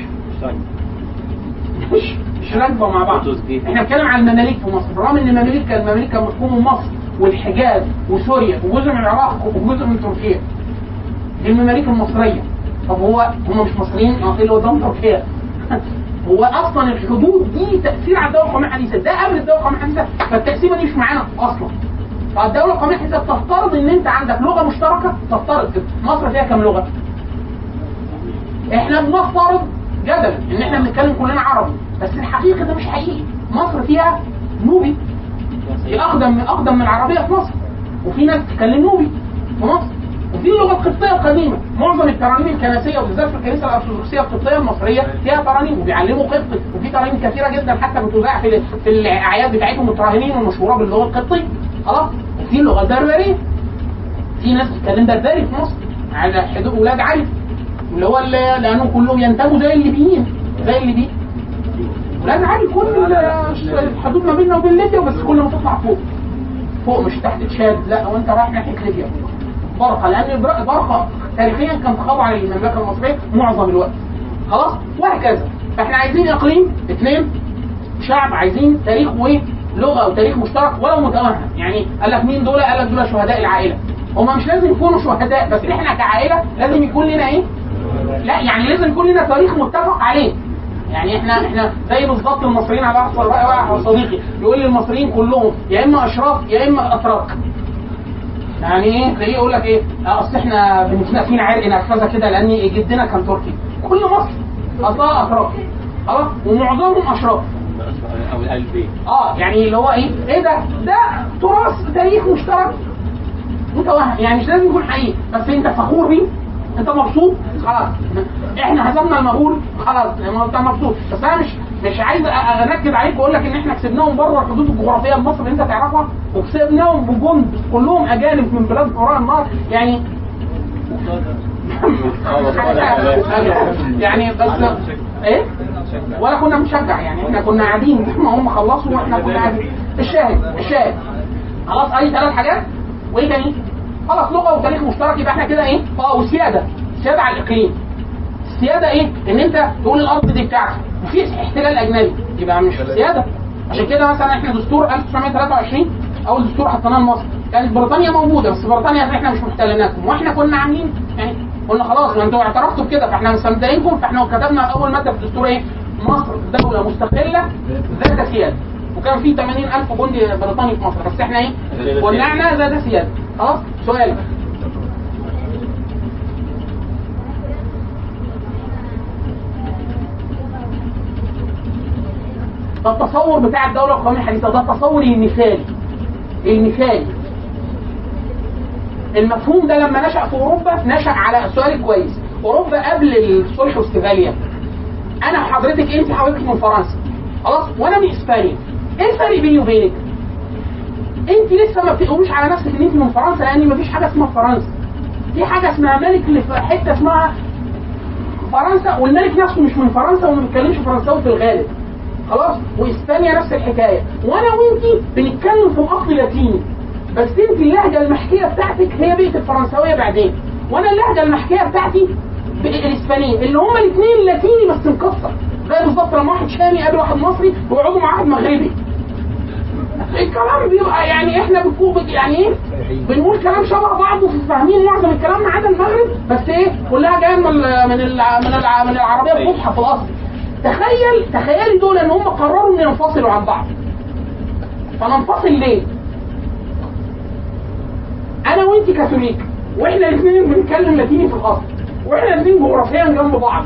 S3: مش مش راكبة مع بعض. إحنا بنتكلم عن المماليك في مصر. برغم إن المماليك كان المماليك بيحكموا مصر والحجاز وسوريا وجزء من العراق وجزء من تركيا. دي المماليك المصرية. طب هو هم مش مصريين؟ آه إيه اللي قدام تركيا؟ هو أصلا الحدود دي تأثير على الدولة القومية الحديثة. ده قبل الدولة القومية الحديثة. فالتقسيمه دي مش معانا أصلا. فالدولة القومية الحديثه بتفترض إن أنت عندك لغة مشتركة تفترض كده. مصر فيها كام لغة؟ إحنا بنفترض جدلا إن إحنا بنتكلم كلنا عربي بس الحقيقة ده مش حقيقي مصر فيها نوبي دي أقدم من أقدم من العربيه في مصر وفي ناس بتتكلم نوبي في مصر وفي اللغة القبطيه القديمه معظم الترانيم الكنسية وبالذات في الكنيسة الأرثوذكسية القبطية المصرية فيها ترانيم وبيعلموا قبطي وفي ترانيم كثيرة جدا حتى بتذاع في في الأعياد بتاعتهم التراهنين المشهوره باللغة القبطية. خلاص؟ وفي اللغة البربريه في ناس بتتكلم بربري في مصر على حدود ولاد علي اللي هو لانهم كلهم ينتموا زي الليبيين زي الليبيين. ولاد علي كل ال- الحدود ما بيننا وبين ليبيا بس كل ما تطلع فوق. فوق مش تحت تشاد لا وانت رايح ناحية ليبيا. برقه لأن البر- برقه تاريخيا كانت خاضعه للمملكة المصرية معظم الوقت. خلاص؟ وهكذا. فاحنا عايزين إقليم اثنين شعب عايزين تاريخ ولغة وتاريخ مشترك ولو متوهم. يعني قال لك مين دول؟ قال لك دول شهداء العائلة. هما مش لازم يكونوا شهداء بس إحنا كعائلة لازم يكون لنا إيه؟ لا يعني لازم يكون لنا تاريخ متفق عليه. يعني إحنا إحنا زي بالظبط المصريين على واحد صديقي. يقول لي المصريين كلهم يا إما أشراف يا إما أتراك. يعني إيه تلاقيه يقول لك إيه آه أصل إحنا بنتنا فينا عرق نرفزه كده لأن جدنا كان تركي. كل مصر اصلها اتراك خلاص ومعظمهم
S5: أشراف.
S3: آه يعني اللي هو إيه إيه ده؟ ده تراث تاريخ مشترك. متوهم يعني مش لازم يكون حقيقي. بس أنت فخور بيه. أنت مبسوط. خلاص. إحنا هزمنا المغول. خلاص. ما أنت مبسوط. بس أنا مش مش عايز انكد عليك وأقول لك إن إحنا كسبناهم بره الحدود الجغرافية لمصر اللي أنت تعرفها وكسبناهم بجند كلهم أجانب من بلاد وراء النهر. يعني يعني بس إيه؟ ولا كنا بنشجع يعني إحنا كنا قاعدين ما هم خلصوا وإحنا كنا قاعدين. الشاهد الشاهد. خلاص أي ثلاث حاجات؟ وإيه تاني؟ خلاص لغة وتاريخ مشترك يبقى إحنا كده إيه؟ آه وسيادة. سيادة على الإقليم. السياده إيه؟ إن أنت تقول الأرض دي بتاعتي وفي احتلال أجنبي. يبقى مش سياده عشان كده مثلا إحنا دستور 1923 اول دستور حطيناه لمصر كانت بريطانيا موجودة بس بريطانيا إحنا مش محتليناكم. وإحنا كنا عاملين يعني قلنا خلاص ما أنتوا اعترفتوا بكده فإحنا مصدقينكم فإحنا كتبنا أول ماده في الدستور إيه؟ مصر دولة مستقلة ذات سيادة. وكان في 80000 جندي بريطاني في مصر. بس إحنا إيه؟ ولعنا ذات سيادة. خلاص؟ سؤال ده التصور بتاع الدولة القوميه الحديثة ده التصور المثالي المثالي المفهوم ده لما نشأ في أوروبا نشأ على سؤال كويس. أوروبا قبل الصلح واستفاليا أنا حضرتك أنت حضرتك من فرنسا. خلاص؟ وأنا من إسبانيا. إيه الفرق بيني وبينك؟ أنت لسه ما بتقولوش على نفسك إن أنت من فرنسا لأن مفيش حاجة اسمها فرنسا. في حاجة اسمها ملك اللي في حتة اسمها فرنسا والملك نفسه مش من فرنسا وما بيتكلمش فرنساوي في الغالب. خلاص؟ واسبانيا نفس الحكاية. وأنا وانتي بنتكلم في الاصل لاتيني. بس انت اللهجة المحكية بتاعتك هي بقت الفرنساوية بعدين. وأنا اللهجة المحكية بتاعتي الاسبانيه اللي هما الاثنين لاتيني بس مكسر. زي بالظبط لما واحد شامي قابل واحد مصري ويقعدوا مع واحد مغربي. الكلام بيبقى يعني إحنا بنكون يعني إيه؟ بنقول كلام شبه بعض وفاهمين معظم الكلام ما عدا المغرب بس إيه؟ كلها جاية من من من العربية الفصحى في الأصل. تخيل تخيلي دول إن هم قرروا إن ينفصلوا عن بعض. فننفصل ليه؟ أنا وانت كاثوليك وإحنا الاثنين بنتكلم لاتيني في الأصل وإحنا الاثنين جغرافيا جنب بعض.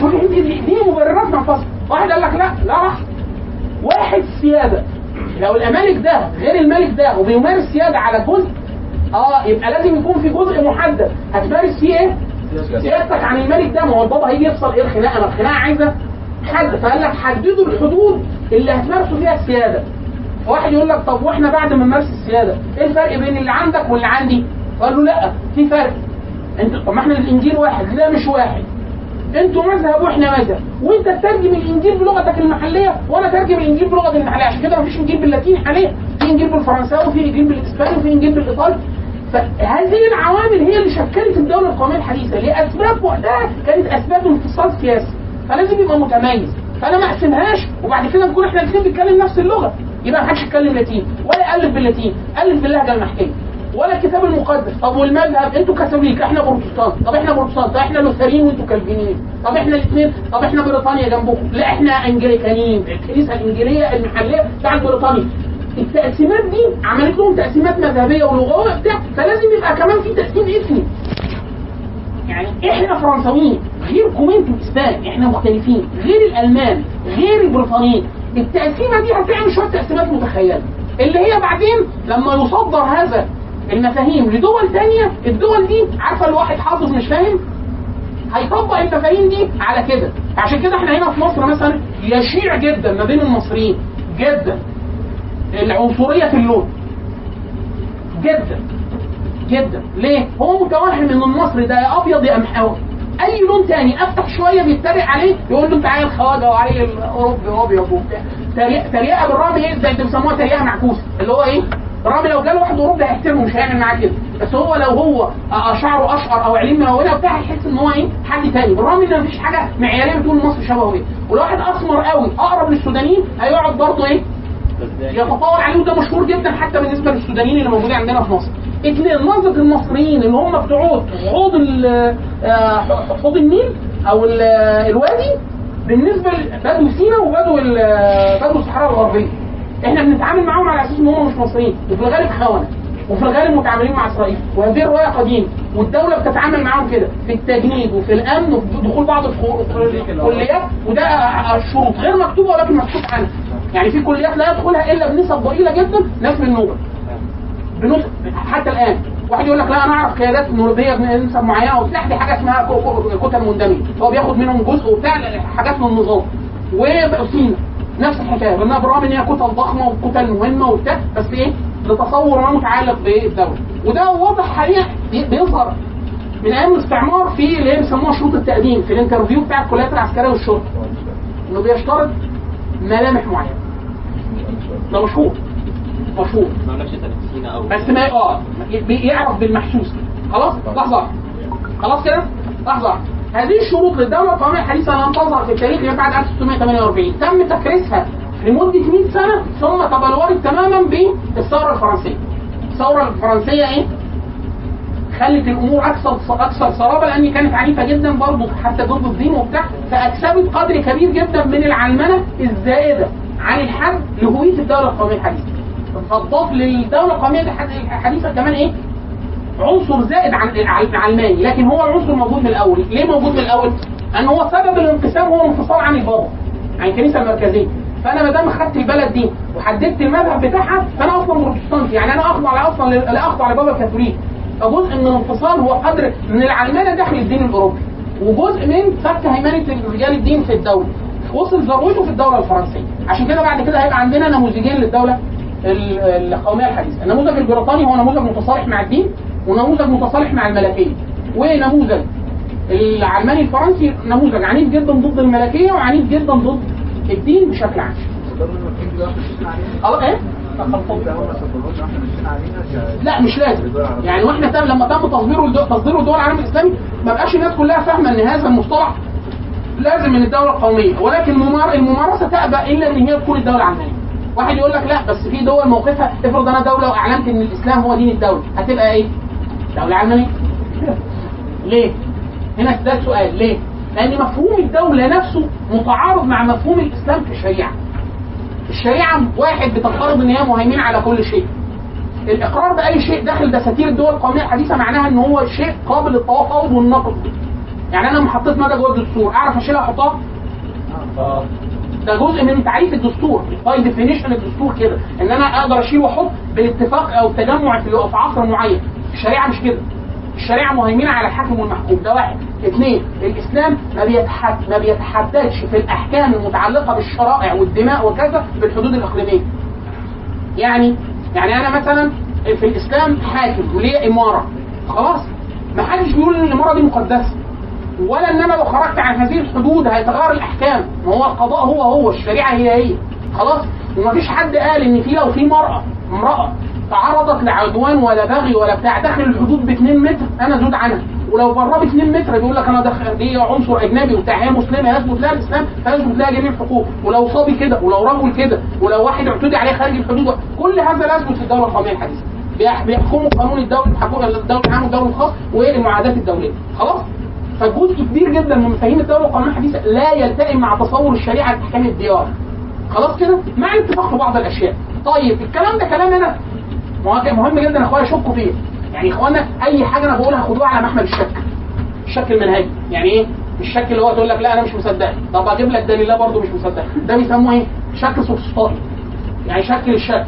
S3: شوفي انت دي, دي مبررات منفصل واحد قال لك لا لا راح. واحد سيادة. لو الملك ده غير الملك ده وبيمارس سيادة على جزء آه يبقى لازم يكون في جزء محدد. هتمارس فيه إيه؟ سيادتك عن الملك ده ما هو البابا هيجي يفصل إيه الخناقة؟ ما الخناقة عايزة حد فقال لك حددوا الحدود اللي هتمارسوا فيها السيادة. واحد يقول لك طب وإحنا بعد ما نمارس السيادة إيه الفرق بين اللي عندك واللي عندي؟ قال له لا في فرق. انت طب ما إحنا الإنجيل واحد لا مش واحد. أنتوا مذهب وإحنا مذهب. وأنت تترجم الإنجيل بلغتك المحلية وأنا أترجم الإنجيل بلغتي المحلية. عشان كده مفيش إنجيل باللاتيني حاليا. في إنجيل بالفرنساوي وفي إنجيل بالإسباني وفي إنجيل بالإيطالي. فهذه العوامل هي اللي شكلت الدولة القومية الحديثة لاسباب وقتها كانت أسباب انفصال سياسي فلازم يبقى متميز. فأنا ما أقسمهاش وبعد كده نكون إحنا الاثنين بنتكلم نفس اللغة يبقى ما حدش يتكلم لاتيني ولا يالف باللاتيني ألف باللهجة المحكيه ولا الكتاب المقدس. طب والمذهب؟ أنتوا كاثوليك إحنا بروتستانت طب إحنا بروتستانت إحنا لوثريين وأنتوا كالفينيين. طب إحنا الاثنين؟ طب إحنا بريطانيا جنبكم؟ لا إحنا أنجليكانيين. الكنيسة الإنجيلية المحلية بتاعت بريطانيا. التقسيمات دي عملت لهم تقسيمات مذهبية ولغوية بتاع فلازم يبقى كمان في تقسيم اثني يعني إحنا فرنساويين غيركم أنتوا اسبان إحنا مختلفين غير الألمان غير البريطانيين. التقسيمه دي هتعمل شوية تقسيمات متخيلة. اللي هي بعدين لما يصدر هذا المفاهيم لدول تانية الدول دي عارفة الواحد حافظ مش فاهم؟ هيطبق المفاهيم دي على كده. عشان كده إحنا هنا في مصر مثلا يشيع جدا ما بين المصريين جدا. العنصرية في اللون. جدا. جدا. ليه؟ هو متوهم إن المصري ده يا أبيض يا محاوي أي لون تاني أفتح شوية بيتريق عليه يقول له انت عيل خواجة وعيل أوروبي وأبيض وبتاع. تريقة بالرغم إيه؟ زي أنتوا بيسموها تريقة معكوسة. اللي هو إيه؟ الراجل لو جاله واحد أوروبي هيحترمه مش هيعمل معاه كده. بس هو لو هو شعره أشقر أو عينين ملونة وبتاع هيحس إن هو إيه؟ حد تاني. بالرغم إن مفيش حاجة معيارية بتقول مصر شبهه إيه. ولو واحد أسمر قوي أقرب للسودانيين هيقعد برضه إيه؟ يتطاول عليه وده مشهور جدا حتى بالنسبة للسودانيين اللي موجودين عندنا في مصر. اثنين نظرة المصريين اللي هم بتوع حوض آه، حوض النيل أو ال- الوادي بالنسبة لبدو سينا وبدو بدو الصحراء الغربية. إحنا بنتعامل معاهم على أساس إن هم مش مصريين وفي الغالب خونه وفي الغالب متعاملين مع إسرائيل. وهذه الروايه قديمة والدولة بتتعامل معاهم كده في التجنيد وفي الأمن وفي دخول بعض الكليات وده الشروط غير مكتوبة ولكن مكتوب عنها. يعني في كليات لا يدخلها إلا بنسب ضئيلة جدا ناس من النوبه حتى الآن. واحد يقول لك لا أنا أعرف قيادات نوبية بنسب معينة وبتاع دي حاجة اسمها كتل مندمجه هو بياخد منهم جزء وبتاع حاجات من النظام. وسينا نفس الحكاية. بالرغم بالرغم إن هي كتل ضخمة وكتل مهمة وبتاع بس إيه؟ لتصور ما متعلق بالدولة. وده واضح بي- بيظهر من أيام الاستعمار في اللي هي بيسموها شروط التقديم في ال interview بتاع الكليات العسكرية والشرطة. إنه بيشترط ملامح معينة. ده مشهور مشهور بس ما آه. بيعرف بالمحسوس. خلاص؟ لحظة. واحدة. خلاص كده؟ لحظة. هذه الشروط للدولة القومية الحديثة لم تظهر في التاريخ غير بعد 1648 تم تكريسها لمدة 100 سنة ثم تبلورت تماما بالثورة الفرنسية الثورة الفرنسية إيه خلت الأمور أكثر أكثر صلابه لأن كانت عنيفة جدا برضه حتى ضد الدين وبتاع فأكسبت قدر كبير جدا من العلمنة الزائدة عن الحد لهوية الدولة القومية الحديثة. فاضاف للدولة القومية الحديثة كمان إيه؟ عنصر زائد عن العلماني لكن هو العنصر موجود من الأول، ليه موجود من الأول؟ ان هو سبب الانقسام هو الانفصال عن البابا عن الكنيسة المركزية. فانا ما دام خدت البلد دي وحددت المذهب بتاعها فأنا أصلا بروتستانتي يعني أنا اخضع أصلا لا اخضع لبابا الكاثوليك فجزء من الانفصال هو قدر من العلمانه داخل الدين الأوروبي وجزء من فك هيمنة رجال الدين في الدولة. وصل ذروته في الدولة الفرنسية. عشان كده بعد كده هيبقى عندنا نموذجين للدولة ال- القومية الحديثة. النموذج البريطاني هو نموذج متصالح مع الدين ونموذج متصالح مع الملكية ونموذج العلماني الفرنسي نموذج عنيف جدا ضد الملكية وعنيف جدا ضد الدين بشكل عام. خلاص إيه؟ لا مش لازم. يعني وإحنا تم لما تم تصديره تصديره الدول العالم الإسلامي ما بقاش الناس كلها فاهمة إن هذا المصطلح لازم من الدولة القومية. ولكن الممار- الممارسة تأبى إلا إن هي تكون الدولة العلمانيه واحد يقول لك لا بس في دول موقفها. افرض أنا دولة واعلنت إن الإسلام هو دين الدولة هتبقى إيه؟ دولة علمانيه ليه؟ هنا ده السؤال ليه؟ لأن مفهوم الدولة نفسه متعارض مع مفهوم الإسلام في الشريعة. الشريعة واحد بتفترض إن هي مهيمنة على كل شيء. الإقرار بأي شيء داخل دساتير الدول القومية الحديثه معناها إن هو شيء قابل للتفاوض والنقد. يعني أنا لما حطيت ماده جوه الدستور أعرف أشيلها وأحطها؟ ده جزء من تعريف الدستور by definition الدستور كده. إن أنا أقدر أشيل وأحط باتفاق أو تجمع في في عصر معين. الشريعة مش كده. الشريعة مهيمنة على الحاكم والمحكوم. ده واحد. اثنين الإسلام ما بيتحد ما بيتحددش في الأحكام المتعلقة بالشرائع والدماء وكذا بالحدود الإقليمية. يعني يعني أنا مثلا في الإسلام حاكم وليه إمارة. خلاص؟ ما حدش بيقول إن الإمارة دي مقدسة. ولا ان أنا لو خرجت عن هذه الحدود هيتغير الأحكام. ما هو القضاء هو هو الشريعة هي هي. خلاص؟ ومفيش حد قال إن في لو في مراه امرأة تعرضت لعدوان ولا بغي ولا بتاع. داخل الحدود ب 2 متر. أنا زود عنها ولو بره ب 2 متر بيقول لك أنا داخل دي عنصر أجنبي وبتاع. هي مسلمة يثبت لها الإسلام فيثبت لها جميع الحقوق. ولو صبي كده ولو رجل كده ولو واحد اعتدي عليه خارج الحدود. كل هذا لا يثبت في الدولة القومية الحديثة. بيح- بيحكموا قانون الدولي الدولة العام والدولة الخاص والمعاهدات الدوليه خلاص؟ فجزء كبير جدا من مفاهيم الدولة القومية الحديثة لا يلتئم مع تصور الشريعة لاحكام الديار. خلاص كده؟ مع الاتفاق في بعض الأشياء. طيب الكلام ده كلام أنا مهم مهم جدا يا أخويا شكوا فيه. يعني إخوانا أي حاجة أنا بقولها خدوها على محمل الشك. الشك المنهجي. يعني إيه؟ الشك اللي هو تقول لك لا أنا مش مصدق. طب أجيب لك دليل لا برضه مش مصدق. ده بيسموه إيه؟ شك سوفسطائي يعني شك للشك.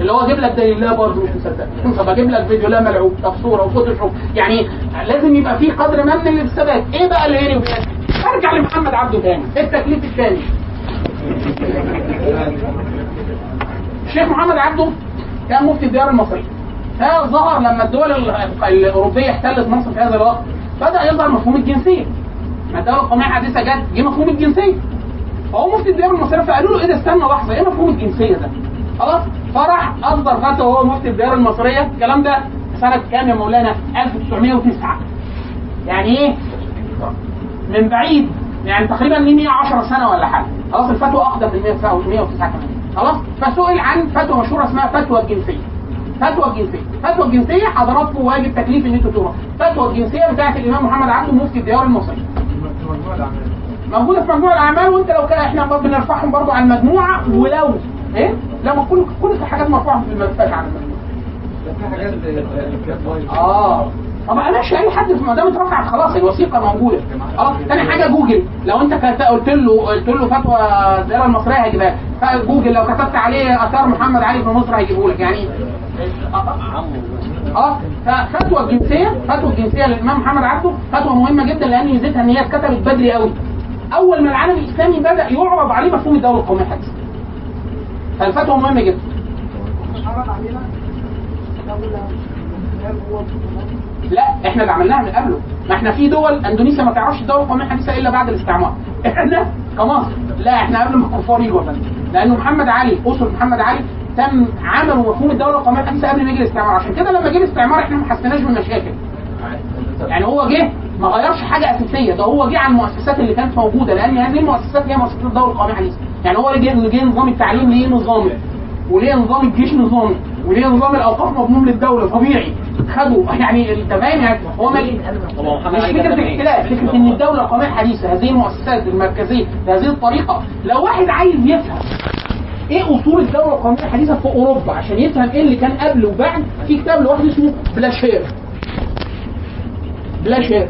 S3: اللي هو أجيب لك دليل لا برضه مش مصدق. طب أجيب لك فيديو لا ملعوب. طب صورة وفوتوشوب يعني لازم يبقى في قدر من من الثبات إيه بقى اللي هنا وهنا أرجع لمحمد عبده تاني. التكليف الثاني؟ الشيخ محمد عبده كان مفتي الديار المصري. فظهر لما الدول ال- الأوروبية احتلت مصر في هذا الوقت بدأ يظهر مفهوم الجنسية. ما الدولة القوميه الحديثه جت جه مفهوم الجنسية. فهو مفتي الديار المصرية فقالوا له إيه ده؟ استنى لحظة إيه مفهوم الجنسية ده؟ خلاص فراح أصدر فتوى وهو مفتي الديار المصرية. الكلام ده سنة كام يا مولانا؟ 1909 يعني إيه؟ من بعيد يعني تقريبا ليه 110 سنة ولا حاجة. خلاص الفتوى أقدم من 109 كمان. خلاص؟ فسئل عن فتوى مشهورة اسمها فتوى الجنسية. فتوى الجنسية. فتوى الجنسية حضراتكم واجب تكليف إن أنتوا تروحوا. فتوى الجنسية بتاعت الإمام محمد عبده مفتي الديار المصري. موجودة في مجموع الأعمال وأنت لو كان إحنا بنرفعهم برضو على المجموعة ولو إيه؟ لا ما كل كل الحاجات مرفوعة في الملفات على المجموعه آه. طب ماشي أي حد ما دام اترفعت خلاص الوثيقة موجودة. آه تاني حاجة جوجل. لو أنت قلت له قلت له فتوى الدائرة المصرية هيجيبها لك. لو كتبت عليه آثار محمد علي في مصر هيجيبه لك. يعني آه ففتوى الجنسية فتوى الجنسية للإمام محمد عبده فتوى مهمة جدا لأن ميزتها إن هي اتكتبت بدري قوي. أول ما العالم الإسلامي بدأ يعرض عليه مفهوم الدولة القومية الحديثه فالفتوى مهمة جدا. لا إحنا اللي عملناها من قبله. ما إحنا في دول اندونيسيا ما تعرفش الدولة القوميه الحديثه الا بعد الاستعمار. إحنا كمصر لا إحنا قبل ما الكفار يجوا. لأنه محمد علي أسر محمد علي تم عملوا مفهوم الدولة القوميه الحديثه قبل ما يجي الاستعمار. عشان كده لما جه الاستعمار إحنا ما حسيناش بالمشاكل. يعني هو جه ما غيرش حاجة أساسية. ده هو جه على المؤسسات اللي كانت موجودة. لأن هذه المؤسسات هي مؤسسات الدولة القومية الحديثه يعني هو جه جه نظام التعليم ليه نظامي وليه نظام الجيش نظامي وليه نظام الأوقاف مضمون للدولة؟ طبيعي. خدوا يعني فاهم يعني هو ما مش فكرة الاختلاف. فكرة إن الدولة القوميه الحديثه هذه المؤسسات المركزية بهذه الطريقة. لو واحد عايز يفهم إيه أصول الدولة القومية الحديثة في أوروبا عشان يفهم إيه اللي كان قبل وبعد في كتاب لوحده اسمه بلاشير. بلاشير.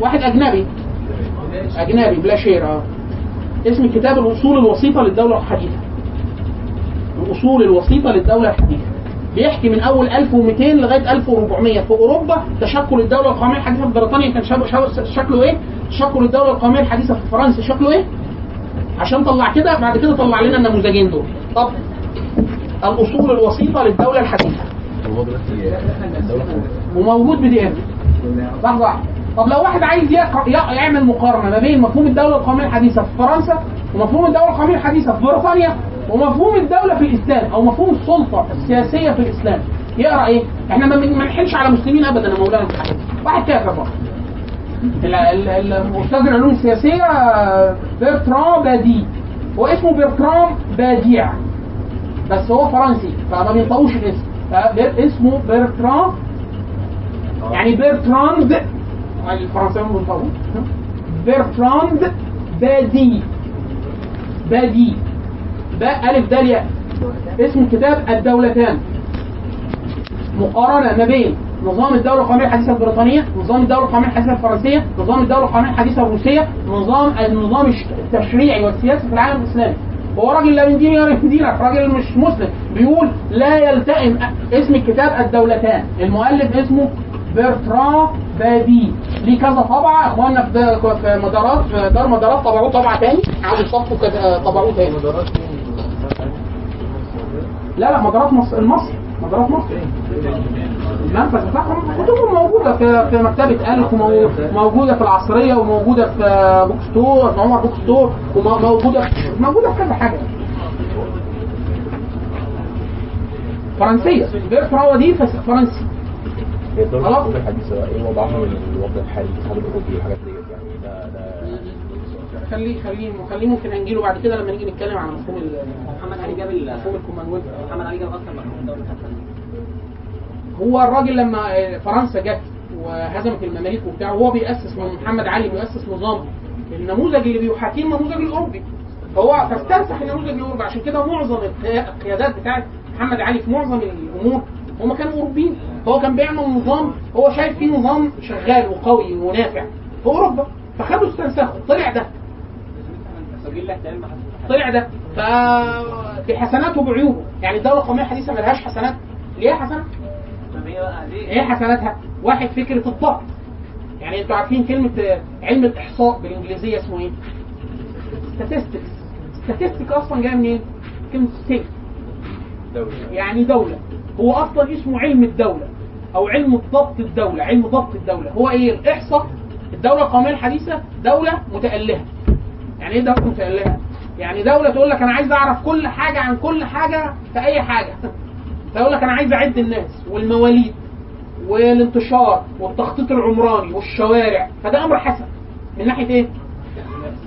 S3: واحد أجنبي. أجنبي بلاشير آه. اسم الكتاب الأصول الوسيطة للدولة الحديثة. الأصول الوسيطة للدولة الحديثة. بيحكي من أول 1200 لغاية 1400 في أوروبا تشكل الدولة القومية الحديثة في بريطانيا كان شكله إيه؟ تشكل الدولة القومية الحديثة في فرنسا شكله إيه؟ عشان طلع كده بعد كده طلع لنا النموذجين دول. طب الأصول الوسيطة للدولة الحديثة. وموجود بي دي اف لحظة طب لو واحد عايز يعمل مقارنة ما بين مفهوم الدولة القومية الحديثة في فرنسا ومفهوم الدولة القومية الحديثة في بريطانيا ومفهوم الدولة في الإسلام أو مفهوم السلطة السياسية في الإسلام يقرأ إيه؟ إحنا ما بن- ما نحلش على مسلمين ابدا يا مولانا. واحد كافر برضه ال- ال- ال- الأستاذ العلوم السياسية بيرتران بادي. هو اسمه بيرتران باديع. بس هو فرنسي فما بينطقوش الاسم. اسمه بيرتران يعني بيرتراند. الفرنسيين بينطقوه بيرتراند بادي. بادي. باء ألف دال ياء اسم الكتاب الدولتان. مقارنة ما بين نظام الدولة القومية الحديثة البريطانية، نظام الدولة القومية الحديثة الفرنسية، نظام الدولة القومية الحديثة الروسية، نظام النظام التشريعي والسياسي في العالم الإسلامي. هو راجل لا من ديني ولا من دينك، راجل مش مسلم، بيقول لا يلتئم اسم الكتاب الدولتان، المؤلف اسمه بيرتران بادي، ليه كذا طبعة، إخواننا في دا- في مدارات في دار مدارات طبعوه طبعة تاني، عاوز يصفوا كده طبعوه تاني. لا لا مدارات مصر المصري مدارات مصر. المنفذ بتاعهم كتبهم موجودة في في مكتبة ألف وموجودة في العصرية وموجودة في bookstore في عمر Bookstore وموجوده موجودة في كذا حاجة. فرنسية. بيرفراوا دي فس- فرنسي.
S7: الدولة
S3: خلاص.
S7: الحديثة إيه وضعها من الوضع الحالي الاتحاد الأوروبي والحاجات ده
S3: خليه خليه خليه ممكن هنجيله بعد كده لما نيجي نتكلم عن مفهوم
S5: محمد علي جاب
S3: مفهوم الكومنولث
S5: محمد علي جاب أصلا مفهوم الحديثه
S3: هو الراجل لما آه، فرنسا جت وهزمت المماليك وبتاع وهو بيأسس محمد علي بيأسس نظام النموذج اللي بيحاكيه النموذج الأوروبي. فهو فاستنسخ النموذج الأوروبي. عشان كده معظم القيا- القيادات بتاعت محمد علي في معظم الأمور هم كانوا أوروبيين. فهو كان بيعمل نظام هو شايف فيه نظام شغال وقوي ونافع في أوروبا. فخدوا استنسخوا طلع ده.
S5: ما
S3: طلع ده. ف بحسناته وبعيوبه يعني الدولة القومية الحديثه ملهاش حسنات. ليه حسنات؟ إيه حسناتها؟ واحد فكرة الضبط يعني أنتوا عارفين كلمة علم الإحصاء بالإنجليزية اسمه إيه؟ statistics. Statistics أصلا جاية منين؟ كلمة state. يعني دولة. هو أصلا اسمه علم الدولة. أو علم ضبط الدولة. علم ضبط الدولة. هو إيه؟ الإحصاء. الدولة القومية الحديثة دولة متألهة. يعني إيه دولة متالهه يعني دولة تقول لك أنا عايز أعرف كل حاجة عن كل حاجة في أي حاجة. فيقول لك أنا عايز أعد الناس والمواليد والانتشار والتخطيط العمراني والشوارع. فده أمر حسن. من ناحية إيه؟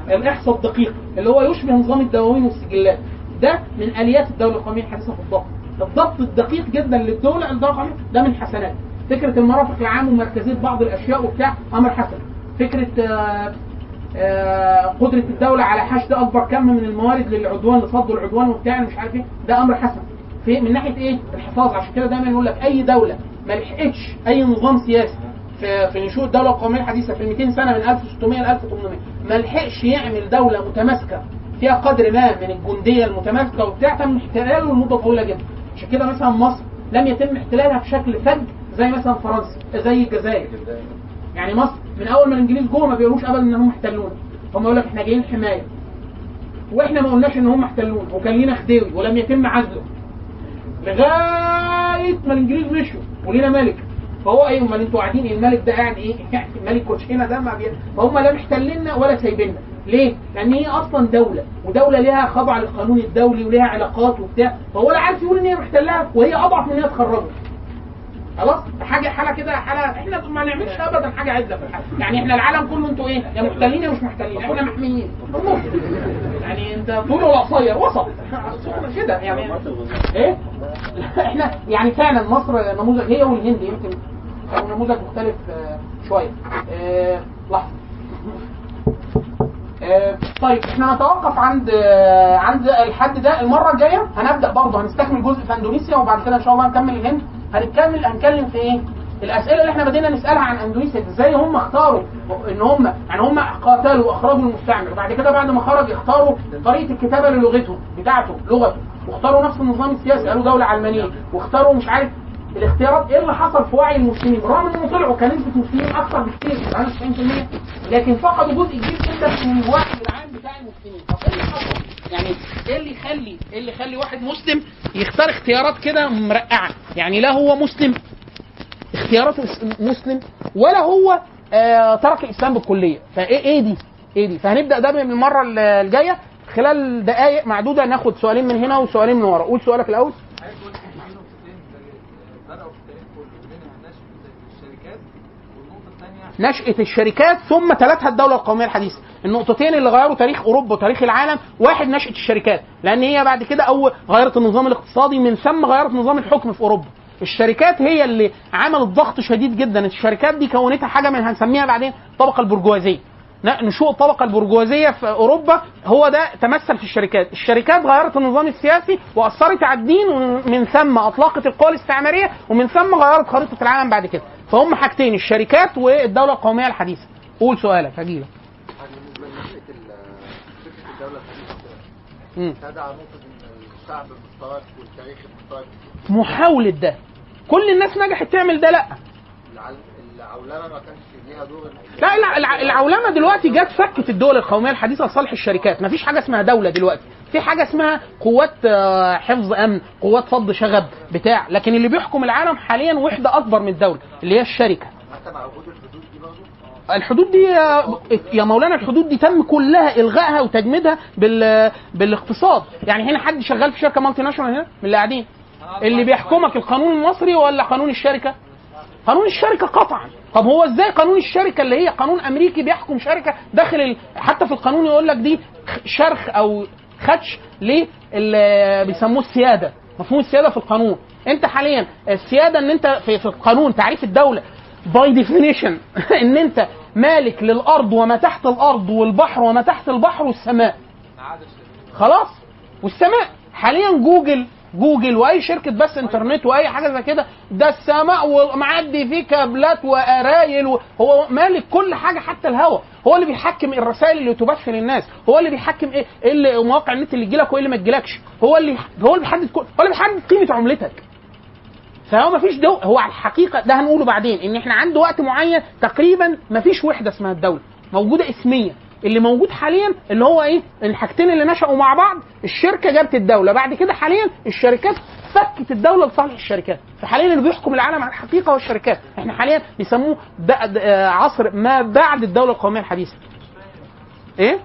S3: الإحصاء الدقيق اللي هو يشبه نظام الدواوين والسجلات. ده من آليات الدولة القومية الحديثة في الضبط. الضبط الدقيق جدا للدولة الدولة القومية ده من حسنات. فكرة المرافق العام ومركزيه بعض الأشياء وبتاع أمر حسن. فكرة آه، آه، قدرة الدولة على حشد أكبر كم من الموارد للعدوان لصد العدوان وبتاع مش عارف إيه. ده أمر حسن. في من ناحية إيه؟ الحفاظ. عشان كده دايما يقول لك أي دولة ما لحقتش أي نظام سياسي في في نشوء الدولة القومية الحديثة في 200 سنة من 1600 ل 1800 ما لحقش يعمل دولة متماسكة فيها قدر ما من الجندية المتماسكة وبتاع تم احتلاله لمدة طويلة جدا. عشان كده مثلا مصر لم يتم احتلالها بشكل فج زي مثلا فرنسا زي الجزائر. يعني مصر من اول ما الإنجليز جوه ما بيقولوش ابدا ان هم احتلونا هم يقول لك إحنا جايين حماية وإحنا ما قلناش ان هم احتلونا وكان لينا خديوي ولم يتم عزله لغاية ما الإنجليز مشوا ولينا ملك فهو إيه أمال أنتوا قاعدين الملك ده قاعد إيه؟ يعني ملك كوتشينه ده ما. فهم لا محتليننا ولا سايبيننا ليه؟ لأن هي أصلا دولة ودولة ليها خضع للقانون الدولي وليها علاقات وبتاع فهو لا عارف يقول إن هي محتلها وهي أضعف من ان هي تخرجه خلاص؟ حاجة حالة كده حالة إحنا ما نعملش ابدا حاجة عدلة في الحاله يعني إحنا العالم كله أنتوا إيه؟ يا محتلين يا مش محتلين. إحنا محميين. يعني أنت طول ولا قصير وسط. كده يعني. إيه؟ إحنا يعني فعلا مصر نموذج هي والهند يمكن كانوا نموذج مختلف آه، شوية. آه، لحظة. آه، طيب إحنا هنتوقف عند عند الحد ده. المرة الجاية هنبدأ برضه هنستكمل جزء في إندونيسيا وبعد كده إن شاء الله هنكمل الهند. هنتكمل هنتكلم في إيه؟ الأسئلة اللي إحنا بدينا نسألها عن اندونيسيا إزاي هم اختاروا إن هم يعني هم قاتلوا وأخرجوا المستعمر. وبعد كده بعد ما خرج اختاروا طريقة الكتابة للغتهم بتاعته لغته واختاروا نفس النظام السياسي قالوا دولة علمانية. واختاروا مش عارف الاختيارات إيه اللي حصل في وعي المسلمين. رغم إنهم طلعوا كنسبة مسلمين أكثر بكثير يعني 90% لكن فقدوا جزء كبير جدا من الوعي العام بتاع المسلمين. طب إيه اللي حصل؟ يعني إيه اللي يخلي إيه اللي يخلي واحد مسلم يختار اختيارات كده مرقعة؟ يعني لا هو مسلم اختياراته اس- مسلم ولا هو آه ترك الإسلام بالكلية. فايه إيه دي؟ إيه دي؟ فهنبدأ ده من المرة ال- الجاية. خلال دقائق معدودة ناخد سؤالين من هنا وسؤالين من ورا. قول سؤالك
S4: الأول. نشأة الشركات
S3: ثم تلتها الدولة القومية الحديثة. النقطتين اللي غيروا تاريخ أوروبا وتاريخ العالم واحد نشأة الشركات لأن هي بعد كده أول غيرت النظام الاقتصادي من ثم غيرت نظام الحكم في أوروبا. الشركات هي اللي عملت ضغط شديد جدا. الشركات دي كونتها حاجة من هنسميها بعدين الطبقة البرجوازية. ن- نشوء الطبقة البرجوازية في أوروبا هو ده تمثل في الشركات. الشركات غيرت النظام السياسي وأثرت على الدين ومن ثم أطلقت القوى الاستعمارية ومن ثم غيرت خريطة العالم بعد كده. فهم حاجتين الشركات والدولة القومية الحديثة. قول سؤالك هجيلك
S8: بالنسبة لفكره ال- فكره الدولة الحديثه نقطة إن الشعب مشترك والتاريخ مشترك
S3: محاولة ده. كل الناس نجحت تعمل ده لا.
S8: العولمة ما كانش ليها دور
S3: لا الع- العولمة دلوقتي جت فكت الدول القومية الحديثة لصالح الشركات. مفيش حاجة اسمها دولة دلوقتي. في حاجة اسمها قوات آه، حفظ أمن قوات فض شغب بتاع. لكن اللي بيحكم العالم حاليا وحدة أكبر من الدولة اللي هي الشركة.
S8: حتى مع وجود الحدود دي
S3: يا- مولانا الحدود دي تم كلها إلغائها وتجميدها بال بالاقتصاد. يعني هنا حد شغال في شركة مالتي ناشونال هنا؟ من اللي قاعدين. اللي بيحكمك القانون المصري ولا قانون الشركة؟ قانون الشركة قطعا. طب هو إزاي قانون الشركة اللي هي قانون أمريكي بيحكم شركة داخل ال... حتى في القانون يقول لك دي شرخ أو خدش اللي بيسموه السيادة. مفهوم السيادة في القانون. أنت حاليا السيادة إن أنت في, في القانون تعريف الدولة by definition إن أنت مالك للأرض وما تحت الأرض والبحر وما تحت البحر والسماء. خلاص؟ والسماء. حاليا جوجل جوجل وأي شركة بس إنترنت وأي حاجة زي كده ده السماء ومعدي فيه كابلات وقرايل هو مالك كل حاجة حتى الهواء. هو اللي بيحكم الرسائل اللي تبث للناس هو اللي بيحكم إيه إيه اللي مواقع النت اللي تجيلك وإيه اللي ما تجيلكش هو اللي هو اللي بيحدد كل هو اللي بيحدد قيمة عملتك. فهو ما فيش دو هو على الحقيقة ده هنقوله بعدين إن إحنا عند وقت معين تقريبا ما فيش وحدة اسمها الدولة موجودة اسميه اللي موجود حاليا اللي هو إيه؟ الحاجتين اللي نشأوا مع بعض الشركة جابت الدولة بعد كده حاليا الشركات فكت الدولة لصالح الشركات فحاليا اللي بيحكم العالم على الحقيقة هو الشركات إحنا حاليا بيسموه عصر ما بعد الدولة القومية الحديثة. إيه؟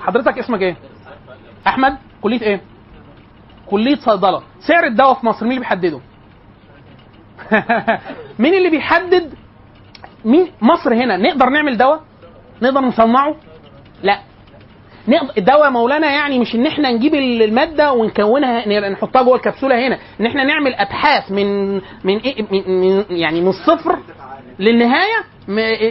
S3: حضرتك اسمك إيه؟ أحمد؟ كلية إيه؟ كلية صيدلة. سعر الدواء في مصر مين اللي بيحدده؟ مين اللي بيحدد؟ مين؟ مصر هنا. نقدر نعمل دواء؟ نقدر نصنعه؟ لا. الدواء مولانا يعني مش إن إحنا نجيب المادة ونكونها نحطها جوه الكبسولة هنا. إن إحنا نعمل أبحاث من من إيه؟ من يعني من الصفر للنهاية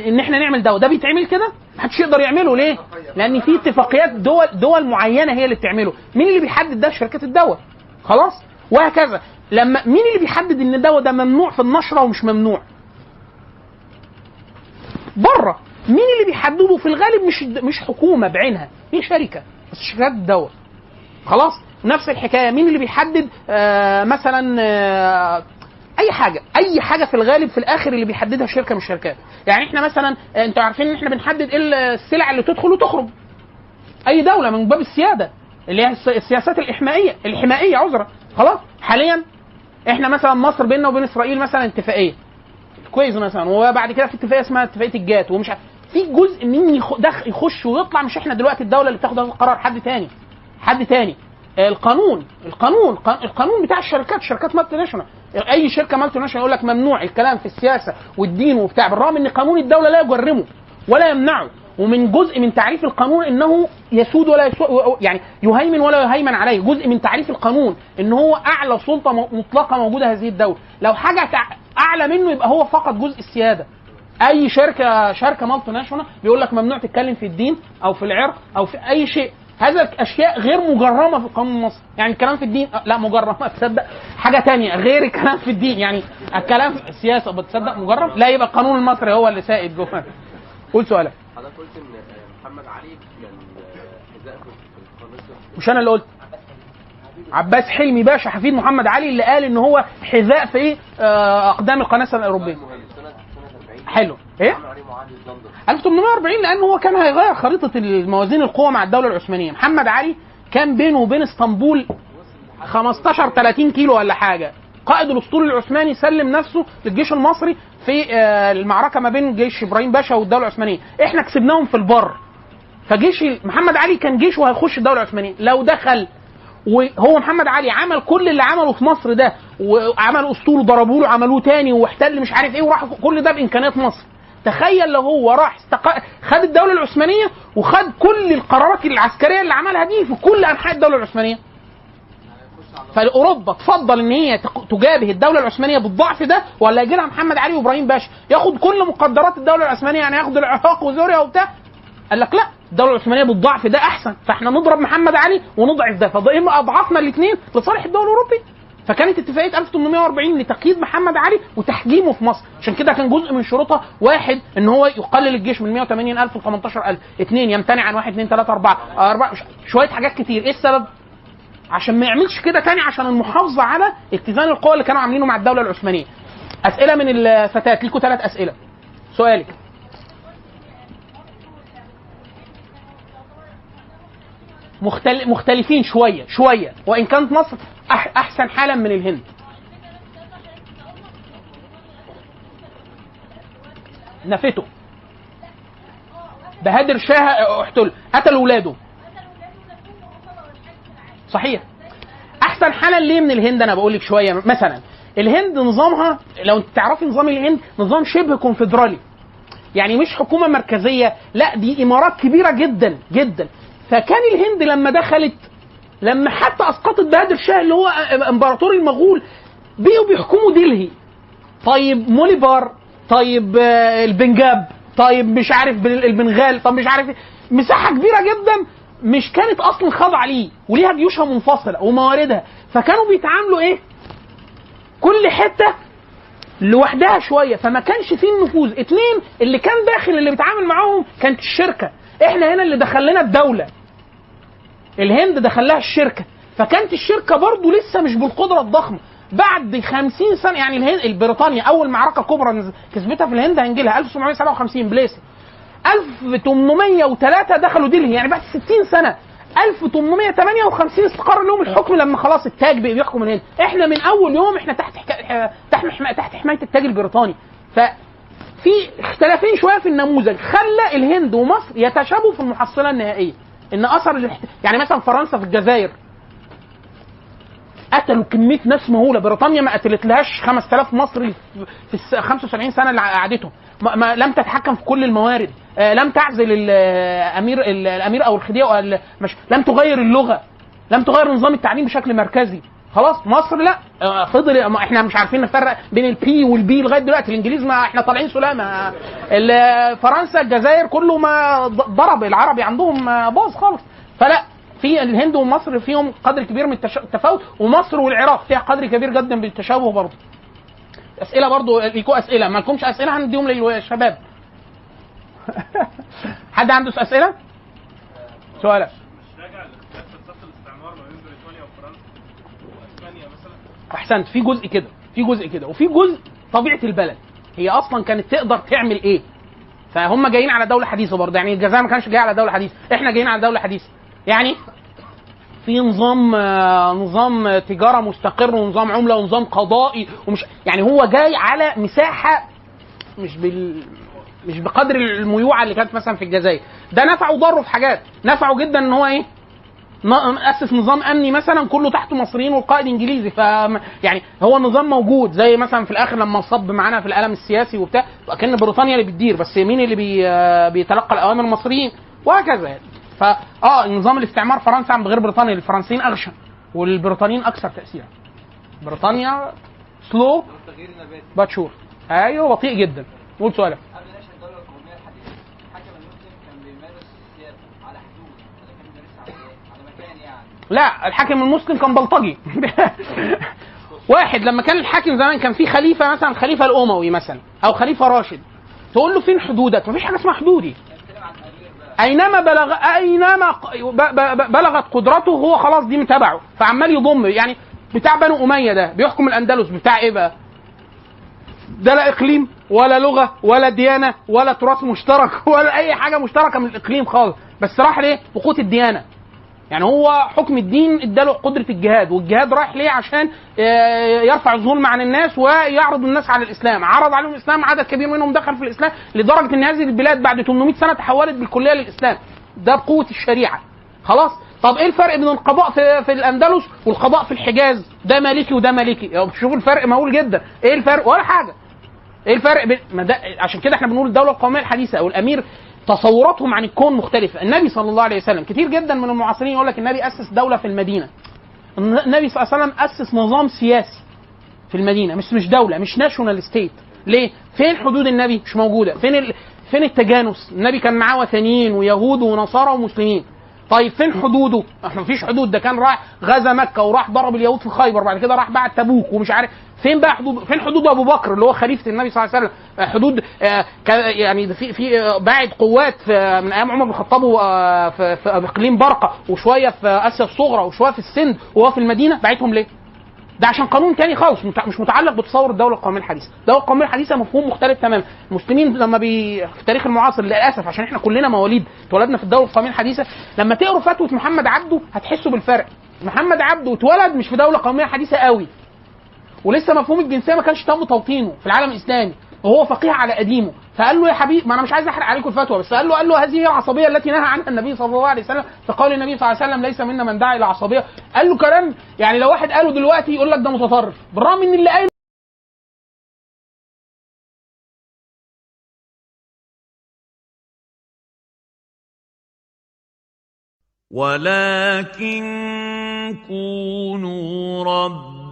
S3: إن إحنا نعمل ده بيتعمل كده؟ محدش يقدر يعمله ليه؟ لأن في اتفاقيات دول دول معينة هي اللي بتعمله. مين اللي بيحدد ده؟ شركات الدواء. خلاص؟ وهكذا. لما مين اللي بيحدد إن الدواء ده ممنوع في النشرة ومش ممنوع؟ بره. مين اللي بيحدده؟ في الغالب مش مش حكومة بعينها هي شركة بس شركات الدواء. خلاص؟ نفس الحكاية. مين اللي بيحدد؟ آه مثلا آه أي حاجة أي حاجة في الغالب في الآخر اللي بيحددها شركة من الشركات. يعني إحنا مثلا أنتوا عارفين إن إحنا بنحدد إيه السلع اللي تدخل وتخرج. أي دولة من باب السيادة اللي هي الس- السياسات الإحمائية الحمائيه عذرا. خلاص حاليا إحنا مثلا مصر بيننا وبين إسرائيل مثلا اتفاقية. كويس مثلا. وبعد كده في اتفاقية اسمها اتفاقية الجات ومش في جزء دخ- يخش ويطلع مش إحنا دلوقتي الدولة اللي بتاخد هذا القرار حد تاني. حد تاني. القانون. القانون. القانون بتاع الشركات. شركات multinational. أي شركة multinational يقول لك ممنوع الكلام في السياسة والدين وبتاع بالرغم إن قانون الدولة لا يجرمه ولا يمنعه. ومن جزء من تعريف القانون إنه يسود ولا يسود يعني يهيمن ولا يهيمن عليه. جزء من تعريف القانون إن هو أعلى سلطة مطلقة موجودة هذه الدولة. لو حاجة أعلى منه يبقى هو فقط جزء السيادة. أي شركة شركة مالتي ناشونال بيقول لك ممنوع تتكلم في الدين أو في العرق أو في أي شيء. هذا أشياء غير مجرمة في القانون المصري يعني الكلام في الدين لا مجرمة تصدق. حاجة تانية غير الكلام في الدين. يعني الكلام في السياسة بتصدق مجرم؟ لا يبقى القانون المصري هو اللي سائد جوه. قول سؤالك.
S8: حضرتك قلت إن محمد علي كان
S3: مش أنا اللي قلت. عباس حلمي باشا حفيد محمد علي اللي قال إن هو حذاء في آه، أقدام القناصه الأوروبية
S8: مهم سنه سنه 40
S3: حلو. إيه؟
S8: عمل عليه معاهده لندن
S3: 1840 لأن هو كان هيغير خريطة الموازين القوى مع الدولة العثمانية. محمد علي كان بينه وبين إسطنبول 15 30 كيلو ولا حاجة. قائد الأسطول العثماني سلم نفسه للجيش المصري في آه، المعركة ما بين جيش إبراهيم باشا والدولة العثمانية. إحنا كسبناهم في البر. فجيش محمد علي كان جيشه هيخش الدولة العثمانية. لو دخل وهو محمد علي عمل كل اللي عمله في مصر ده وعمل أسطول وضربوا له عملوه تاني واحتل مش عارف إيه وراح كل ده بإمكانيات مصر. تخيل لو هو راح استق... خد الدولة العثمانية وخد كل القرارات العسكرية اللي عملها دي في كل أنحاء الدولة العثمانية. فاوروبا تفضل إن هي تجابه الدولة العثمانية بالضعف ده ولا يجي لها محمد علي وإبراهيم باشا؟ ياخد كل مقدرات الدولة العثمانية يعني ياخد العراق وسوريا وبتاع. قال لك لا. الدولة العثمانية بالضعف ده أحسن فإحنا نضرب محمد علي ونضعف ده فاما أضعفنا الاثنين لصالح الدولة الأوروبية فكانت اتفاقية 1840 لتقييد محمد علي وتحجيمه في مصر عشان كده كان جزء من شروطها واحد إن هو يقلل الجيش من 180000 ل 18000 اثنين يمتنع عن واحد اثنين ثلاثة أربعة أربعة شوية حاجات كتير إيه السبب؟ عشان ما يعملش كده تاني عشان المحافظة على اتزان القوى اللي كانوا عاملينه مع الدولة العثمانية. أسئلة من الفتاة ليكوا ثلاث أسئلة. سؤالك مختل... مختلفين شوية شوية. وإن كانت مصر أح... أحسن حالا من الهند. نفته بهادر شاه احتل قتل ولاده. صحيح. أحسن حالا ليه من الهند؟ أنا بقول لك شوية. مثلا الهند نظامها لو انت تعرفي نظام الهند نظام شبه كونفدرالي. يعني مش حكومة مركزية لا دي إمارات كبيرة جدا جدا. فكان الهند لما دخلت لما حتى أسقطت بهادر شاه اللي هو إمبراطور المغول بقوا بيحكموا دلهي طيب موليبار طيب آه، البنجاب طيب مش عارف بن- البنغال طب مش عارف إيه. مساحة كبيرة جدا مش كانت أصلا خاضعة ليه وليها جيوشها منفصلة ومواردها. فكانوا بيتعاملوا إيه؟ كل حتة لوحدها شوية فما كانش فيه النفوذ. اتنين اللي كان داخل اللي بيتعامل معاهم كانت الشركة. إحنا هنا اللي دخل لنا الدولة. الهند دخل لها الشركة. فكانت الشركة برضو لسه مش بالقدرة الضخمة. بعد 50 سنة يعني الهند بريطانيا أول معركة كبرى كسبتها في الهند هنجي لها 1757 بليسي 1803 دخلوا دلهي يعني بعد 60 سنة. 1858 استقر لهم الحكم لما خلاص التاج بيحكم الهند. إحنا من أول يوم إحنا تحت حكا... تحت حما- تحت حماية التاج البريطاني. ففي اختلافين شوية في النموذج. خلى الهند ومصر يتشابهوا في المحصلة النهائية. إن أثر يعني مثلا فرنسا في الجزائر. قتلوا كمية ناس مهولة. بريطانيا ما قتلتلهاش 5000 مصري في- في الس- 75 سنة اللي قعدتهم. ما ما لم تتحكم في كل الموارد. آه، لم تعزل الأمير الامير أو الخديوي لم تغير اللغة. لم تغير نظام التعليم بشكل مركزي. خلاص مصر لا. آه، فضل إحنا مش عارفين نفرق بين ال B وال P لغاية دلوقتي. الإنجليز ما إحنا طالعين سلامة. فرنسا الجزائر كله ما ضرب. العربي عندهم آه، باظ خالص. فلا في الهند ومصر فيهم قدر كبير من التفاوت. ومصر والعراق فيها قدر كبير جدا من التشابه برضه. أسئلة برضه ليكوا أسئلة. ما لكمش أسئلة هنديهم للشباب. حد عنده أسئلة؟ سؤالك. أحسنت. في جزء كده. في جزء كده. وفي جزء طبيعة البلد. هي أصلا كانت تقدر تعمل إيه؟ فهم جايين على دولة حديثة برضه. يعني الجزائر ما كانش جاي على دولة حديثة. إحنا جايين على دولة حديثة. يعني في نظام آه، نظام تجارة مستقر ونظام عملة ونظام قضائي ومش يعني هو جاي على مساحة مش بال مش بقدر الميوعة اللي كانت مثلا في الجزائر. ده نفعه وضره في حاجات. نفعه جدا إن هو إيه؟ اسس نظام أمني مثلا كله تحته مصريين والقائد إنجليزي ف يعني هو النظام موجود زي مثلا في الآخر لما صب معانا في القلم السياسي وبتاع كان بريطانيا اللي بتدير بس مين اللي بي بيتلقى الأوامر المصريين وهكذا يعني. فا آه نظام الاستعمار فرنسا عن غير بريطانيا الفرنسيين أغشى والبريطانيين أكثر تاثيرا. بريطانيا
S4: slow but
S3: sure أيوه بطيء جدا. قول سؤالك
S4: قبل نشأة الدولة القومية الحديثة حكم المسلم كان بيمارس السياسة على حدود ولا كان بيمارسها على إيه؟ على مكان يعني
S3: لا الحاكم المسلم كان بلطجي. واحد لما كان الحاكم زمان كان في خليفة مثلا خليفة الأموي مثلا أو خليفة راشد تقول له فين حدودك؟ مفيش حاجة اسمها حدودي. أينما بلغ أينما بلغت قدرته هو خلاص دي متابعه فعمال يضم يعني بتاع بنو أمية ده بيحكم الأندلس بتاع إيه بقى؟ ده لا إقليم ولا لغة ولا ديانة ولا تراث مشترك ولا أي حاجة مشتركة من الإقليم خالص. بس راح ليه؟ بقوه الديانة. يعني هو حكم الدين اداله قدرة الجهاد والجهاد رايح ليه؟ عشان آه، يرفع الظلم عن الناس ويعرض الناس على الإسلام. عرض عليهم الإسلام عدد كبير منهم دخل في الإسلام لدرجة إن هذه البلاد بعد 800 سنة تحولت بالكلية للإسلام. ده بقوة الشريعة. خلاص؟ طب إيه الفرق بين القضاء في, في الأندلس والقضاء في الحجاز؟ ده مالكي وده مالكي. يعني شوفوا الفرق مهول جدا. إيه الفرق؟ ولا حاجة. إيه الفرق بين ما ده عشان كده إحنا بنقول الدولة القومية الحديثة أو الامير تصوراتهم عن الكون مختلفة. النبي صلى الله عليه وسلم كتير جدا من المعاصرين يقول لك النبي أسس دولة في المدينة. النبي صلى الله عليه وسلم أسس نظام سياسي في المدينة. مش مش دولة مش national state ليه؟ فين حدود النبي؟ مش موجودة. فين ال... فين التجانس؟ النبي كان معاه وثنيين ويهود ونصارى ومسلمين. طيب فين حدوده؟ إحنا مفيش حدود ده كان راح غزا مكة وراح ضرب اليهود في خيبر بعد كده راح بعد تبوك ومش عارف فين بقى حدود فين حدود أبو بكر اللي هو خليفة النبي صلى الله عليه وسلم آه، حدود آه، يعني في في آه، باعد قوات من أيام عمر بن الخطاب في إقليم برقة وشوية في آسيا الصغرى وشوية في السند وهو في المدينة باعتهم ليه؟ ده عشان قانون تاني خالص مش متعلق بتصور الدولة القومية الحديثة، الدولة القومية الحديثة مفهوم مختلف تماما، المسلمين لما بي في التاريخ المعاصر للأسف عشان إحنا كلنا مواليد اتولدنا في الدولة القومية الحديثة، لما تقروا فتوى محمد عبده هتحسوا بالفرق، محمد عبده اتولد مش في دولة قومية حديثة قوي. ولسه مفهوم الجنسية ما كانش تم توطينه في العالم الإسلامي. وهو فقيه على قديمه. فقال له يا حبيبي ما أنا مش عايز أحرق عليكم الفتوى بس قال له قال له هذه هي العصبية التي نهى عنها النبي صلى الله عليه وسلم في قول النبي صلى الله عليه وسلم ليس منا من دعا إلى عصبية. قال له كلام يعني لو واحد قاله دلوقتي يقول لك ده متطرف. بالرغم ان اللي قايل
S1: ولكن كونوا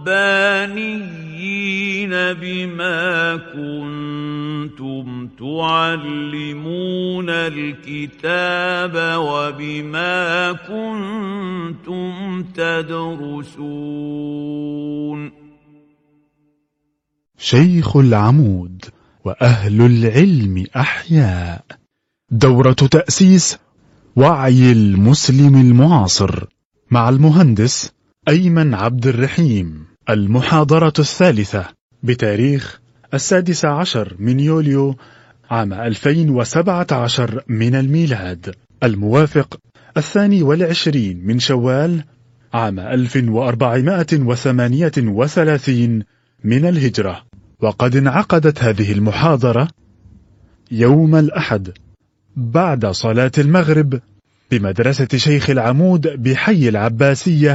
S1: ربانيين بما كنتم تعلمون الكتاب وبما كنتم تدرسون.
S2: شيخ العمود وأهل العلم أحياء. دورة تأسيس وعي المسلم المعاصر مع المهندس أيمن عبد الرحيم. المحاضرة الثالثة بتاريخ السادس عشر من يوليو عام 2017 من الميلاد. الموافق الثاني والعشرين من شوال عام 1438 من الهجرة. وقد انعقدت هذه المحاضرة يوم الأحد بعد صلاة المغرب بمدرسة شيخ العمود بحي العباسية